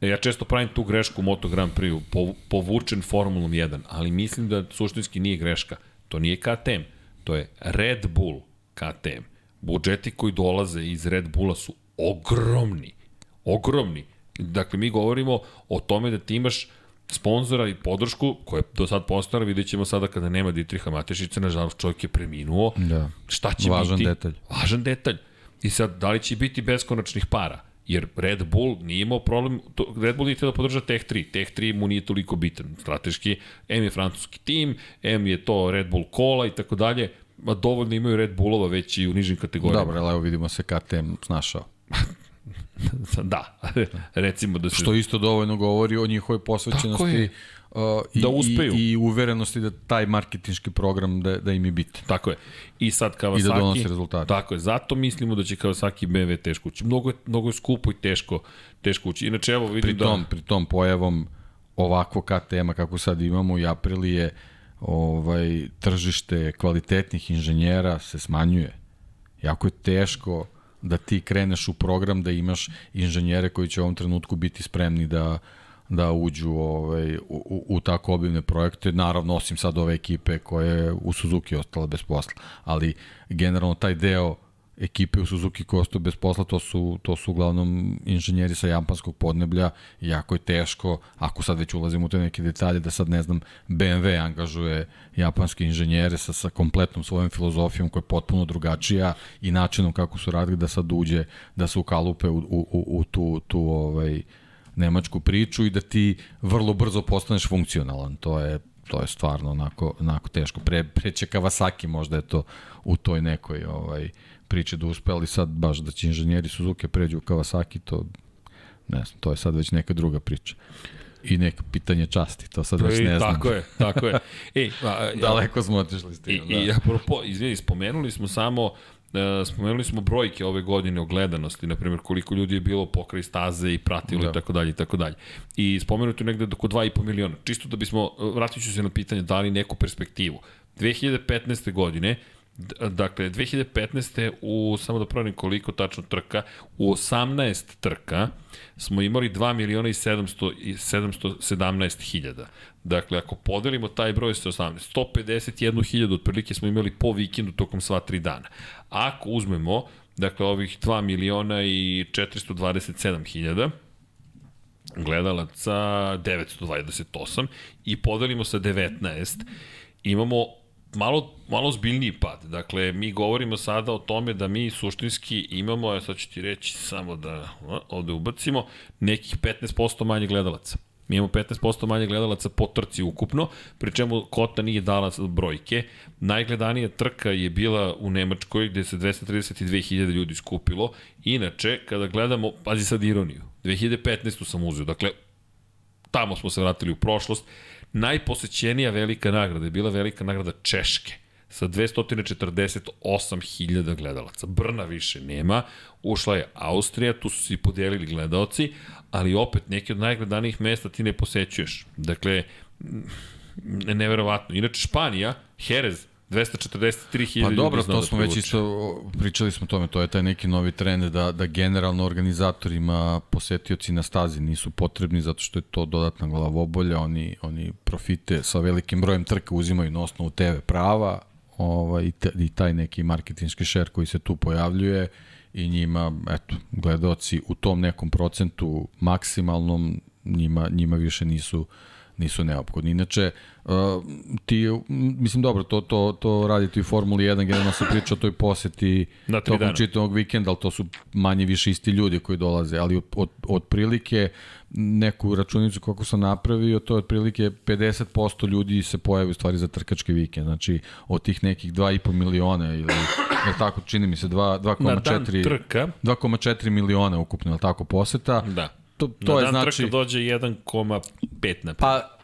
Speaker 1: ja često pravim tu grešku u Moto Grand Prix, po, povučen Formulom 1, ali mislim da suštinski nije greška. To nije KTM, to je Red Bull KTM. Budžeti koji dolaze iz Red Bulla su ogromni. Ogromni. Dakle, mi govorimo o tome da ti imaš sponzora i podršku koja je do sad postala, vidjet ćemo sada kada nema Dietriha Matešića, nažalost čovjek je preminuo.
Speaker 2: Da.
Speaker 1: Šta će
Speaker 2: Važan
Speaker 1: biti?
Speaker 2: detalj.
Speaker 1: Važan detalj. I sad, da li će biti beskonačnih para? Jer Red Bull nije imao problem, to, Red Bull nije htio da podrža Tech 3. Tech 3 mu nije toliko bitan. Strateški, M je francuski tim, M je to Red Bull kola i tako dalje. Ma dovoljno imaju Red Bullova već i u nižim kategorijama.
Speaker 2: Dobro, ali evo vidimo se KTM snašao.
Speaker 1: da, recimo da se...
Speaker 2: Što isto dovoljno govori o njihovoj
Speaker 1: Tako
Speaker 2: posvećenosti
Speaker 1: je.
Speaker 2: I,
Speaker 1: Da uspeju.
Speaker 2: i, i uverenosti da taj marketinški program da, da im je bitan.
Speaker 1: Tako je. I sad Kawasaki...
Speaker 2: I da donosi rezultate.
Speaker 1: Tako je. Zato mislimo da će Kawasaki BMW teško ući. Mnogo je, mnogo je skupo i teško, teško ući. Inače, evo vidim
Speaker 2: Pri tom,
Speaker 1: da...
Speaker 2: pri tom pojavom ovakvo KTM-a kako sad imamo i Aprilije, ovaj, tržište kvalitetnih inženjera se smanjuje. Jako je teško da ti kreneš u program da imaš inženjere koji će u ovom trenutku biti spremni da da uđu ovaj, u, u, u tako obimne projekte, naravno osim sad ove ekipe koje je u Suzuki ostala bez posla, ali generalno taj deo ekipe u Suzuki koja ostao bez posla, to su, to su uglavnom inženjeri sa japanskog podneblja. Jako je teško, ako sad već ulazimo u te neke detalje, da sad ne znam, BMW angažuje japanske inženjere sa, sa kompletnom svojom filozofijom koja je potpuno drugačija i načinom kako su radili da sad uđe, da se ukalupe u, u, u, u tu, tu ovaj, nemačku priču i da ti vrlo brzo postaneš funkcionalan. To je to je stvarno onako, onako teško. Pre, pre će Kawasaki možda je to u toj nekoj ovaj, priči da uspe, ali sad baš da će inženjeri Suzuki pređu u Kawasaki, to ne znam, to je sad već neka druga priča. I neko pitanje časti, to sad već
Speaker 1: I,
Speaker 2: ne znam.
Speaker 1: tako je, tako je. E, a,
Speaker 2: Daleko smo otišli s
Speaker 1: I,
Speaker 2: tim.
Speaker 1: i
Speaker 2: da.
Speaker 1: apropo, izvini, spomenuli smo samo Uh, spomenuli smo brojke ove godine o gledanosti, na primjer koliko ljudi je bilo pokraj staze i pratilo
Speaker 2: Da.
Speaker 1: i tako dalje i tako dalje. I spomenuto je negde oko 2,5 miliona. Čisto da bismo, uh, vratit ću se na pitanje, dali neku perspektivu. 2015. godine Dakle, 2015. u, samo da proverim koliko tačno trka, u 18 trka smo imali 2 miliona i 700, i 717 hiljada. Dakle, ako podelimo taj broj sa 18, 151 hiljada otprilike smo imali po vikendu tokom sva tri dana. Ako uzmemo, dakle, ovih 2 miliona i 427 hiljada, gledalaca 928 i podelimo sa 19, imamo malo, malo zbiljniji pad. Dakle, mi govorimo sada o tome da mi suštinski imamo, ja sad ću ti reći samo da ovde ubacimo, nekih 15% manje gledalaca. Mi imamo 15% manje gledalaca po trci ukupno, pri čemu Kota nije dala brojke. Najgledanija trka je bila u Nemačkoj gde se 232.000 ljudi skupilo. Inače, kada gledamo, pazi sad ironiju, 2015. sam uzeo, dakle, tamo smo se vratili u prošlost, najposećenija velika nagrada je bila velika nagrada Češke sa 248.000 gledalaca. Brna više nema, ušla je Austrija, tu su se podelili gledalci, ali opet neke od najgledanijih mesta ti ne posećuješ. Dakle, neverovatno. Inače, Španija, Jerez, 243.000
Speaker 2: Pa dobro, to da smo već isto, pričali smo o tome, to je taj neki novi trend da, da generalno organizatorima posetioci na stazi nisu potrebni zato što je to dodatna glavobolja, oni, oni profite sa velikim brojem trka uzimaju na osnovu TV prava ovaj, i, te, i taj neki marketinški šer koji se tu pojavljuje i njima, eto, gledoci u tom nekom procentu maksimalnom njima, njima više nisu nisu neophodni. Inače, uh, ti, mislim, dobro, to, to, to radite i u Formuli 1, generalno se priča o toj poseti tokom čitavog vikenda, ali to su manje više isti ljudi koji dolaze, ali od, od, od prilike neku računicu kako sam napravio, to je otprilike 50% ljudi se pojavi u stvari za trkački vikend. Znači, od tih nekih 2,5 miliona ili, je tako, čini mi se, 2,4 2,4 miliona ukupno, je tako, poseta.
Speaker 1: Da to, to na je dan znači... trka dođe 1,5 na
Speaker 2: Pa,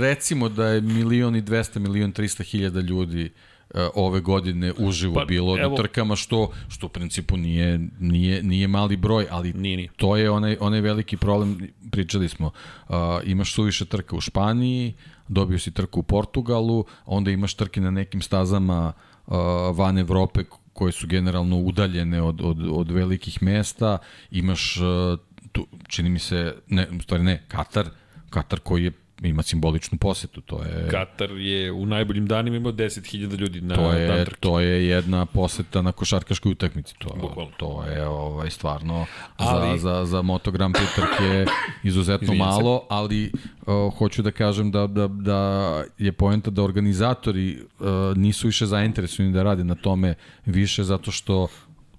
Speaker 2: recimo da je milion i 200, milion 300 hiljada ljudi uh, ove godine uživo pa, bilo evo, na trkama, što, što u principu nije, nije, nije mali broj, ali nije, nije. to je onaj, onaj veliki problem, pričali smo, uh, imaš suviše trka u Španiji, dobio si trku u Portugalu, onda imaš trke na nekim stazama uh, van Evrope koje su generalno udaljene od, od, od velikih mesta, imaš uh, tu, čini mi se, ne, u stvari ne, Katar, Katar koji je ima simboličnu posetu, to je...
Speaker 1: Katar je u najboljim danima imao 10.000 ljudi na
Speaker 2: to je,
Speaker 1: dan trke.
Speaker 2: To je jedna poseta na košarkaškoj utakmici, to, Bukvalno. to je ovaj, stvarno ali, za, za, za Moto Grand Prix trke izuzetno Izvinjam malo, ali uh, hoću da kažem da, da, da je poenta da organizatori uh, nisu više zainteresovani da rade na tome više zato što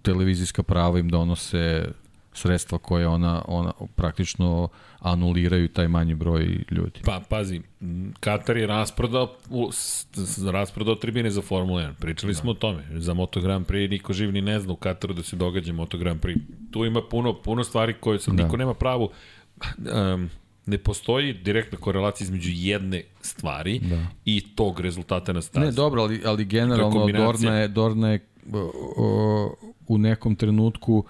Speaker 2: televizijska prava im donose sredstva koje ona, ona praktično anuliraju taj manji broj ljudi.
Speaker 1: Pa, pazi, Katar je rasprodao, rasprodao tribine za Formula 1. Pričali da. smo o tome. Za Moto Grand Prix niko živ ni ne zna u Kataru da se događa Moto Grand Prix. Tu ima puno, puno stvari koje sam, da. niko nema pravu. Um, ne postoji direktna korelacija između jedne stvari da. i tog rezultata na stazi.
Speaker 2: Ne, dobro, ali, ali generalno Dorna je, Dorna je o, o, u nekom trenutku uh,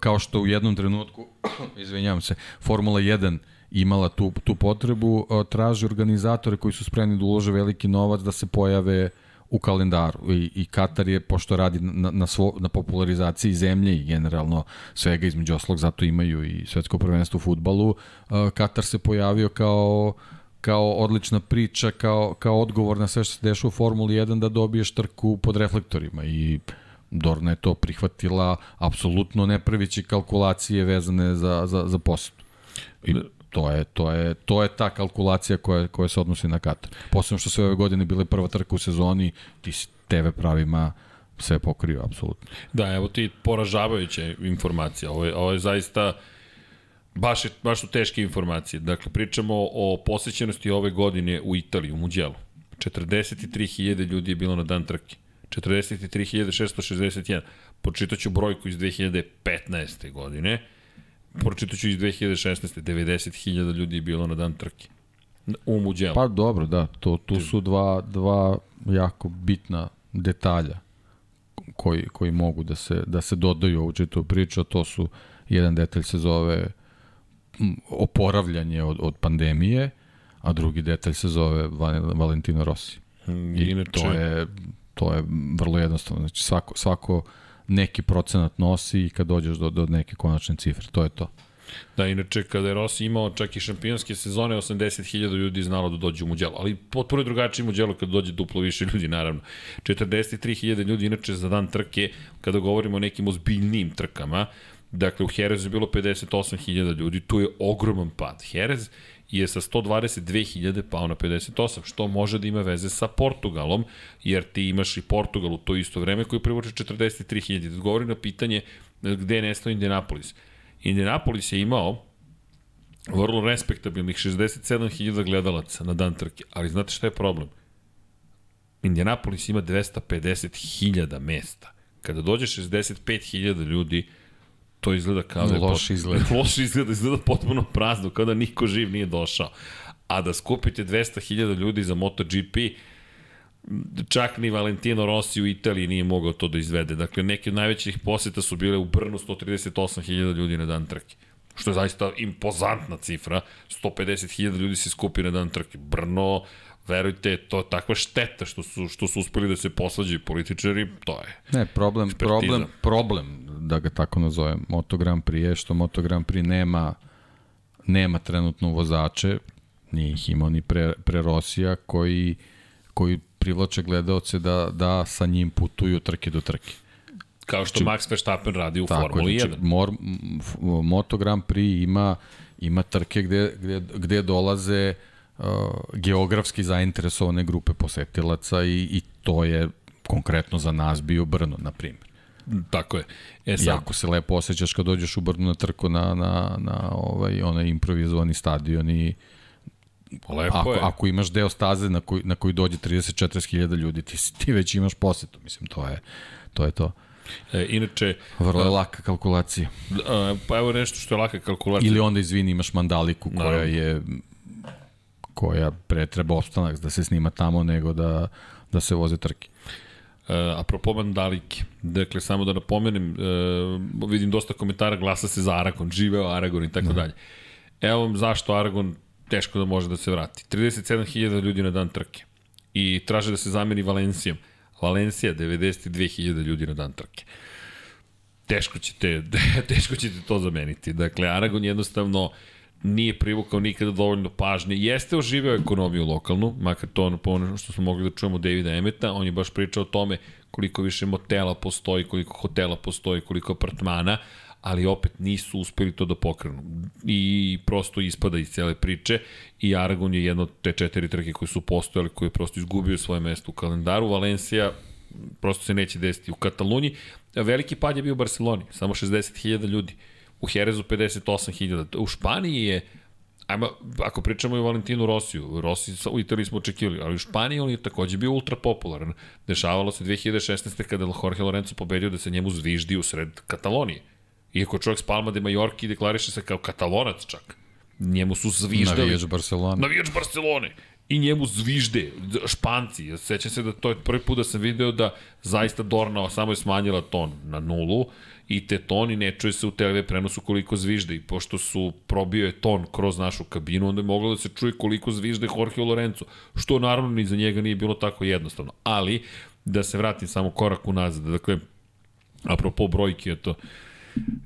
Speaker 2: kao što u jednom trenutku, izvinjavam se, Formula 1 imala tu, tu potrebu, traži organizatore koji su spremni da ulože veliki novac da se pojave u kalendaru. I, i Katar je, pošto radi na, na, svo, na popularizaciji zemlje i generalno svega između oslog, zato imaju i svetsko prvenstvo u futbalu, Katar se pojavio kao kao odlična priča, kao, kao odgovor na sve što se dešava u Formuli 1 da dobiješ trku pod reflektorima. I Dorna je to prihvatila apsolutno ne kalkulacije vezane za, za, za posetu. I to je, to je, to je ta kalkulacija koja, koja se odnosi na Katar. Posledno što se ove godine bile prva trka u sezoni, ti si TV pravima sve pokrio, apsolutno.
Speaker 1: Da, evo ti poražavajuće informacije. Ovo je, ovo je zaista baš, je, baš su teške informacije. Dakle, pričamo o posjećenosti ove godine u Italiji, u Muđelu. 43.000 ljudi je bilo na dan trke. 43.661. Počitaću brojku iz 2015. godine. Pročitaću iz 2016. 90.000 ljudi je bilo na dan trke. U Muđelu.
Speaker 2: Pa dobro, da. To, tu su dva, dva jako bitna detalja koji, koji mogu da se, da se dodaju u čitu priču, a to su jedan detalj se zove oporavljanje od, od pandemije, a drugi detalj se zove Valentino Rossi. I Inače... to je To je vrlo jednostavno. Znači svako, svako neki procenat nosi i kad dođeš do, do neke konačne cifre, to je to.
Speaker 1: Da, inače, kada je Rossi imao čak i šampionske sezone, 80.000 ljudi znalo da dođe u Muđelo, ali potpuno je drugačije Muđelo kada dođe duplo više ljudi, naravno. 43.000 ljudi, inače, za dan trke, kada govorimo o nekim ozbiljnim trkama, dakle, u Herezu je bilo 58.000 ljudi, tu je ogroman pad. Jerez je sa 122.000 pao na 58, što može da ima veze sa Portugalom, jer ti imaš i Portugal u to isto vreme koji privuče 43.000. Da govori na pitanje gde je nestao Indianapolis. Indianapolis je imao vrlo respektabilnih 67.000 gledalaca na dan trke, ali znate šta je problem? Indianapolis ima 250.000 mesta. Kada dođe 65.000 ljudi, to izgleda kao da
Speaker 2: je loš izgleda.
Speaker 1: loš izgleda, izgleda potpuno prazno, kao da niko živ nije došao. A da skupite 200.000 ljudi za MotoGP, čak ni Valentino Rossi u Italiji nije mogao to da izvede. Dakle, neke od najvećih poseta su bile u Brnu 138.000 ljudi na dan trke. Što je zaista impozantna cifra. 150.000 ljudi se skupi na dan trke. Brno, verujte, to je takva šteta što su, što su uspeli da se poslađaju političari, to je.
Speaker 2: Ne, problem, ekspertiza. problem, problem, da ga tako nazovem, Moto Grand Prix je što Moto Grand Prix nema, nema trenutno vozače, nije ih imao ni pre, pre Rosija, koji, koji privlače gledaoce da, da sa njim putuju trke do trke.
Speaker 1: Kao što znači, Max Verstappen radi u tako, Formuli 1. Znači, mor,
Speaker 2: Moto Grand Prix ima, ima trke gde, gde, gde dolaze uh, geografski zainteresovane grupe posetilaca i, i to je konkretno za nas bio Brno, na primjer.
Speaker 1: Tako je.
Speaker 2: E sad... Jako se lepo osjećaš kad dođeš u Brno na trku na, na, na ovaj, onaj improvizovani stadion i Lepo ako, je. ako imaš deo staze na koji, na koji dođe 30-40 ljudi, ti, ti već imaš posetu. Mislim, to je to. Je to.
Speaker 1: E, inače...
Speaker 2: Vrlo je laka kalkulacija.
Speaker 1: A, pa evo nešto što je laka kalkulacija.
Speaker 2: Ili onda, izvini, imaš mandaliku koja Naravno. je koja pre treba opstanak da se snima tamo nego da, da se voze trke.
Speaker 1: Uh, apropo Mandalike, dakle, samo da napomenem, uh, vidim dosta komentara, glasa se za Aragon, živeo Aragon i tako da. dalje. Evo vam zašto Aragon teško da može da se vrati. 37.000 ljudi na dan trke. I traže da se zameni Valencijom. Valencija 92.000 ljudi na dan trke. Teško ćete, teško ćete to zameniti. Dakle, Aragon jednostavno nije privukao nikada dovoljno pažnje. Jeste oživeo ekonomiju lokalnu, makar to ono, ono što smo mogli da čujemo Davida Emeta, on je baš pričao o tome koliko više motela postoji, koliko hotela postoji, koliko apartmana, ali opet nisu uspeli to da pokrenu. I prosto ispada iz cele priče i Aragon je jedno od te četiri trke koje su postojale, koje je prosto izgubio svoje mesto u kalendaru. Valencija prosto se neće desiti u Kataluniji. Veliki pad je bio u Barceloni, samo 60.000 ljudi. U Herezu 58.000. U Španiji je Ajmo, ako pričamo i o Valentinu Rosiju, Rossi u Italiji smo očekivali, ali u Španiji on je takođe bio ultra popularan. Dešavalo se 2016. kada Jorge Lorenzo pobedio da se njemu zviždi u sred Katalonije. Iako čovjek s Palma de Majorki deklariše se kao katalonac čak. Njemu su zviždali.
Speaker 2: Navijač Barcelona.
Speaker 1: Navijač Barcelone. I njemu zvižde, španci. Sećam se da to je prvi put da sam video da zaista Dorna samo je smanjila ton na nulu i te toni ne čuje se u TV prenosu koliko zvižde i pošto su probio je ton kroz našu kabinu, onda je moglo da se čuje koliko zvižde Jorge Lorenzo, što naravno ni za njega nije bilo tako jednostavno. Ali, da se vratim samo korak unazad, dakle, apropo brojke, to,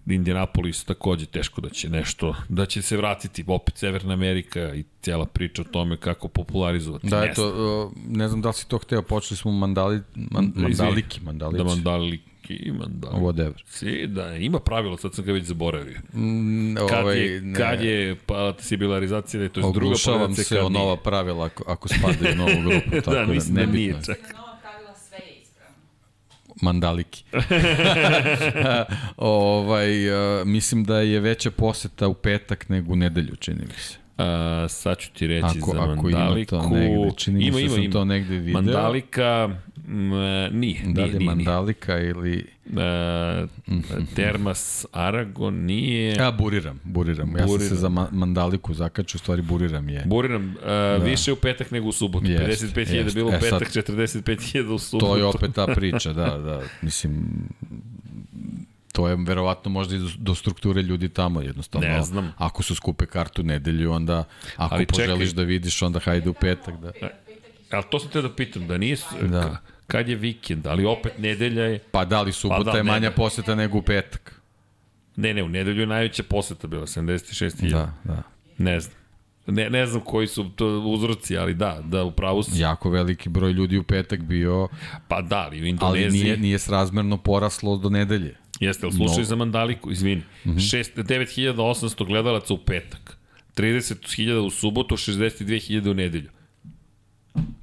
Speaker 1: Indianapolis takođe teško da će nešto, da će se vratiti opet Severna Amerika i cijela priča o tome kako popularizovati.
Speaker 2: Da, eto, ne znam da li si to hteo, počeli smo mandali, man, mandaliki, mandalici.
Speaker 1: Da, mandaliki, mandaliki.
Speaker 2: Whatever.
Speaker 1: Si, da, ima pravilo, sad sam ga već zaboravio.
Speaker 2: Mm,
Speaker 1: kad,
Speaker 2: ovaj,
Speaker 1: je, ne. kad je sibilarizacija, da je to je druga
Speaker 2: polacija. se o nova pravila ako, ako spadaju u novu grupu.
Speaker 1: Da, tako da, mislim da, da nije čak
Speaker 2: mandaliki. ovaj, uh, mislim da je veća poseta u petak nego u nedelju, čini mi se.
Speaker 1: A, sad ću ti reći ako, za ako Mandaliku.
Speaker 2: Ima to negde, čini
Speaker 1: ima,
Speaker 2: mi se
Speaker 1: ima,
Speaker 2: da sam
Speaker 1: ima.
Speaker 2: to negde video.
Speaker 1: Mandalika, m, nije,
Speaker 2: da li
Speaker 1: nije, nije.
Speaker 2: Mandalika ili...
Speaker 1: E, Termas Aragon nije...
Speaker 2: Ja buriram, buriram. buriram. Ja sam se za ma Mandaliku zakaču, u stvari buriram je.
Speaker 1: Buriram, uh, da. više u petak nego u subotu. 55.000 bilo u e, petak, 45.000 u subotu.
Speaker 2: To je opet ta priča, da, da. Mislim, to je verovatno možda i do strukture ljudi tamo jednostavno.
Speaker 1: Ne znam.
Speaker 2: Ako su skupe kartu nedelju, onda ako Ali poželiš čekaj. da vidiš, onda hajde u petak. Da.
Speaker 1: Ali to sam te da pitam, da nije... Da. kad je vikend, ali opet nedelja je...
Speaker 2: Pa da li subota
Speaker 1: Pa da,
Speaker 2: je manja
Speaker 1: ne.
Speaker 2: poseta nego u petak?
Speaker 1: Ne, ne, u nedelju je najveća poseta bila, 76.000.
Speaker 2: Da, da.
Speaker 1: Ne znam. Ne, ne znam koji su to uzroci, ali da, da upravo si.
Speaker 2: Jako veliki broj ljudi u petak bio,
Speaker 1: Pa da, ali u
Speaker 2: ali
Speaker 1: Indoneziji...
Speaker 2: nije, nije srazmerno poraslo do nedelje.
Speaker 1: Jeste, ali slušaj
Speaker 2: No.
Speaker 1: za Mandaliku, izvini. Mm. -hmm. 9800 gledalaca u petak, 30.000 u subotu, 62.000 u nedelju.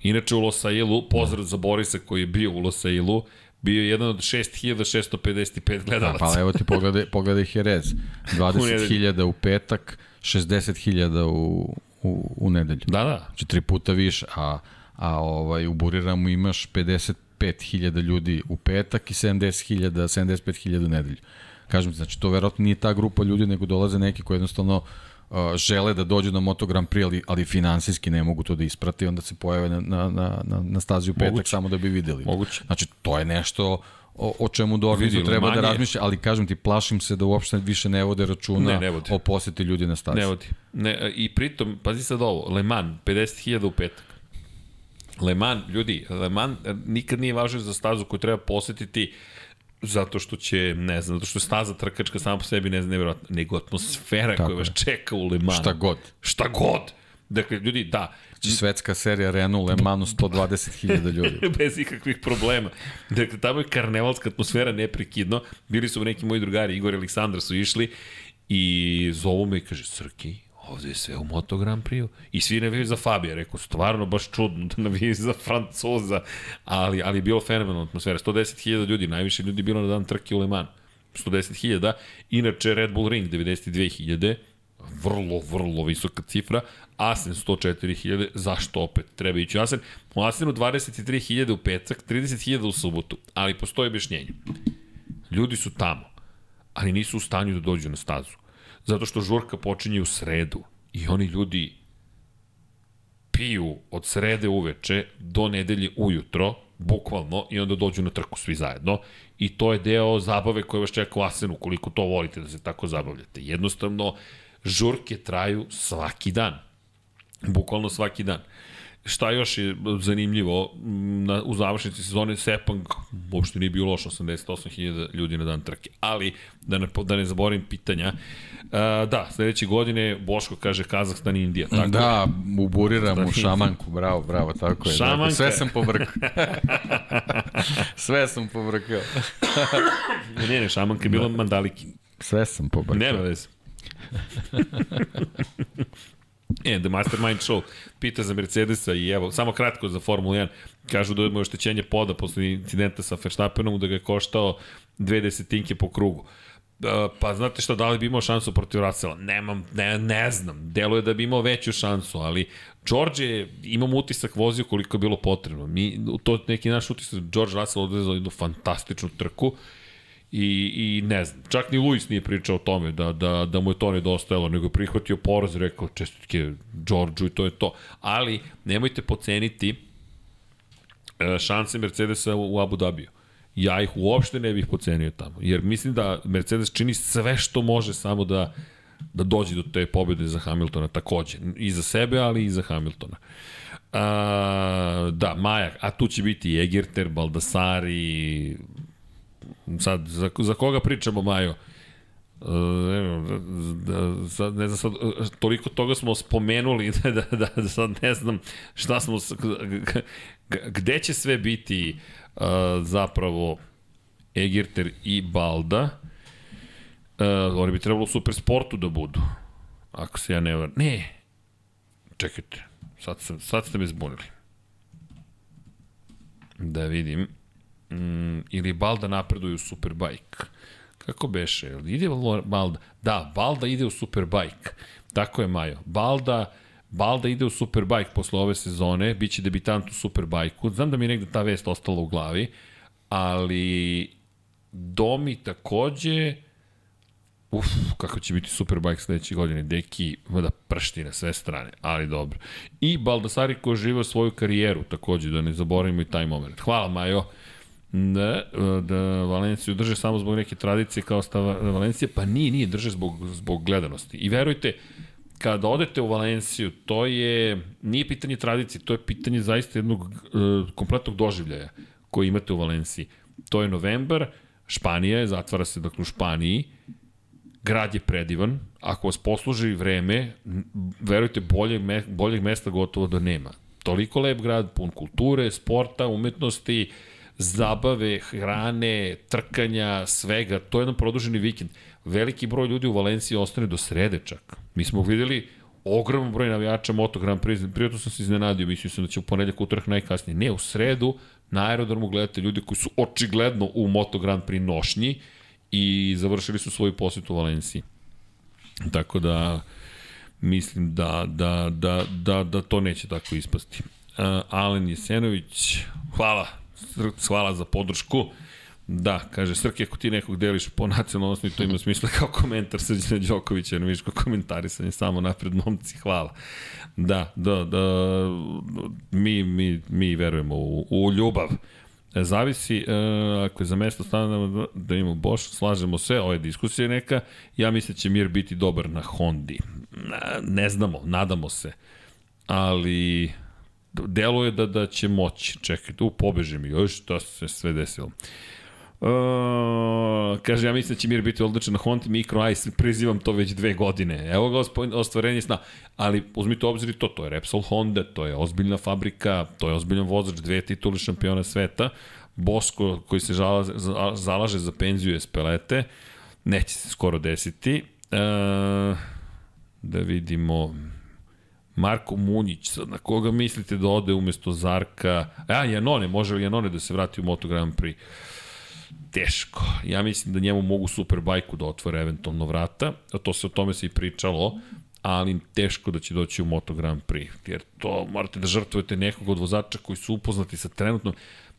Speaker 1: Inače u Losailu, pozdrav za Borisa koji je bio u Losailu, bio je jedan od 6655
Speaker 2: Da,
Speaker 1: gledalaca.
Speaker 2: pa evo ti pogledaj, pogledaj Jerez. 20.000 u petak, 60.000 u, u, u nedelju.
Speaker 1: Da, da.
Speaker 2: Znači tri puta više, a, a ovaj, u Buriramu imaš 55.000 ljudi u petak i 70.000, 75.000 u nedelju. Kažem ti, znači to verovatno nije ta grupa ljudi, nego dolaze neki koji jednostavno žele da dođu na Moto Grand Prix, ali, ali finansijski ne mogu to da isprate onda se pojave na, na, na, na, stazi u petak
Speaker 1: Moguće.
Speaker 2: samo da bi videli.
Speaker 1: Moguće.
Speaker 2: Znači, to je nešto o, o čemu Dornizu
Speaker 1: Vidi,
Speaker 2: treba da
Speaker 1: Mans je-
Speaker 2: razmišlja, ali kažem ti, plašim se da uopšte više ne vode računa
Speaker 1: Ne, ne vode.
Speaker 2: o poseti ljudi na stazi.
Speaker 1: Ne vodi. Ne, I pritom, pazi sad ovo, Le Mans, 50.000 u petak. Le Mans, ljudi, Le Mans nikad nije važan za stazu koju treba posetiti zato što će, ne znam, zato što je staza trkačka sama po sebi, ne znam, nevjerojatno, nego atmosfera
Speaker 2: Tako
Speaker 1: koja vas
Speaker 2: je.
Speaker 1: čeka u Le Mans.
Speaker 2: Šta god.
Speaker 1: Šta god. Dakle, ljudi, da,
Speaker 2: Znači, svetska serija Renault Le Manu 120.000 ljudi.
Speaker 1: bez ikakvih problema. Dakle, tamo je karnevalska atmosfera neprekidno. Bili su neki moji drugari, Igor i Aleksandar su išli i zovu me i kaže, Srki, ovde je sve u Moto Grand Prix-u. I svi navijaju za Fabija. Rekao, stvarno baš čudno da navijaju za Francuza. Ali, ali je bilo fenomenalna atmosfera. 110.000 ljudi, najviše ljudi bilo na dan trke u Le Mans. 110.000. Inače, Red Bull Ring 92.000 vrlo, vrlo visoka cifra, Asen 104.000, zašto opet treba ići u Asen? U Asenu 23.000 u petak, 30.000 u subotu, ali postoji objašnjenje. Ljudi su tamo, ali nisu u stanju da dođu na stazu. Zato što žurka počinje u sredu i oni ljudi piju od srede uveče do nedelje ujutro, bukvalno, i onda dođu na trku svi zajedno. I to je deo zabave koje vas čeka u Asenu, koliko to volite da se tako zabavljate. Jednostavno, žurke traju svaki dan. Bukvalno svaki dan. Šta još je zanimljivo, na, u završnici sezone Sepang uopšte nije bio loš 88.000 ljudi na dan trke. Ali, da ne, da ne zaboravim pitanja, a, da, sledeće godine Boško kaže Kazahstan i Indija. Tako je?
Speaker 2: Da, u Šamanku, bravo, bravo, tako je.
Speaker 1: Šamanka.
Speaker 2: Dakle, sve sam pobrkao. sve sam pobrkao.
Speaker 1: Ne, ne, šamanka je bila da. mandaliki.
Speaker 2: Sve sam pobrkao.
Speaker 1: Nema veze. e, The Mastermind Show pita za Mercedesa i evo, samo kratko za Formulu 1. Kažu da ima oštećenje poda posle incidenta sa Verstappenom, da ga je koštao dve desetinke po krugu. Uh, pa znate šta, da li bi imao šansu protiv Russella? Nemam, ne, ne znam. Deluje da bi imao veću šansu, ali George je, imam utisak, vozio koliko je bilo potrebno. Mi, to je neki naš utisak, George Russell odvezao jednu fantastičnu trku I, I ne znam, čak ni Luis nije pričao o tome da, da, da mu je to nedostajalo, nego je prihvatio poraz rekao čestitke Đorđu i to je to. Ali nemojte poceniti e, šanse Mercedesa u, Abu Dhabiju. Ja ih uopšte ne bih pocenio tamo, jer mislim da Mercedes čini sve što može samo da da dođe do te pobjede za Hamiltona takođe. I za sebe, ali i za Hamiltona. A, da, Maja, a tu će biti Egerter, Baldassari, sad, za, za koga pričamo, Majo? Uh, evo, da, sad, ne znam, sad, e, toliko toga smo spomenuli da, da, da, da sad ne znam šta smo, gde će sve biti uh, zapravo Egerter i Balda. Uh, oni bi trebalo u Supersportu da budu. Ako se ja ne var... Ne! Čekajte, sad, sam, sad ste me zbunili. Da vidim mm, ili Balda napreduje u Superbike. Kako beše? Ide Balda? Da, Balda ide u Superbike. Tako je, Majo. Balda, Balda ide u Superbike posle ove sezone, biće debitant u Superbajku. Znam da mi je negde ta vest ostala u glavi, ali Domi takođe Uf, kako će biti Superbike sledeće godine. Deki, da pršti na sve strane, ali dobro. I Baldasari ko živa svoju karijeru, takođe, da ne zaboravimo i taj moment. Hvala, Majo. Da, da Valenciju drže samo zbog neke tradicije kao stava Valencija, pa nije, nije, drže zbog, zbog gledanosti. I verujte, kada odete u Valenciju, to je, nije pitanje tradicije, to je pitanje zaista jednog uh, kompletnog doživljaja. koji imate u Valenciji. To je novembar, Španija je, zatvara se dakle u Španiji, grad je predivan, ako vas posluži vreme, verujte, boljeg, me, boljeg mesta gotovo da nema. Toliko lep grad, pun kulture, sporta, umetnosti, zabave, hrane, trkanja, svega. To je jedan produženi vikend. Veliki broj ljudi u Valenciji ostane do srede čak. Mi smo videli ogroman broj navijača Moto Grand Prix. Prijatno sam se iznenadio, mislio sam da će u ponedljak utorak najkasnije. Ne, u sredu na aerodromu gledate ljudi koji su očigledno u Moto Grand Prix nošnji i završili su svoju posjetu u Valenciji. Tako da mislim da, da, da, da, da to neće tako ispasti. Uh, Alen Jesenović, hvala, hvala za podršku. Da, kaže Srke, ako ti nekog deliš po nacionalnosti, to ima smisla kao komentar Srđana Đokovića, jer vidiš kao komentarisanje samo napred momci, hvala. Da, da, da, mi, mi, mi verujemo u, u ljubav. E, zavisi, e, ako je za mesto stana da imamo Bosch, slažemo se, ove diskusije neka, ja mislim da će Mir biti dobar na Hondi. Ne znamo, nadamo se. Ali deluje da, da će moći. Čekaj, tu pobeže mi, još što se sve desilo. Uh, kaže, ja mislim da će Mir biti odličan na Honda Micro Ice, prizivam to već dve godine. Evo ga ostvarenje sna. Ali uzmite obzir to, to je Repsol Honda, to je ozbiljna fabrika, to je ozbiljan vozač, dve tituli šampiona sveta. Bosko koji se žala, zalaže za penziju Espelete, neće se skoro desiti. Uh, da vidimo... Marko Munjić, na koga mislite da ode umesto Zarka? A, Janone, može li Janone da se vrati u Moto Grand Prix? teško. Ja mislim da njemu mogu Superbajku da otvore eventualno vrata, a to se o tome se i pričalo, ali teško da će doći u Moto Grand Prix, jer to morate da žrtvujete nekog od vozača koji su upoznati sa trenutnom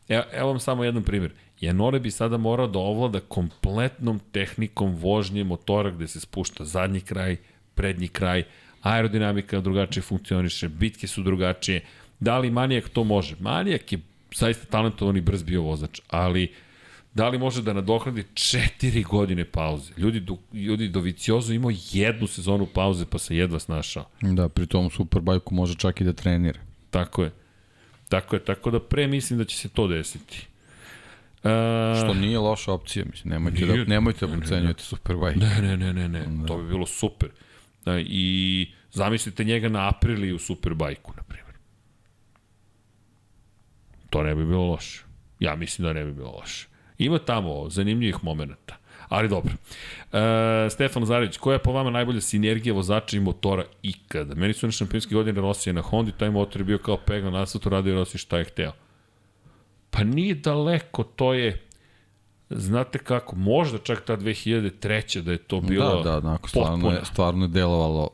Speaker 1: Evo, evo vam samo jedan primjer. Janore bi sada morao da ovlada kompletnom tehnikom vožnje motora gde se spušta zadnji kraj, prednji kraj, aerodinamika drugačije funkcioniše, bitke su drugačije. Da li Manijak to može? Manijak je zaista talentovan i brz bio vozač, ali uh, da li može da nadoknadi četiri godine pauze. Ljudi, do, ljudi Doviciozo imao jednu sezonu pauze pa se jedva snašao.
Speaker 2: Da, pri tom Superbajku može čak i da trenira.
Speaker 1: Tako je. Tako je, tako da pre mislim da će se to desiti.
Speaker 2: Uh, Što nije loša opcija, mislim, nemojte nije, da, nemojte da procenjujete Superbike.
Speaker 1: Ne, ne, ne, ne, ne, da. to bi bilo super. Da, I zamislite njega na Apriliju Superbajku, na primjer. To ne bi bilo loše. Ja mislim da ne bi bilo loše. Ima tamo zanimljivih momenta. Ali dobro. E, Stefan Zarević, koja je po vama najbolja sinergija vozača i motora ikada? Meni su na šampionski godine Rosije na Hondi, taj motor je bio kao pega na asfaltu, radio Rosije šta je hteo. Pa nije daleko, to je znate kako, možda čak ta 2003. da je to bilo
Speaker 2: Da, da, onako, stvarno je, stvarno je delovalo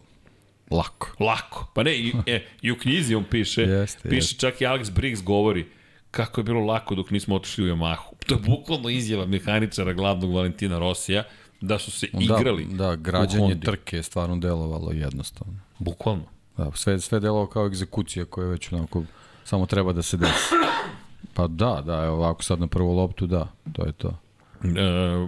Speaker 2: lako.
Speaker 1: Lako. Pa ne, i, e, i u knjizi on piše, jeste, piše jeste. čak i Alex Briggs govori, kako je bilo lako dok nismo otišli u Yamahu. To je bukvalno izjava mehaničara glavnog Valentina Rosija da su se da, igrali
Speaker 2: Da, građanje trke je stvarno delovalo jednostavno.
Speaker 1: Bukvalno.
Speaker 2: Da, sve, sve delovalo kao egzekucija koja je već onako samo treba da se desi. Pa da, da, evo ovako sad na prvu loptu, da, to je to.
Speaker 1: E,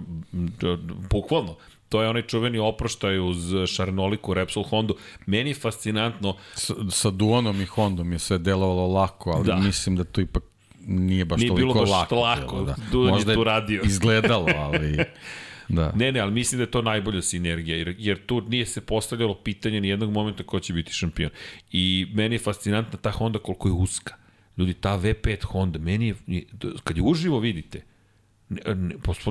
Speaker 1: bukvalno. To je onaj čuveni oproštaj uz Šarnoliku Repsol Hondu. Meni je fascinantno...
Speaker 2: Sa, sa Duonom i Hondom je sve delovalo lako, ali da. mislim da to ipak nije baš nije toliko bilo baš lako.
Speaker 1: lako, da. Dudan Možda je tu radio.
Speaker 2: izgledalo, ali...
Speaker 1: Da. Ne, ne, ali mislim da je to najbolja sinergija, jer, jer tu nije se postavljalo pitanje ni jednog momenta ko će biti šampion. I meni je fascinantna ta Honda koliko je uska. Ljudi, ta V5 Honda, meni je, kad je uživo vidite,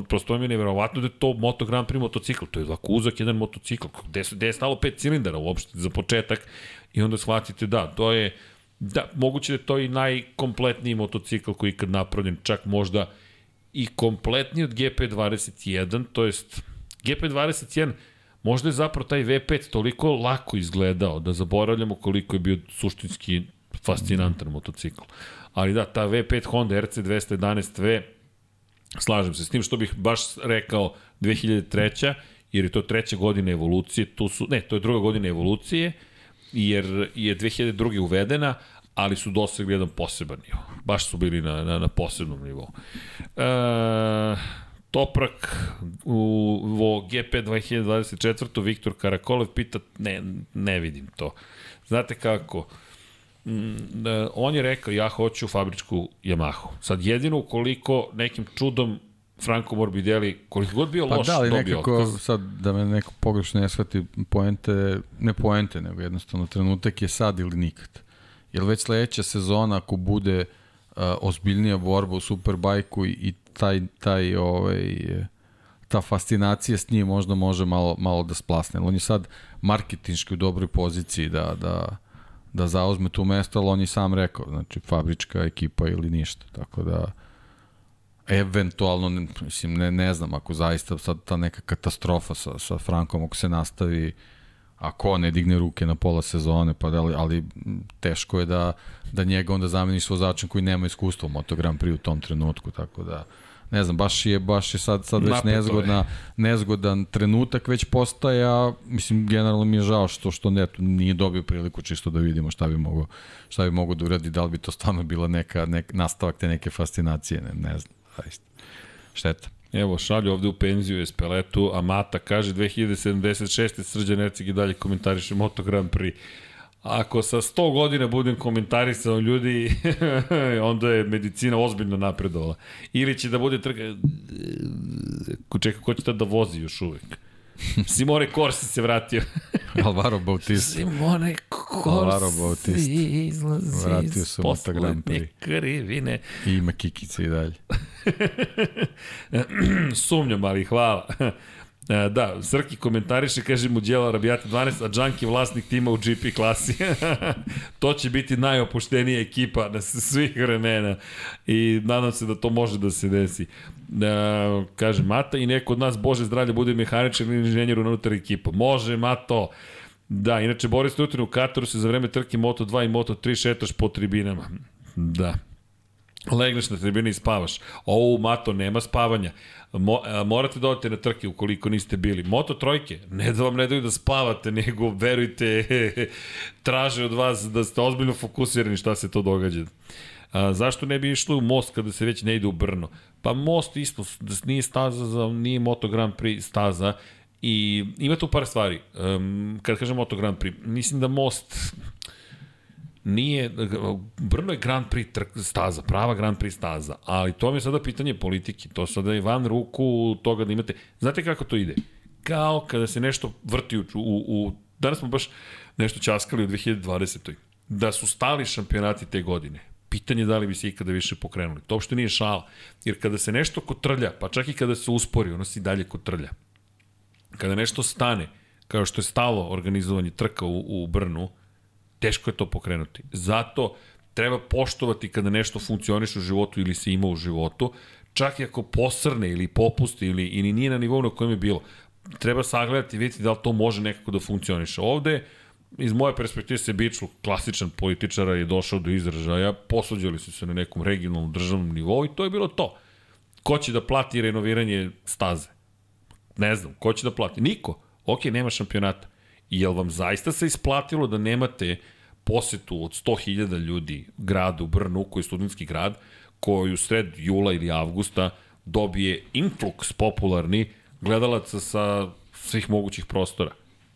Speaker 1: prosto mi je neverovatno da je to Moto Grand Prix motocikl, to je ovako uzak jedan motocikl, gde, gde je stalo pet cilindara uopšte za početak i onda shvatite da, to je Da, moguće da je to i najkompletniji motocikl koji je ikad napravljen, čak možda i kompletniji od GP21, to jest GP21 možda je zapravo taj V5 toliko lako izgledao da zaboravljamo koliko je bio suštinski fascinantan motocikl. Ali da, ta V5 Honda RC211V, slažem se s tim što bih baš rekao 2003. jer je to treća godina evolucije, tu su, ne, to je druga godina evolucije, jer je 2002. uvedena, ali su dosegli jedan poseban nivo. Baš su bili na, na, na posebnom nivou. E, Toprak u, u GP 2024. Viktor Karakolev pita, ne, ne vidim to. Znate kako, on je rekao ja hoću fabričku Yamahu. Sad jedino ukoliko nekim čudom Franco Morbidelli, koliko god bio
Speaker 2: pa
Speaker 1: loš,
Speaker 2: da, ali nekako,
Speaker 1: otkaz.
Speaker 2: sad da me neko pogrešno ne shvati, poente, ne poente, nego jednostavno trenutak je sad ili nikad. Jer već sledeća sezona, ako bude uh, ozbiljnija borba u Superbajku i, i taj, taj ovaj, ta fascinacija s njim možda može malo, malo da splasne. On je sad marketinški u dobroj poziciji da, da, da zauzme tu mesto, ali on je sam rekao, znači fabrička ekipa ili ništa. Tako da eventualno, mislim, ne, ne znam, ako zaista sad ta neka katastrofa sa, sa Frankom, ako se nastavi, ako ne digne ruke na pola sezone, pa da li, ali teško je da, da njega onda zameniš vozačem koji nema iskustva u Moto Grand Prix u tom trenutku, tako da ne znam, baš je, baš je sad, sad već
Speaker 1: je.
Speaker 2: nezgodna, nezgodan trenutak već postaje, a mislim, generalno mi je žao što, što ne, nije dobio priliku čisto da vidimo šta bi mogo, šta bi mogo da uradi, da li bi to stvarno bila neka, nek, nastavak te neke fascinacije, ne, ne znam, zaista. Šteta.
Speaker 1: Evo, šalju ovde u penziju Espeletu, a Mata kaže 2076. Srđan Ercik i dalje komentariše Moto Grand Prix. Ako sa 100 godina budem komentarisao ljudi, onda je medicina ozbiljno napredovala. Ili će da bude trka... Čekaj, ko će da vozi još uvek? Simone Corsi se vratio.
Speaker 2: Alvaro Bautista.
Speaker 1: Simone
Speaker 2: Alvaro
Speaker 1: Corsi
Speaker 2: Bautista.
Speaker 1: izlazi
Speaker 2: Vratio
Speaker 1: iz
Speaker 2: se Grand
Speaker 1: poslednje krivine.
Speaker 2: I ima kikice i dalje.
Speaker 1: Sumnjam, ali hvala. E, Da, Srki komentariše, kaže mu Đela Rabijata 12, a Džanki vlasnik tima u GP klasi. to će biti najopuštenija ekipa na svih vremena i nadam se da to može da se desi. E, kaže Mata i neko od nas, Bože zdravlje, bude mehaničar ili inženjer unutar ekipa. Može, Mato. Da, inače Boris Tutin u Kataru se za vreme trke Moto2 i Moto3 šetaš po tribinama. Da, Legneš na tribini i spavaš. Ovo, Mato, nema spavanja. Mo, a, morate da odete na trke ukoliko niste bili. Moto trojke, ne da vam ne daju da spavate, nego verujte, traže od vas da ste ozbiljno fokusirani šta se to događa. A, zašto ne bi išli u most kada se već ne ide u Brno? Pa most isto, da nije staza za, nije Moto Grand Prix staza, I ima tu par stvari. Um, kad kažem Moto Grand Prix, mislim da most nije, Brno je Grand Prix trk, staza, prava Grand Prix staza, ali to mi je sada pitanje politike, to sada je van ruku toga da imate, znate kako to ide? Kao kada se nešto vrti u, u, u danas smo baš nešto časkali u 2020. Da su stali šampionati te godine. Pitanje je da li bi se ikada više pokrenuli. To uopšte nije šala. Jer kada se nešto kotrlja, pa čak i kada se uspori, ono se i dalje kotrlja. Kada nešto stane, kao što je stalo organizovanje trka u, u Brnu, teško je to pokrenuti. Zato treba poštovati kada nešto funkcioniše u životu ili se ima u životu, čak i ako posrne ili popusti ili, ili nije na nivou na kojem je bilo. Treba sagledati i vidjeti da li to može nekako da funkcioniše. Ovde, iz moje perspektive se Bičlu, klasičan političara, je došao do izražaja, posuđali su se na nekom regionalnom državnom nivou i to je bilo to. Ko će da plati renoviranje staze? Ne znam, ko će da plati? Niko. Ok, nema šampionata. Jel vam zaista se isplatilo da nemate posetu od 100.000 ljudi gradu Brnu, koji je studentski grad, koji u sred jula ili avgusta dobije influx popularni gledalaca sa svih mogućih prostora.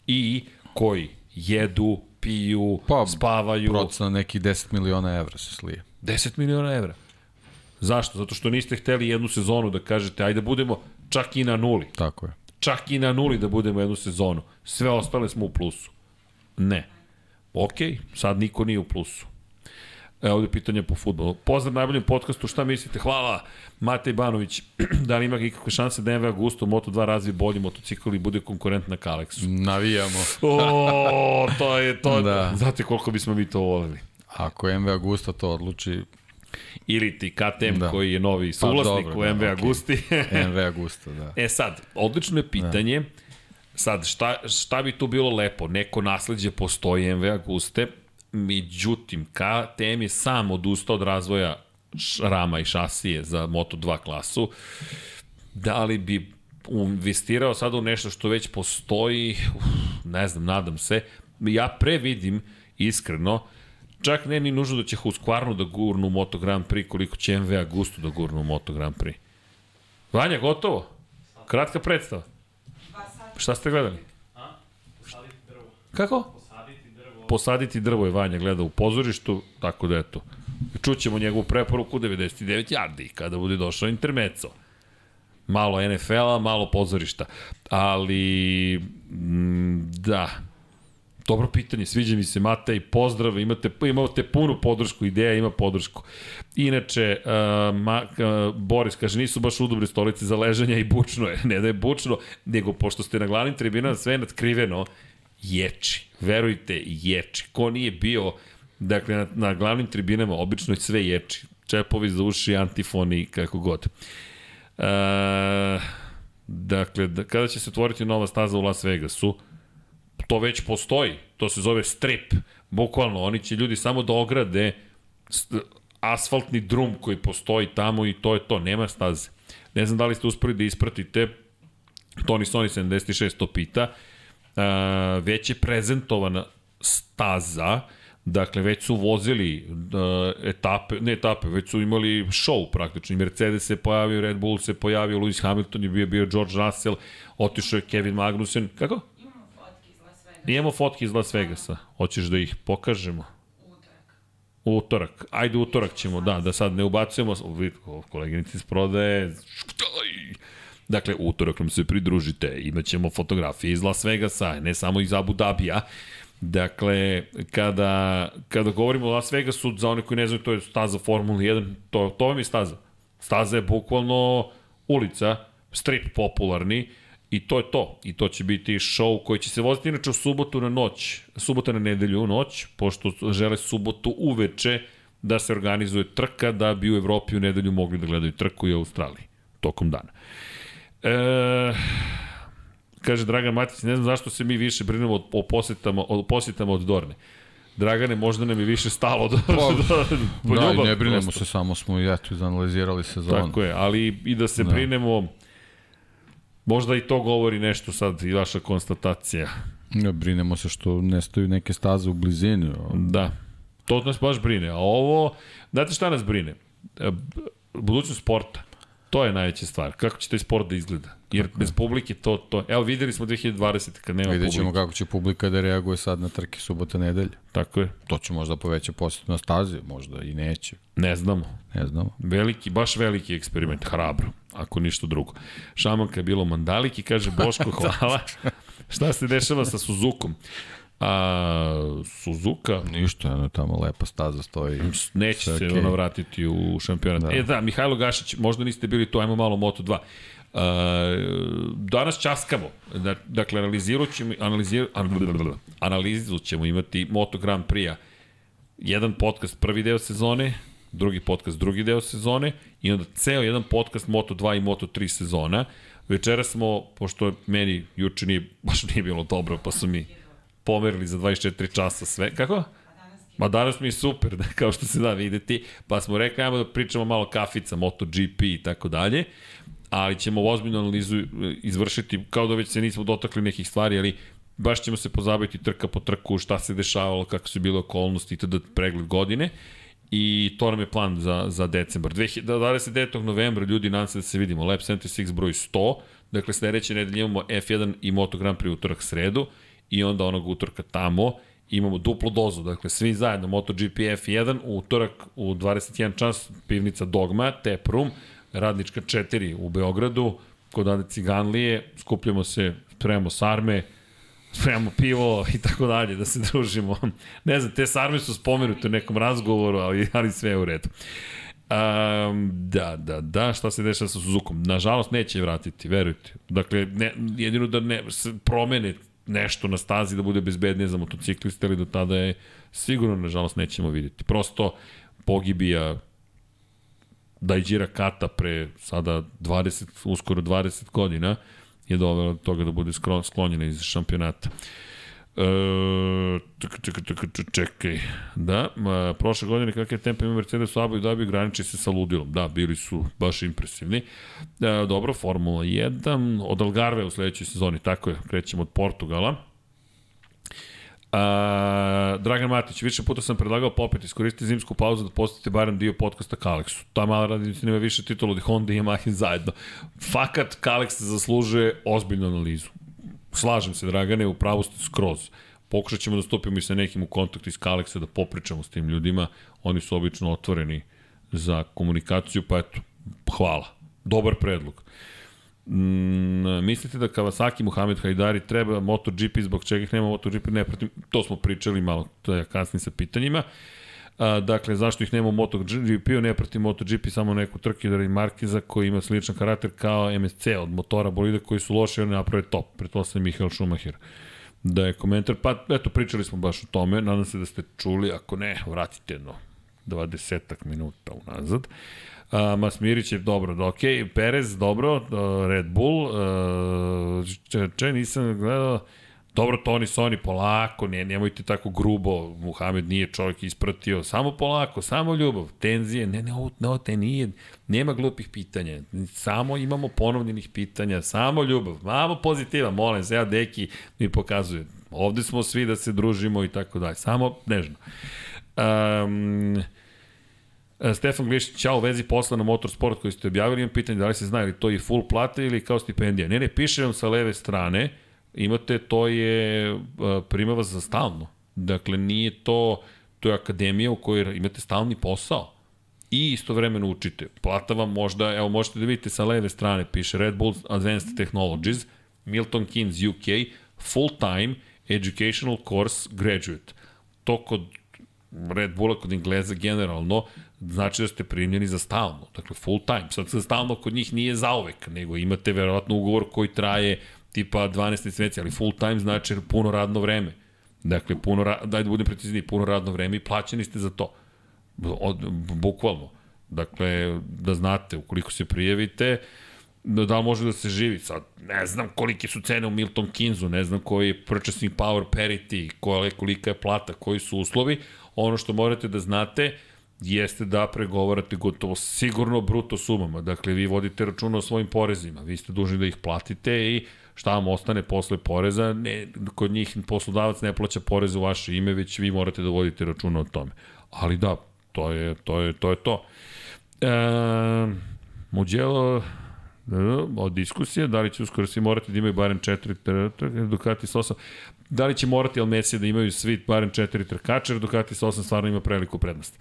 Speaker 1: I koji jedu, piju,
Speaker 2: Pa,
Speaker 1: spavaju.
Speaker 2: Procena neki 10 miliona evra se slije.
Speaker 1: 10 miliona evra. Zašto? Zato što niste hteli jednu sezonu da kažete, ajde budemo čak i na nuli.
Speaker 2: Tako je.
Speaker 1: Čak i na nuli da budemo jednu sezonu. Sve ostale smo u plusu. Ne. Ok, sad niko nije u plusu. E, ovde je pitanje po futbolu. Pozdrav najboljem podcastu, šta mislite? Hvala, Matej Banović. da li ima ikakve šanse da MV Augusto Moto2 razvije bolji motocikl i bude konkurent na Kalexu?
Speaker 2: Navijamo.
Speaker 1: O, to je to.
Speaker 2: Da.
Speaker 1: Znate koliko bismo mi to voleli.
Speaker 2: Ako MV Augusta to odluči,
Speaker 1: Ili ti KTM
Speaker 2: Da.
Speaker 1: da. koji je novi suvlasnik
Speaker 2: dobro,
Speaker 1: u
Speaker 2: da,
Speaker 1: MV
Speaker 2: okej.
Speaker 1: Augusti.
Speaker 2: MV Augusta, da.
Speaker 1: E sad, odlično je pitanje. Da. Sad, šta, šta bi tu bilo lepo? Neko nasledđe postoji MV Auguste, međutim, KTM je sam odustao od razvoja rama i šasije za Moto2 klasu. Da li bi investirao sada u nešto što već postoji, uf, ne znam, nadam se. Ja previdim, iskreno, čak ne ni nužno da će Husqvarnu da gurnu Moto Grand Prix, koliko će MV Agustu da gurnu Moto Grand Prix. Vanja, gotovo? Kratka predstava. Šta ste gledali? Kako? posaditi drvo je Vanja gleda u pozorištu, tako da eto. Čućemo njegovu preporuku 99 yardi kada bude došao intermeco. Malo NFL-a, malo pozorišta. Ali, da, Dobro pitanje, sviđa mi se Matej, pozdrav, imate, imate punu podršku, ideja ima podršku. Inače, uh, ma, uh, Boris kaže, nisu baš udobre stolice za ležanje i bučno je. Ne da je bučno, nego pošto ste na glavnim tribinama sve nadkriveno, ječi. Verujte, ječi. Ko nije bio, dakle, na, na glavnim tribinama obično je sve ječi. Čepovi za uši, antifoni, kako god. Uh, dakle, da, kada će se otvoriti nova staza u Las Vegasu? To već postoji, to se zove strip, bukvalno, oni će ljudi samo da ograde asfaltni drum koji postoji tamo i to je to, nema staze. Ne znam da li ste uspeli da ispratite, Tony Sony 76 to pita, uh, već je prezentovana staza, Dakle, već su vozili etape, ne etape, već su imali show praktično. Mercedes se pojavio, Red Bull se pojavio, Lewis Hamilton je bio, bio George Russell, otišao je Kevin Magnussen. Kako? Imamo fotke iz Las Vegasa. Hoćeš da ih pokažemo? Utorak. Ajde utorak ćemo, da, da sad ne ubacujemo. Koleginici iz prodaje. Dakle, utorak nam se pridružite. Imaćemo fotografije iz Las Vegasa, ne samo iz Abu Dabija. Dakle, kada, kada govorimo o Las Vegasu, za one koji ne znaju, to je staza Formula 1, to, to vam je staza. Staza je bukvalno ulica, strip popularni, I to je to. I to će biti show koji će se voziti inače u subotu na noć, subota na nedelju u noć, pošto žele subotu uveče da se organizuje trka da bi u Evropi u nedelju mogli da gledaju trku i u Australiji tokom dana. E, kaže Dragan Matić, ne znam zašto se mi više brinemo o posetama, o posetama od Dorne. Dragane, možda nam je više stalo do,
Speaker 2: pa, do, do da, ljubav, ne brinemo prosto. se, samo smo i eto izanalizirali sezonu.
Speaker 1: Tako je, ali i da se da. brinemo Možda i to govori nešto sad i vaša konstatacija.
Speaker 2: Ja, brinemo se što nestaju neke staze u blizini.
Speaker 1: Da, to nas baš brine. A ovo, znate šta nas brine? E, budućnost sporta. To je najveća stvar. Kako će taj sport da izgleda? Jer Tako bez je. publike to, to... Evo, videli smo 2020. kad nema
Speaker 2: Vidjet ćemo
Speaker 1: publike.
Speaker 2: kako će publika da reaguje sad na trke subota nedelje.
Speaker 1: Tako je.
Speaker 2: To će možda poveća posjet na stazi, možda i neće.
Speaker 1: Ne znamo.
Speaker 2: Ne znamo.
Speaker 1: Veliki, baš veliki eksperiment, hrabro, ako ništa drugo. Šamanka je bilo mandaliki, kaže Boško, hvala. Šta se dešava sa Suzukom? A, Suzuka...
Speaker 2: Ništa, ono tamo lepa staza stoji.
Speaker 1: Neće se okay. ona vratiti u šampionat. Da. E da, Mihajlo Gašić, možda niste bili tu, ajmo malo Moto2. Uh, danas časkamo. Da, dakle, analizirat ćemo, analizir, analizu ćemo imati Moto Grand Prix-a. Jedan podcast prvi deo sezone, drugi podcast drugi deo sezone i onda ceo jedan podcast Moto 2 i Moto 3 sezona. Večera smo, pošto meni juče nije, baš nije bilo dobro, pa su mi pomerili za 24 časa sve. Kako? Ma danas mi je super, da, kao što se da videti, pa smo rekli, ajmo da pričamo malo kafica, MotoGP i tako dalje, ali ćemo ozbiljnu analizu e, izvršiti, kao da već se nismo dotakli nekih stvari, ali baš ćemo se pozabaviti trka po trku, šta se dešavalo, kako su bile okolnosti, da pregled godine. I to nam je plan za, za decembar. 29. novembra, ljudi, nadam se da se vidimo, Lab 76 broj 100, dakle sledeće nedelje imamo F1 i Moto Grand Prix utorak sredu, i onda onog utorka tamo imamo duplu dozu, dakle svi zajedno MotoGP F1, utorak u 21 čas pivnica Dogma, Tap Room, radnička 4 u Beogradu, kod Ade Ciganlije, skupljamo se, spremamo sarme, spremamo pivo i tako dalje, da se družimo. ne znam, te sarme su spomenute u nekom razgovoru, ali, ali sve je u redu. Um, da, da, da, šta se dešava sa Suzukom? Nažalost, neće vratiti, verujte. Dakle, ne, jedino da ne promene nešto na stazi da bude bezbednije za motocikliste, ali do tada je sigurno, nažalost, nećemo videti. Prosto pogibija Dajđira Kata pre sada 20, uskoro 20 godina je dovela do toga da bude sklonjena iz šampionata. E, čekaj, čekaj, čekaj, da, ma, prošle godine kakve tempo ima Mercedes u Abu Dhabi graniči se sa ludilom, da, bili su baš impresivni. E, dobro, Formula 1, od Algarve u sledećoj sezoni, tako je, krećemo od Portugala. A, Dragan Matić, više puta sam predlagao popet, iskoristite zimsku pauzu da postite barem dio podcasta Kalexu. Ta mala radnica nema više titula od Honda i Yamaha zajedno. Fakat Kalex zaslužuje ozbiljnu analizu. Slažem se, Dragane, u pravu ste skroz. Pokušat ćemo da stupimo i sa nekim u kontakt iz Kaleksa da popričamo s tim ljudima. Oni su obično otvoreni za komunikaciju, pa eto, hvala. Dobar predlog. Mm, mislite da Kawasaki Muhammed Hajdari treba MotoGP zbog čega ih nema MotoGP? Ne, protiv, to smo pričali malo, to je kasnije sa pitanjima. A, dakle, zašto ih nema u MotoGP-u, ne protiv MotoGP, samo neku trkidara i Markiza koji ima sličan karakter kao MSC od motora bolida koji su loši, oni naprave top. Pretpostavljam Mihael Schumacher. Da je komentar, pa eto, pričali smo baš o tome, nadam se da ste čuli, ako ne, vratite jedno 20 minuta unazad. Uh, Uh, Masmirić je dobro, da, ok, Perez dobro, uh, Red Bull, uh, če, če nisam gledao, dobro, Toni Soni, polako, ne, nemojte tako grubo, Muhamed nije čovjek ispratio, samo polako, samo ljubav, tenzije, ne, ne, ovo, ne, te nije, nema glupih pitanja, samo imamo ponovljenih pitanja, samo ljubav, malo pozitiva, molim se, ja deki mi pokazuje, ovde smo svi da se družimo i tako dalje, samo nežno. Um, E, Stefan Glišić, čao, u vezi posla na Motorsport koji ste objavili, imam pitanje da li se zna ili to je full plata ili kao stipendija. Ne, ne, piše vam sa leve strane, imate, to je uh, primava za stalno. Dakle, nije to, to je akademija u kojoj imate stalni posao i istovremeno učite. Plata vam možda, evo možete da vidite sa leve strane, piše Red Bull Advanced Technologies, Milton Keynes UK, full time educational course graduate. To kod Red Bulla kod Engleza generalno znači da ste primljeni za stalno, dakle full time. Sad za stalno kod njih nije zaovek, nego imate verovatno ugovor koji traje tipa 12 meseci, ali full time znači puno radno vreme. Dakle, puno, daj da budem precizni, puno radno vreme i plaćeni ste za to. Od, bukvalno. Dakle, da znate, ukoliko se prijavite, da, da li može da se živi. Sad, ne znam kolike su cene u Milton Kinzu, ne znam koji je purchasing power parity, kolika je plata, koji su uslovi. Ono što morate da znate, jeste da pregovarate gotovo sigurno bruto sumama. Dakle, vi vodite računa o svojim porezima, vi ste dužni da ih platite i šta vam ostane posle poreza, ne, kod njih poslodavac ne plaća porez u vaše ime, već vi morate da vodite računa o tome. Ali da, to je to. Je, to, je to. E, Muđelo, od diskusije, da li će uskoro svi morati da imaju barem četiri Ducati s 8. Da li će morati Almesija da imaju svi barem četiri trkača, jer Ducati s 8 stvarno ima preliku prednost.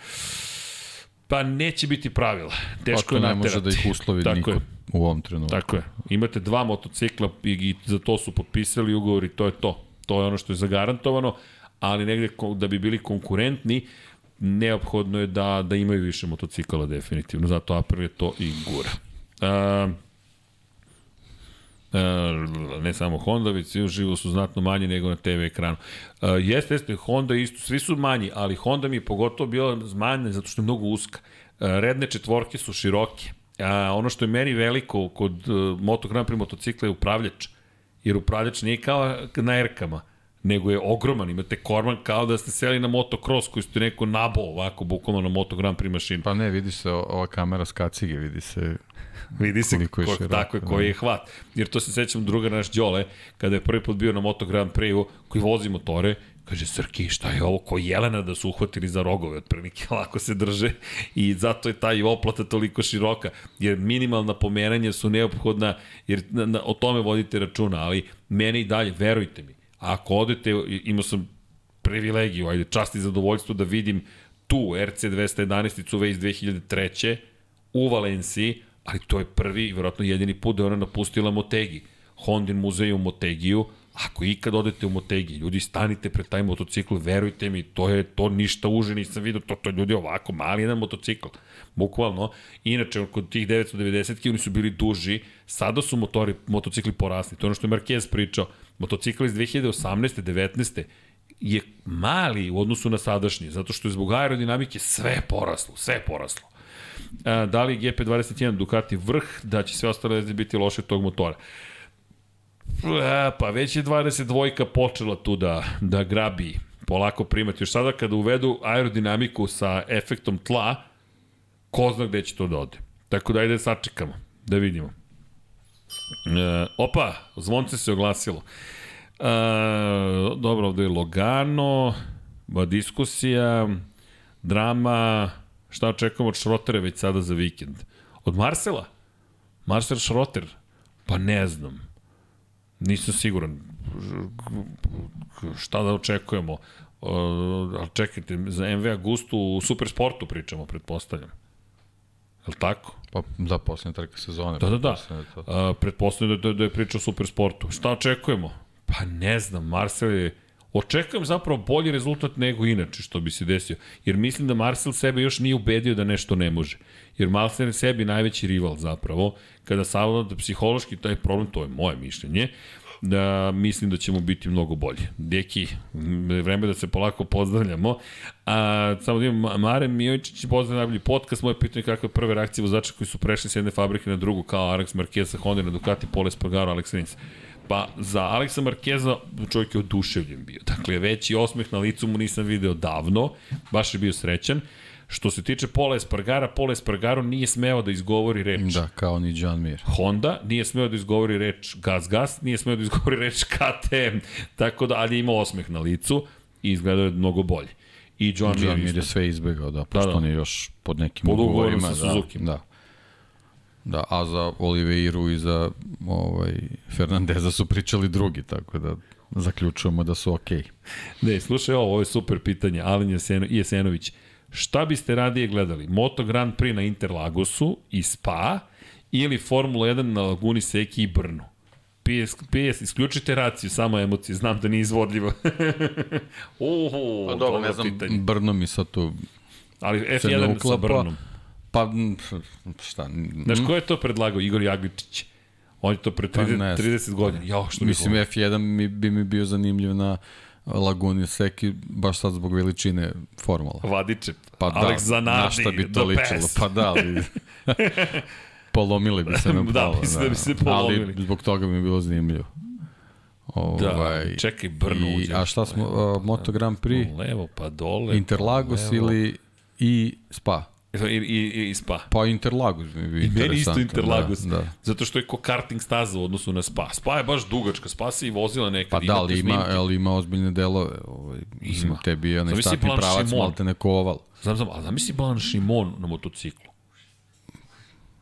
Speaker 1: Pa neće biti pravila. Teško pa
Speaker 2: je naterati. ne može da ih uslovi Tako niko je. u ovom trenutku.
Speaker 1: Tako je. Imate dva motocikla i, i za to su potpisali ugovor i to je to. To je ono što je zagarantovano, ali negde da bi bili konkurentni, neophodno je da, da imaju više motocikala definitivno. Zato Aprilia to i gura. Uh, ne samo Honda, već svi uživo su znatno manji nego na TV ekranu. Jeste, jeste, Honda isto, svi su manji, ali Honda mi je pogotovo bila manja zato što je mnogo uska. Redne četvorke su široke. A ono što je meni veliko kod uh, Moto Grand Prix motocikla je upravljač. Jer upravljač nije kao na erkama nego je ogroman, imate korman kao da ste seli na motocross koji ste neko nabo ovako, bukvalno na Moto Grand Prix mašinu.
Speaker 2: Pa ne, vidi se ova kamera s kacige, vidi se
Speaker 1: Vidi se ko, širok, tako je, koji je hvat. Jer to se sećam druga naš Đole, kada je prvi put bio na Moto Grand Prix-u, koji vozi motore, kaže, Srki, šta je ovo, ko Jelena da su uhvatili za rogove, otprilike lako se drže i zato je taj oplata toliko široka, jer minimalna pomeranja su neophodna, jer na, na, o tome vodite računa, ali mene i dalje, verujte mi, ako odete, imao sam privilegiju, ajde, čast i zadovoljstvo da vidim tu RC 211 cuve iz 2003. u Valenciji, ali to je prvi i verovatno jedini put da je ona napustila Motegi. Hondin muzej u Motegiju, ako ikad odete u Motegi, ljudi stanite pred taj motocikl, verujte mi, to je to ništa uže nisam vidio, to, to je ljudi ovako, mali jedan motocikl, bukvalno. Inače, kod tih 990 oni su bili duži, sada su motori, motocikli porasli, to je ono što je Marquez pričao, motocikl iz 2018. 19 je mali u odnosu na sadašnji, zato što je zbog aerodinamike sve poraslo, sve poraslo. A, da li GP21 Ducati vrh, da će sve ostale veze biti loše tog motora. A, pa već je 22 počela tu da, da grabi polako primati. Još sada kada uvedu aerodinamiku sa efektom tla, ko zna gde će to da ode. Tako da ajde da sačekamo, da vidimo. E, opa, zvonce se oglasilo. E, dobro, ovde je Logano, diskusija, drama, Šta očekujemo od Šrotera već sada za vikend? Od Marsela? Marcel Šroter? Pa ne znam. Nisam siguran. šta da očekujemo? Uh, ali čekajte, za MV Agustu u Supersportu pričamo, pretpostavljam. Je li tako?
Speaker 2: Pa da, posljednja trka sezone.
Speaker 1: Da, da, da.
Speaker 2: pretpostavljam.
Speaker 1: Uh, pretpostavljam da, da, da je priča o Supersportu. Šta očekujemo? Pa ne znam, Marcel je... Očekujem zapravo bolji rezultat nego inače što bi se desio. Jer mislim da Marcel sebe još nije ubedio da nešto ne može. Jer Marcel je sebi najveći rival zapravo. Kada savlada psihološki taj problem, to je moje mišljenje, da mislim da ćemo biti mnogo bolji. Deki, vreme da se polako pozdravljamo. A, samo da imam, Mare Mijovičić, pozdrav najbolji podcast, moje pitanje kakve prve reakcije vozača koji su prešli s jedne fabrike na drugu, kao Alex Marquez Honda Ducati, Pole Spargaro, Alex Rins. Pa za Aleksa Markeza čovjek je oduševljen bio. Dakle, veći osmeh na licu mu nisam video davno, baš je bio srećan. Što se tiče Pola Espargara, Pola Espargaro nije smeo da izgovori reč
Speaker 2: Da, kao ni John Mir.
Speaker 1: Honda, nije smeo da izgovori reč Gas Gas, nije smeo da izgovori reč KTM, tako da, ali je imao osmeh na licu i izgledao je mnogo bolje. I John,
Speaker 2: John
Speaker 1: Mir
Speaker 2: Mir je sve izbegao, da, pošto
Speaker 1: da.
Speaker 2: on je još pod nekim
Speaker 1: Pod ugovorom
Speaker 2: ugovorima.
Speaker 1: sa.
Speaker 2: Da, da. Da, a za Oliveiru i za ovaj, Fernandeza su pričali drugi, tako da zaključujemo da su okej. Okay.
Speaker 1: Ne, slušaj ovo, ovo je super pitanje. Alen Jeseno, Jesenović, šta biste radije gledali? Moto Grand Prix na Interlagosu i Spa ili Formula 1 na Laguni Seki i Brnu? PS, PS, isključite raciju, samo emocije, znam da nije izvodljivo. Uhu,
Speaker 2: Pa dobro, ne znam,
Speaker 1: pitanje.
Speaker 2: Brno mi sad tu...
Speaker 1: Ali
Speaker 2: se ne
Speaker 1: F1 sa
Speaker 2: uklapa.
Speaker 1: Brnom.
Speaker 2: Pa, šta,
Speaker 1: Znaš, ko je to predlagao? Igor Jagličić. On je to pre
Speaker 2: Pa
Speaker 1: 30,
Speaker 2: ne znam.
Speaker 1: 30 godina. Ja, što
Speaker 2: Mislim,
Speaker 1: bi
Speaker 2: F1 mi, bi mi bio zanimljiv na Laguni Seki, baš sad zbog veličine formula.
Speaker 1: Vadiče.
Speaker 2: Pa
Speaker 1: Alex
Speaker 2: da,
Speaker 1: Zanardi,
Speaker 2: na šta bi to ličilo?
Speaker 1: best.
Speaker 2: Pa da, ali... polomili bi se na
Speaker 1: Da,
Speaker 2: pola.
Speaker 1: mislim da bi se polomili.
Speaker 2: Ali zbog toga mi je bilo zanimljivo. Ovaj,
Speaker 1: Da, čekaj, Brno uđe.
Speaker 2: A šta smo, uh, Moto Grand Prix,
Speaker 1: Levo pa dole.
Speaker 2: Interlagos
Speaker 1: levo.
Speaker 2: ili i Spa?
Speaker 1: I, i, i Spa.
Speaker 2: Pa Interlagos mi bi
Speaker 1: I meni isto
Speaker 2: interesantno,
Speaker 1: Interlagos.
Speaker 2: Da, da.
Speaker 1: Zato što je ko karting staza u odnosu na Spa. Spa je baš dugačka. Spa se i vozila nekad.
Speaker 2: Pa da, ali ima, ali ima ozbiljne delove. Ovaj, mislim,
Speaker 1: Ima.
Speaker 2: tebi je onaj
Speaker 1: Blanche
Speaker 2: pravac
Speaker 1: Simon.
Speaker 2: malte neko oval.
Speaker 1: Znam, znam, ali zamisli Blanche Simon na motociklu.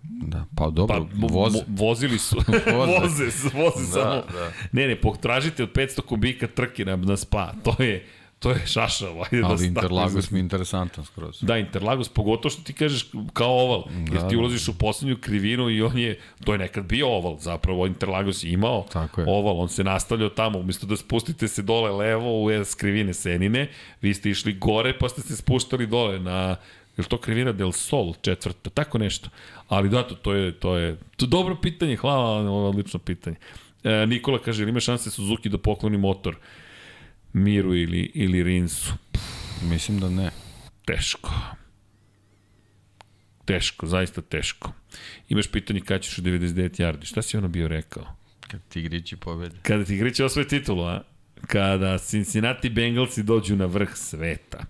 Speaker 2: Da, pa dobro,
Speaker 1: Pa, mo,
Speaker 2: voze.
Speaker 1: mo, vozili su.
Speaker 2: Voze.
Speaker 1: voze, voze
Speaker 2: Da,
Speaker 1: samo.
Speaker 2: da.
Speaker 1: Ne, ne, potražite od 500 kubika trke na, na Spa. To je, to je šašavo. Ajde da
Speaker 2: ali
Speaker 1: tako
Speaker 2: Interlagos mi je interesantan skroz.
Speaker 1: Da, Interlagos, pogotovo što ti kažeš kao oval, jer
Speaker 2: Da,
Speaker 1: ti
Speaker 2: da.
Speaker 1: ulaziš u poslednju krivinu i on je, to je nekad bio oval, zapravo Interlagos je imao
Speaker 2: Tako je.
Speaker 1: oval, on se nastavljao tamo, umesto da spustite se dole levo u skrivine Senine, vi ste išli gore pa ste se spuštali dole na je to krivina del Sol četvrta, tako nešto. Ali da, to, to je, to je, to dobro pitanje, hvala odlično pitanje. E, Nikola kaže, ili ima šanse Suzuki da pokloni motor Miru ili, ili Rinsu?
Speaker 2: Mislim da ne.
Speaker 1: Teško. Teško, zaista teško. Imaš pitanje kada ćeš u 99 yardi. Šta si ono bio rekao?
Speaker 2: Kad Tigrići pobede.
Speaker 1: Kada ti igriće osvoje titulu, a? Kada Cincinnati Bengalsi dođu na vrh sveta.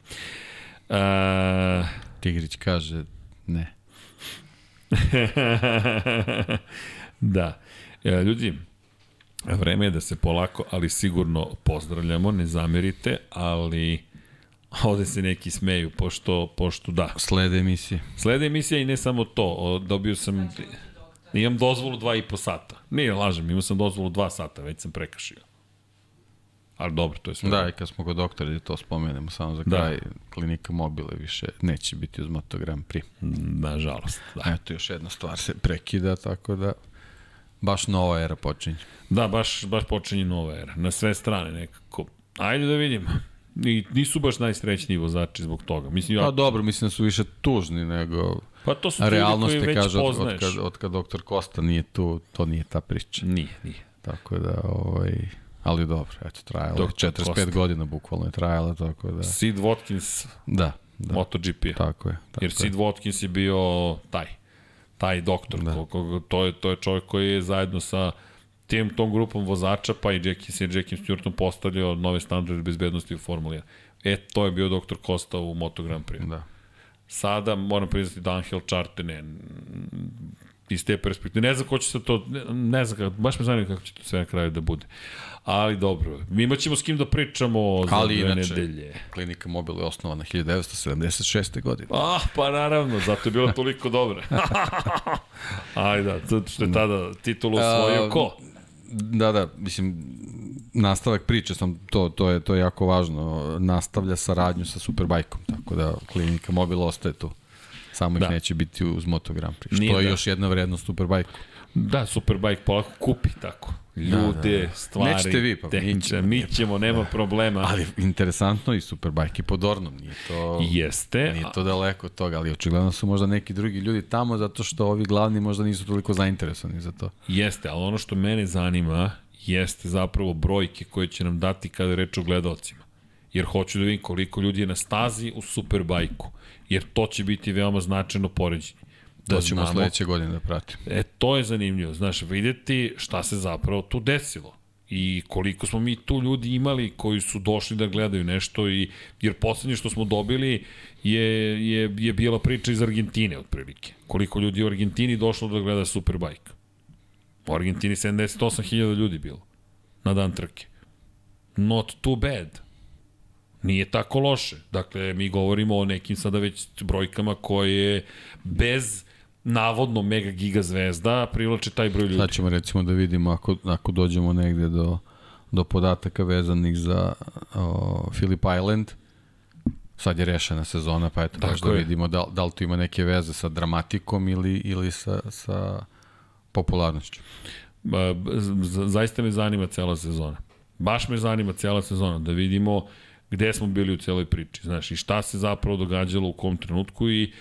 Speaker 1: A,
Speaker 2: Tigrić kaže ne.
Speaker 1: da. E, ljudi, vreme je da se polako, ali sigurno pozdravljamo, ne zamerite, ali ovde se neki smeju, pošto, pošto da.
Speaker 2: Slede emisije.
Speaker 1: Slede emisija i ne samo to, dobio sam, imam dozvolu dva i po sata. Nije, lažem, imao sam dozvolu dva sata, već sam prekašio. Ali dobro, to je sve.
Speaker 2: Da, i kad smo kod doktora, da to spomenemo samo za
Speaker 1: Da.
Speaker 2: kraj, klinika mobile više neće biti uz Moto Grand Prix.
Speaker 1: Nažalost, da.
Speaker 2: Eto, još jedna stvar se prekida, tako da baš nova era počinje.
Speaker 1: Da, baš, baš počinje nova era. Na sve strane nekako. Ajde da vidimo. I nisu baš najsrećniji vozači zbog toga. Mislim, ja,
Speaker 2: Pa dobro, mislim da su više tužni nego
Speaker 1: pa to su
Speaker 2: realnost
Speaker 1: koji
Speaker 2: je,
Speaker 1: već
Speaker 2: kaže, od, od,
Speaker 1: poznaješ.
Speaker 2: kad, od kad doktor Kosta nije tu, to nije ta priča.
Speaker 1: Nije, nije.
Speaker 2: Tako da, ovaj, ali dobro, eto, trajalo je
Speaker 1: Dr.
Speaker 2: 45
Speaker 1: Costa.
Speaker 2: godina bukvalno je trajalo, tako da,
Speaker 1: Sid Watkins,
Speaker 2: da, da,
Speaker 1: MotoGP.
Speaker 2: tako je. Tako
Speaker 1: Jer
Speaker 2: je.
Speaker 1: Sid Watkins je bio taj, taj doktor. Da. Ko, to, je, to je čovjek koji je zajedno sa tim, tom grupom vozača, pa i Jackie, sa Jackie Stewartom postavljao nove standarde bezbednosti u Formuli 1. E, to je bio doktor Costa u Moto Grand Prix.
Speaker 2: Da.
Speaker 1: Sada moram priznati da Angel Charte ne, iz te perspektive. Ne znam ko će se to, ne, ne znam, baš me zanima kako će to sve na kraju da bude. Ali dobro, mi imat ćemo s kim da pričamo za
Speaker 2: Ali
Speaker 1: dve
Speaker 2: inače,
Speaker 1: nedelje.
Speaker 2: klinika Mobil je osnovana 1976. godine.
Speaker 1: Ah, pa naravno, zato je bilo toliko dobro. Ajde, da, što je tada titulu osvojio ko?
Speaker 2: Da, da, mislim, nastavak priče, sam, to, to, je, to je jako važno, nastavlja saradnju sa Superbajkom, tako da klinika mobil ostaje tu. Samo ih da. neće biti uz Moto Grand Prix, što Nije, je da. još jedna vrednost Superbajku.
Speaker 1: Da, Superbike polako kupi tako. Ljude, da, da, da. stvari,
Speaker 2: Nećete vi, pa
Speaker 1: mi ćemo. Mi ćemo, nema problema.
Speaker 2: Ali interesantno i Superbike pod Ornom, nije to...
Speaker 1: Jeste.
Speaker 2: Nije to daleko od toga, ali očigledno su možda neki drugi ljudi tamo zato što ovi glavni možda nisu toliko zainteresovani za to.
Speaker 1: Jeste, ali ono što mene zanima jeste zapravo brojke koje će nam dati kada reč o gledalcima. Jer hoću da vidim koliko ljudi je na stazi u Superbajku. Jer to će biti veoma značajno poređenje.
Speaker 2: Da to ćemo znamo, sledeće godine da pratimo.
Speaker 1: E, to je zanimljivo. Znaš, videti šta se zapravo tu desilo i koliko smo mi tu ljudi imali koji su došli da gledaju nešto i jer poslednje što smo dobili je, je, je bila priča iz Argentine otprilike. Koliko ljudi u Argentini došlo da gleda Superbike. U Argentini 78.000 ljudi bilo na dan trke. Not too bad. Nije tako loše. Dakle, mi govorimo o nekim sada već brojkama koje bez navodno mega giga zvezda privlače taj broj ljudi.
Speaker 2: Sad ćemo recimo da vidimo ako, ako dođemo negde do, do podataka vezanih za o, Philip Island, sad je rešena sezona, pa eto, baš da vidimo da, da li tu ima neke veze sa dramatikom ili, ili sa, sa popularnošću.
Speaker 1: Ba, zaista me zanima cela sezona. Baš me zanima cela sezona, da vidimo gde smo bili u celoj priči, znaš, i šta se zapravo događalo u kom trenutku i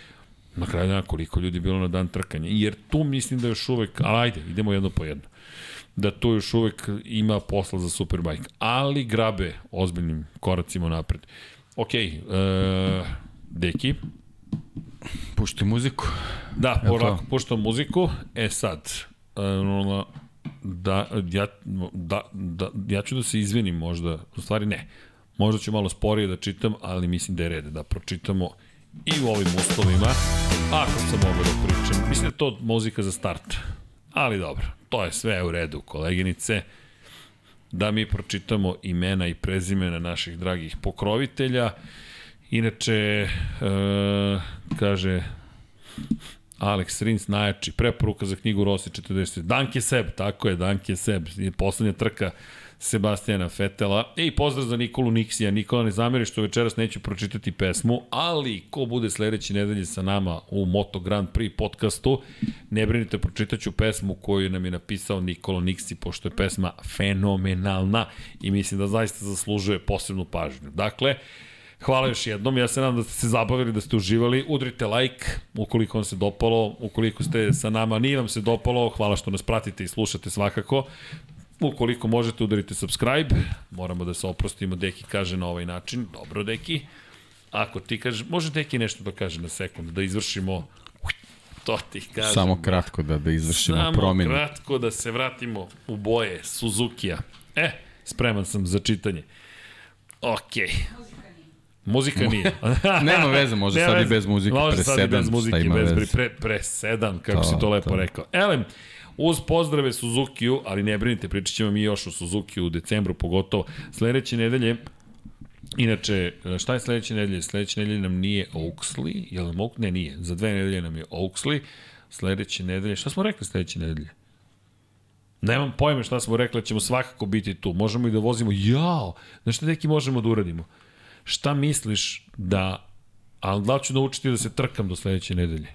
Speaker 1: na kraju dana koliko ljudi bilo na dan trkanja. Jer tu mislim da još uvek, ali ajde, idemo jedno po jedno da tu još uvek ima posla za Superbike, ali grabe ozbiljnim koracima napred. Ok, e, Deki.
Speaker 2: Pušti muziku.
Speaker 1: Da, porako, puštam muziku. E sad, e, da, ja, da, da, ja ću da se izvinim možda, u stvari ne. Možda ću malo sporije da čitam, ali mislim da je red da pročitamo i u ovim uslovima, ako sam mogu da pričam. Mislim da to muzika za start. Ali dobro, to je sve u redu, koleginice. Da mi pročitamo imena i prezimena naših dragih pokrovitelja. Inače, e, kaže Alex Rins najjači, preporuka za knjigu Rossi 40. Danke Seb, tako je, Danke Seb. Poslednja trka Sebastijana Fetela. I pozdrav za Nikolu Niksija. Nikola ne zameri što večeras neću pročitati pesmu, ali ko bude sledeće nedelje sa nama u Moto Grand Prix podcastu, ne brinite, pročitaću pesmu koju nam je napisao Nikola Niksi, pošto je pesma fenomenalna i mislim da zaista zaslužuje posebnu pažnju. Dakle, Hvala još jednom, ja se nadam da ste se zabavili, da ste uživali. Udrite like ukoliko vam se dopalo, ukoliko ste sa nama, nije vam se dopalo, hvala što nas pratite i slušate svakako. Ukoliko možete udarite subscribe, moramo da se oprostimo, Deki kaže na ovaj način, dobro Deki. Ako ti kaže, može Deki nešto da kaže na sekund, da izvršimo to ti kažem.
Speaker 2: Samo kratko da, da izvršimo Samo promjenu.
Speaker 1: Samo kratko da se vratimo u boje Suzuki-a. E, spreman sam za čitanje. Okej. Okay. Muzika nije.
Speaker 2: Nema veze, može sad veze. i bez muzike.
Speaker 1: Može sad i bez muzike, bez, veze. pre, presedan, kako to, si to lepo to. rekao. Elem, Uz pozdrave Suzuki-u, ali ne brinite, pričat ćemo mi još o Suzuki u decembru, pogotovo sledeće nedelje Inače, šta je sledeće nedelje? Sledeće nedelje nam nije Oaksley, je li mogu? Ne, nije. Za dve nedelje nam je Oaksley. Sledeće nedelje, šta smo rekli sledeće nedelje? Nemam pojme šta smo rekli, ćemo svakako biti tu. Možemo i da vozimo, jao, znaš šta neki možemo da uradimo? Šta misliš da, ali da ću naučiti da se trkam do sledeće nedelje?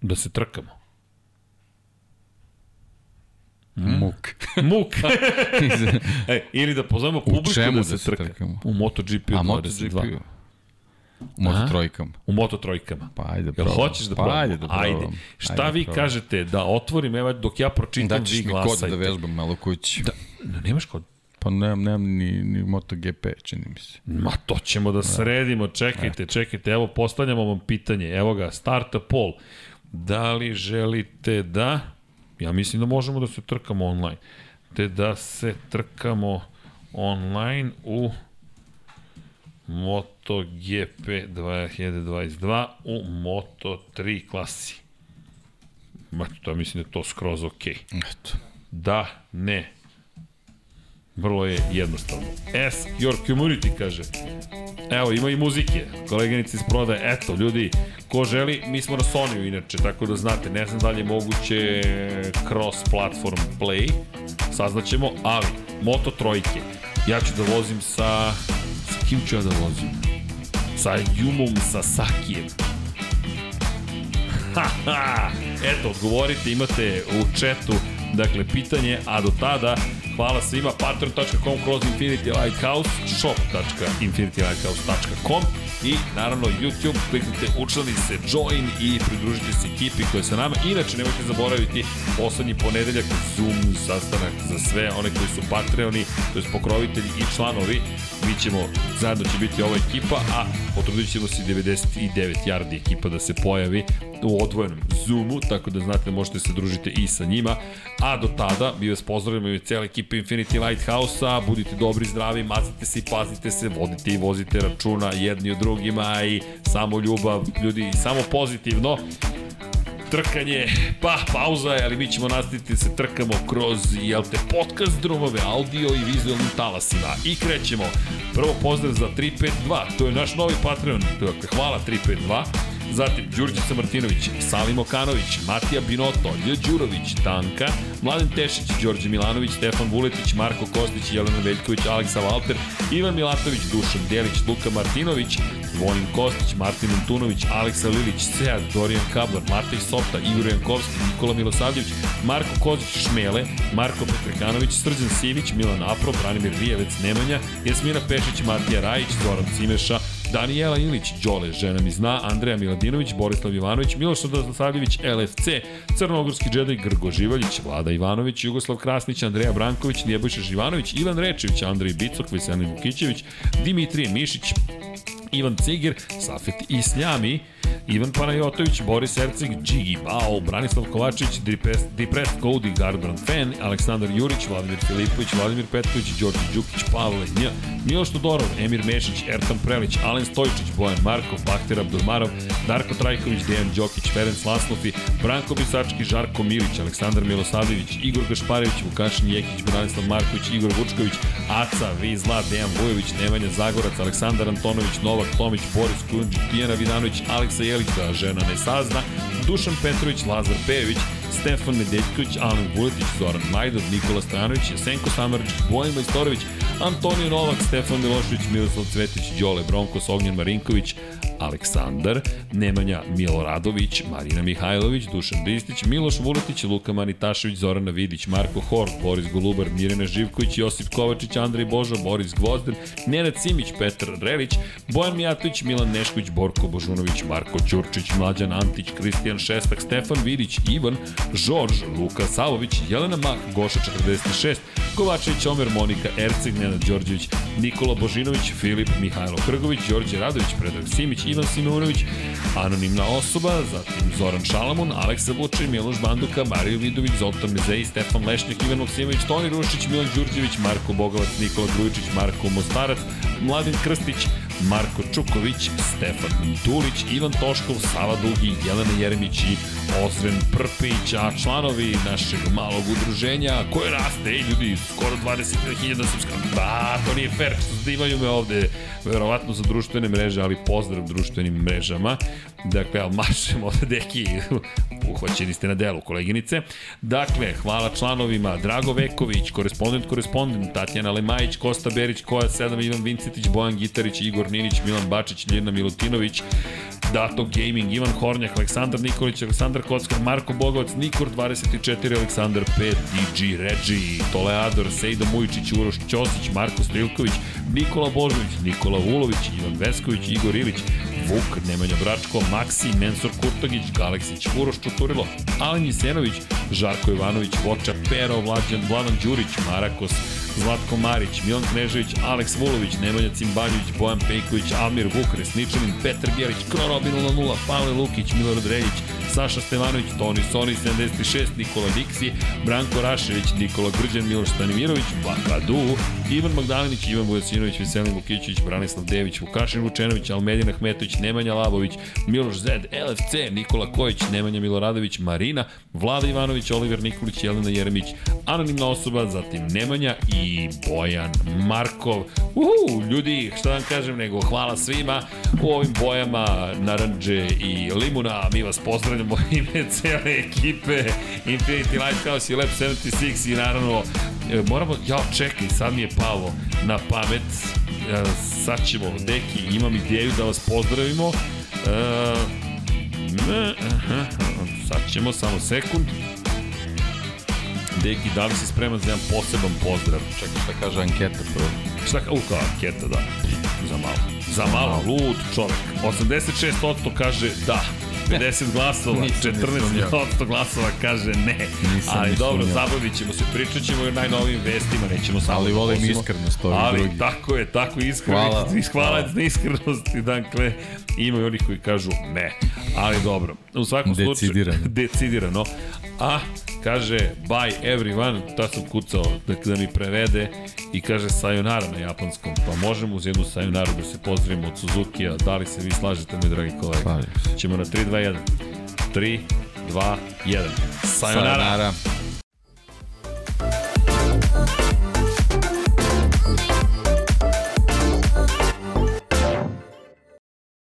Speaker 1: Da se trkamo.
Speaker 2: Hmm? Muk.
Speaker 1: Muk. e, ili da pozovemo publiku da, da se, se trka. Trkamo? U MotoGP-u 22.
Speaker 2: U Moto trojkama.
Speaker 1: U Moto trojkama.
Speaker 2: Pa ajde
Speaker 1: Jel hoćeš da
Speaker 2: probam? Pa ajde da probam. Ajde.
Speaker 1: Šta ajde vi da kažete da otvorim, evo dok ja pročitam,
Speaker 2: vi glasajte. Daćeš mi kod da vežbam malo kući. Da,
Speaker 1: da nemaš kod?
Speaker 2: Pa nemam, nemam ni, ni MotoGP, čini mi se.
Speaker 1: Ma to ćemo da, da. sredimo, čekajte, čekajte, evo postavljamo vam pitanje, evo ga, starta pol. Da li želite da Ja mislim da možemo da se trkamo online. Te da se trkamo online u MotoGP 2022 u Moto3 klasi. Ma, to mislim da je to skroz ok.
Speaker 2: Eto.
Speaker 1: Da, ne. Vrlo je jednostavno. Ask your community, kaže. Evo, ima i muzike. Koleginici iz prodaje. Eto, ljudi, ko želi, mi smo na Sony-u inače, tako da znate, ne znam da li je moguće cross-platform play, saznaćemo, ali Moto trojke. Ja ću da vozim sa... Sa kim ću ja da vozim? Sa Jumom Sasakijem. Ha, ha. Eto, odgovorite, imate u četu dakle, pitanje, a do tada hvala svima, patreon.com kroz Infinity Lighthouse, shop.infinitylighthouse.com i naravno YouTube, kliknite učlani se, join i pridružite se ekipi koja sa nama. Inače, nemojte zaboraviti poslednji ponedeljak Zoom sastanak za sve one koji su Patreoni, to je pokrovitelji i članovi. Mi ćemo, zajedno će biti ova ekipa, a potrudit ćemo se 99 yardi ekipa da se pojavi u odvojenom Zoomu, tako da znate da možete se družiti i sa njima. A do tada, mi vas pozdravljamo i cijela ekipa Infinity Lighthouse-a, budite dobri, zdravi, mazite se i pazite se, vodite i vozite računa jedni od drugima i samo ljubav, ljudi, samo pozitivno trkanje, pa pauza je, ali mi ćemo nastaviti da se trkamo kroz, jel te, podcast drumove, audio i vizualnim talasima. I krećemo. Prvo pozdrav za 352, to je naš novi Patreon, dakle, hvala 352. Zatim Đurđica Martinović, Salim Okanović, Matija Binoto, Lj. Đurović, Tanka, Mladen Tešić, Đorđe Milanović, Stefan Vuletić, Marko Kostić, Jelena Veljković, Aleksa Valter, Ivan Milatović, Dušan Delić, Luka Martinović, Vonin Kostić, Martin Antunović, Aleksa Lilić, Sead, Dorijan Kablar, Matej Sopta, Igor Jankovski, Nikola Milosavljević, Marko Kozić Šmele, Marko Petrekanović, Srđan Sivić, Milan Apro, Branimir Rijevec, Nemanja, Jasmina Pešić, Matija Rajić, Zoran Cimeša, Danijela Ilić, Đole, žena mi zna, Andreja Miladinović, Borislav Ivanović, Miloš Radosavljević, LFC, Crnogorski džedaj, Grgo Živaljić, Vlada Ivanović, Jugoslav Krasnić, Andreja Branković, Njebojša Živanović, Ivan Rečević, Andrej Bicok, Veselin Vukićević, Dimitrije Mišić, Ivan Ciger, Safet Isljami, Ivan Panajotović, Boris Erceg, Džigi Bao, Branislav Kovačić, Depressed Cody, Garbrandt Fan, Aleksandar Jurić, Vladimir Filipović, Vladimir Petković, Đorđe Đukić, Pavle Nj, Miloš Todorov, Emir Mešić, Ertan Prelić, Alen Stojčić, Bojan Markov, Bakter Abdulmarov, Darko Trajković, Dejan Đokić, Ferenc Laslofi, Branko Bisački, Žarko Milić, Aleksandar Milosavljević, Igor Gašparević, Vukašin Jekić, Branislav Marković, Igor Vučković, Aca, Vizla, Dejan Vujović, Nemanja Zagorac, Aleksandar Antonović, Novak Tomić, Boris Kujundžić, Tijana Vidanović, Aleksa Jelić, da žena ne sazna, Dušan Petrović, Lazar Pejević, Stefan Nedeljković, Alen Vuletić, Zoran Majdov, Nikola Stranović, Jesenko Samarđić, Bojan Majstorović, Antonio Novak, Stefan Milošević, Miroslav Cvetić, Đole Bronkos, Ognjen Marinković, Aleksandar, Nemanja Miloradović, Marina Mihajlović, Dušan Ristić, Miloš Vuletić, Luka Manitašević, Zorana Vidić, Marko Hor, Boris Golubar, Mirjana Živković, Josip Kovačić, Andrej Božo, Boris Gvozden, Nenad Simić, Petar Relić, Bojan Mijatović, Milan Nešković, Borko Božunović, Marko Ćurčić, Mlađan Antić, Kristijan Šestak, Stefan Vidić, Ivan, Žorž, Luka Savović, Jelena Mak, Goša 46, Kovačević, Omer Monika, Erceg, Nenad Đorđević, Nikola Božinović, Filip, Mihajlo Krgović, Đorđe Radović, Predrag Simić, Ivan Simeunović, anonimna osoba, zatim Zoran Šalamun, Aleksa Vučaj, Miloš Banduka, Mario Vidović, Zoltan Mezej, Stefan Lešnjak, Ivan Maksimović, Toni Rušić, Milan Đurđević, Marko Bogovac, Nikola Grujičić, Marko Mostarac, Mladen Krstić, Marko Čuković, Stefan Dulić, Ivan Toškov, Sava Dugi, Jelena Jeremić i Ozren Prpić, a članovi našeg malog udruženja koje raste, ej ljudi, skoro 20.000 subscribe. Da, to nije fair zdivaju me ovde, verovatno za društvene mreže, ali pozdrav društvenim mrežama. Dakle, ali mašemo ovde, deki, uhvaćeni ste na delu, koleginice. Dakle, hvala članovima Drago Veković, korespondent, korespondent, Tatjana Lemajić, Kosta Berić, Koja 7, Ivan Vincetić, Bojan Gitarić, Igor Ninić, Milan Bačić, Ljena Milutinović, Dato Gaming, Ivan Hornjak, Aleksandar Nikolić, Aleksandar Kockar, Marko Bogovac, Nikor 24, Aleksandar 5, DG Regi, Toleador, Sejdo Mujičić, Uroš Ćosić, Marko Strilković, Nikola Božović, Nikola Vulović, Ivan Vesković, Igor Ilić, Vuk, Nemanja Bračko, Maksi, Mensur Kurtogić, Galeksić, Uroš Čuturilo, Alen Jisenović, Žarko Ivanović, Voča, Pero, Vlađan, Vladan Đurić, Marakos, Zlatko Marić, Milan Knežević, Aleks Vulović, Nemanja Cimbaljević, Bojan Pejković, Amir Vuk, Resničanin, Petar Bjelić, Krorobin 0, Pavle Lukić, Milorad Reljić, Saša Stevanović, Toni Soni 76, Nikola Diksi, Branko Rašević, Nikola Grđan, Miloš Stanimirović, Bakadu, Ivan Magdalinić, Ivan Vujasinović, Veselin Vukićić, Branislav Dević, Vukašin Vučenović, Almedin Ahmetović, Nemanja Lavović, Miloš Zed, LFC, Nikola Kojić, Nemanja Miloradović, Marina, Vlada Ivanović, Oliver Nikolić, Jelena Jeremić, anonimna osoba, zatim Nemanja i Bojan Markov. Uhu, ljudi, šta da vam kažem, nego hvala svima u ovim bojama naranđe i limuna. Mi vas pozdravljamo ime cele ekipe Infinity Lighthouse i Lab 76 i naravno e, moramo, ja čekaj, sad mi je palo na pamet, e, sad ćemo, deki, imam ideju da vas pozdravimo, e, aha, sad ćemo, samo sekund, Deki, da li si spreman za jedan poseban pozdrav?
Speaker 2: Čekaj, šta kaže anketa prvo?
Speaker 1: Šta u, kao anketa, da. Za malo. Za malo, lud čovek. 86% kaže da. 50 glasova,
Speaker 2: Nisam ni
Speaker 1: 14% glasova kaže ne.
Speaker 2: Nisam
Speaker 1: Ali
Speaker 2: ni
Speaker 1: dobro,
Speaker 2: sumnjao.
Speaker 1: zabavit ćemo se, pričat ćemo o najnovijim vestima, nećemo samo
Speaker 2: Ali
Speaker 1: da
Speaker 2: volim iskrenost ovih
Speaker 1: Ali
Speaker 2: drugih.
Speaker 1: tako je, tako iskreno.
Speaker 2: Hvala.
Speaker 1: Hvala,
Speaker 2: Hvala.
Speaker 1: na iskrenosti, dakle, ima i onih koji kažu ne. Ali dobro, u svakom slučaju...
Speaker 2: Decidirano.
Speaker 1: Decidirano. A, kaže, bye everyone, ta sam kucao da, da mi prevede i kaže sayonara na japanskom. Pa možemo uz jednu sayonara da se pozdravimo od Suzuki-a. Da li se vi slažete, mi dragi kolega?
Speaker 2: Slažem se.
Speaker 1: Ćemo na 3, 1. 3, 2, 1. Sayonara.
Speaker 2: Sayonara.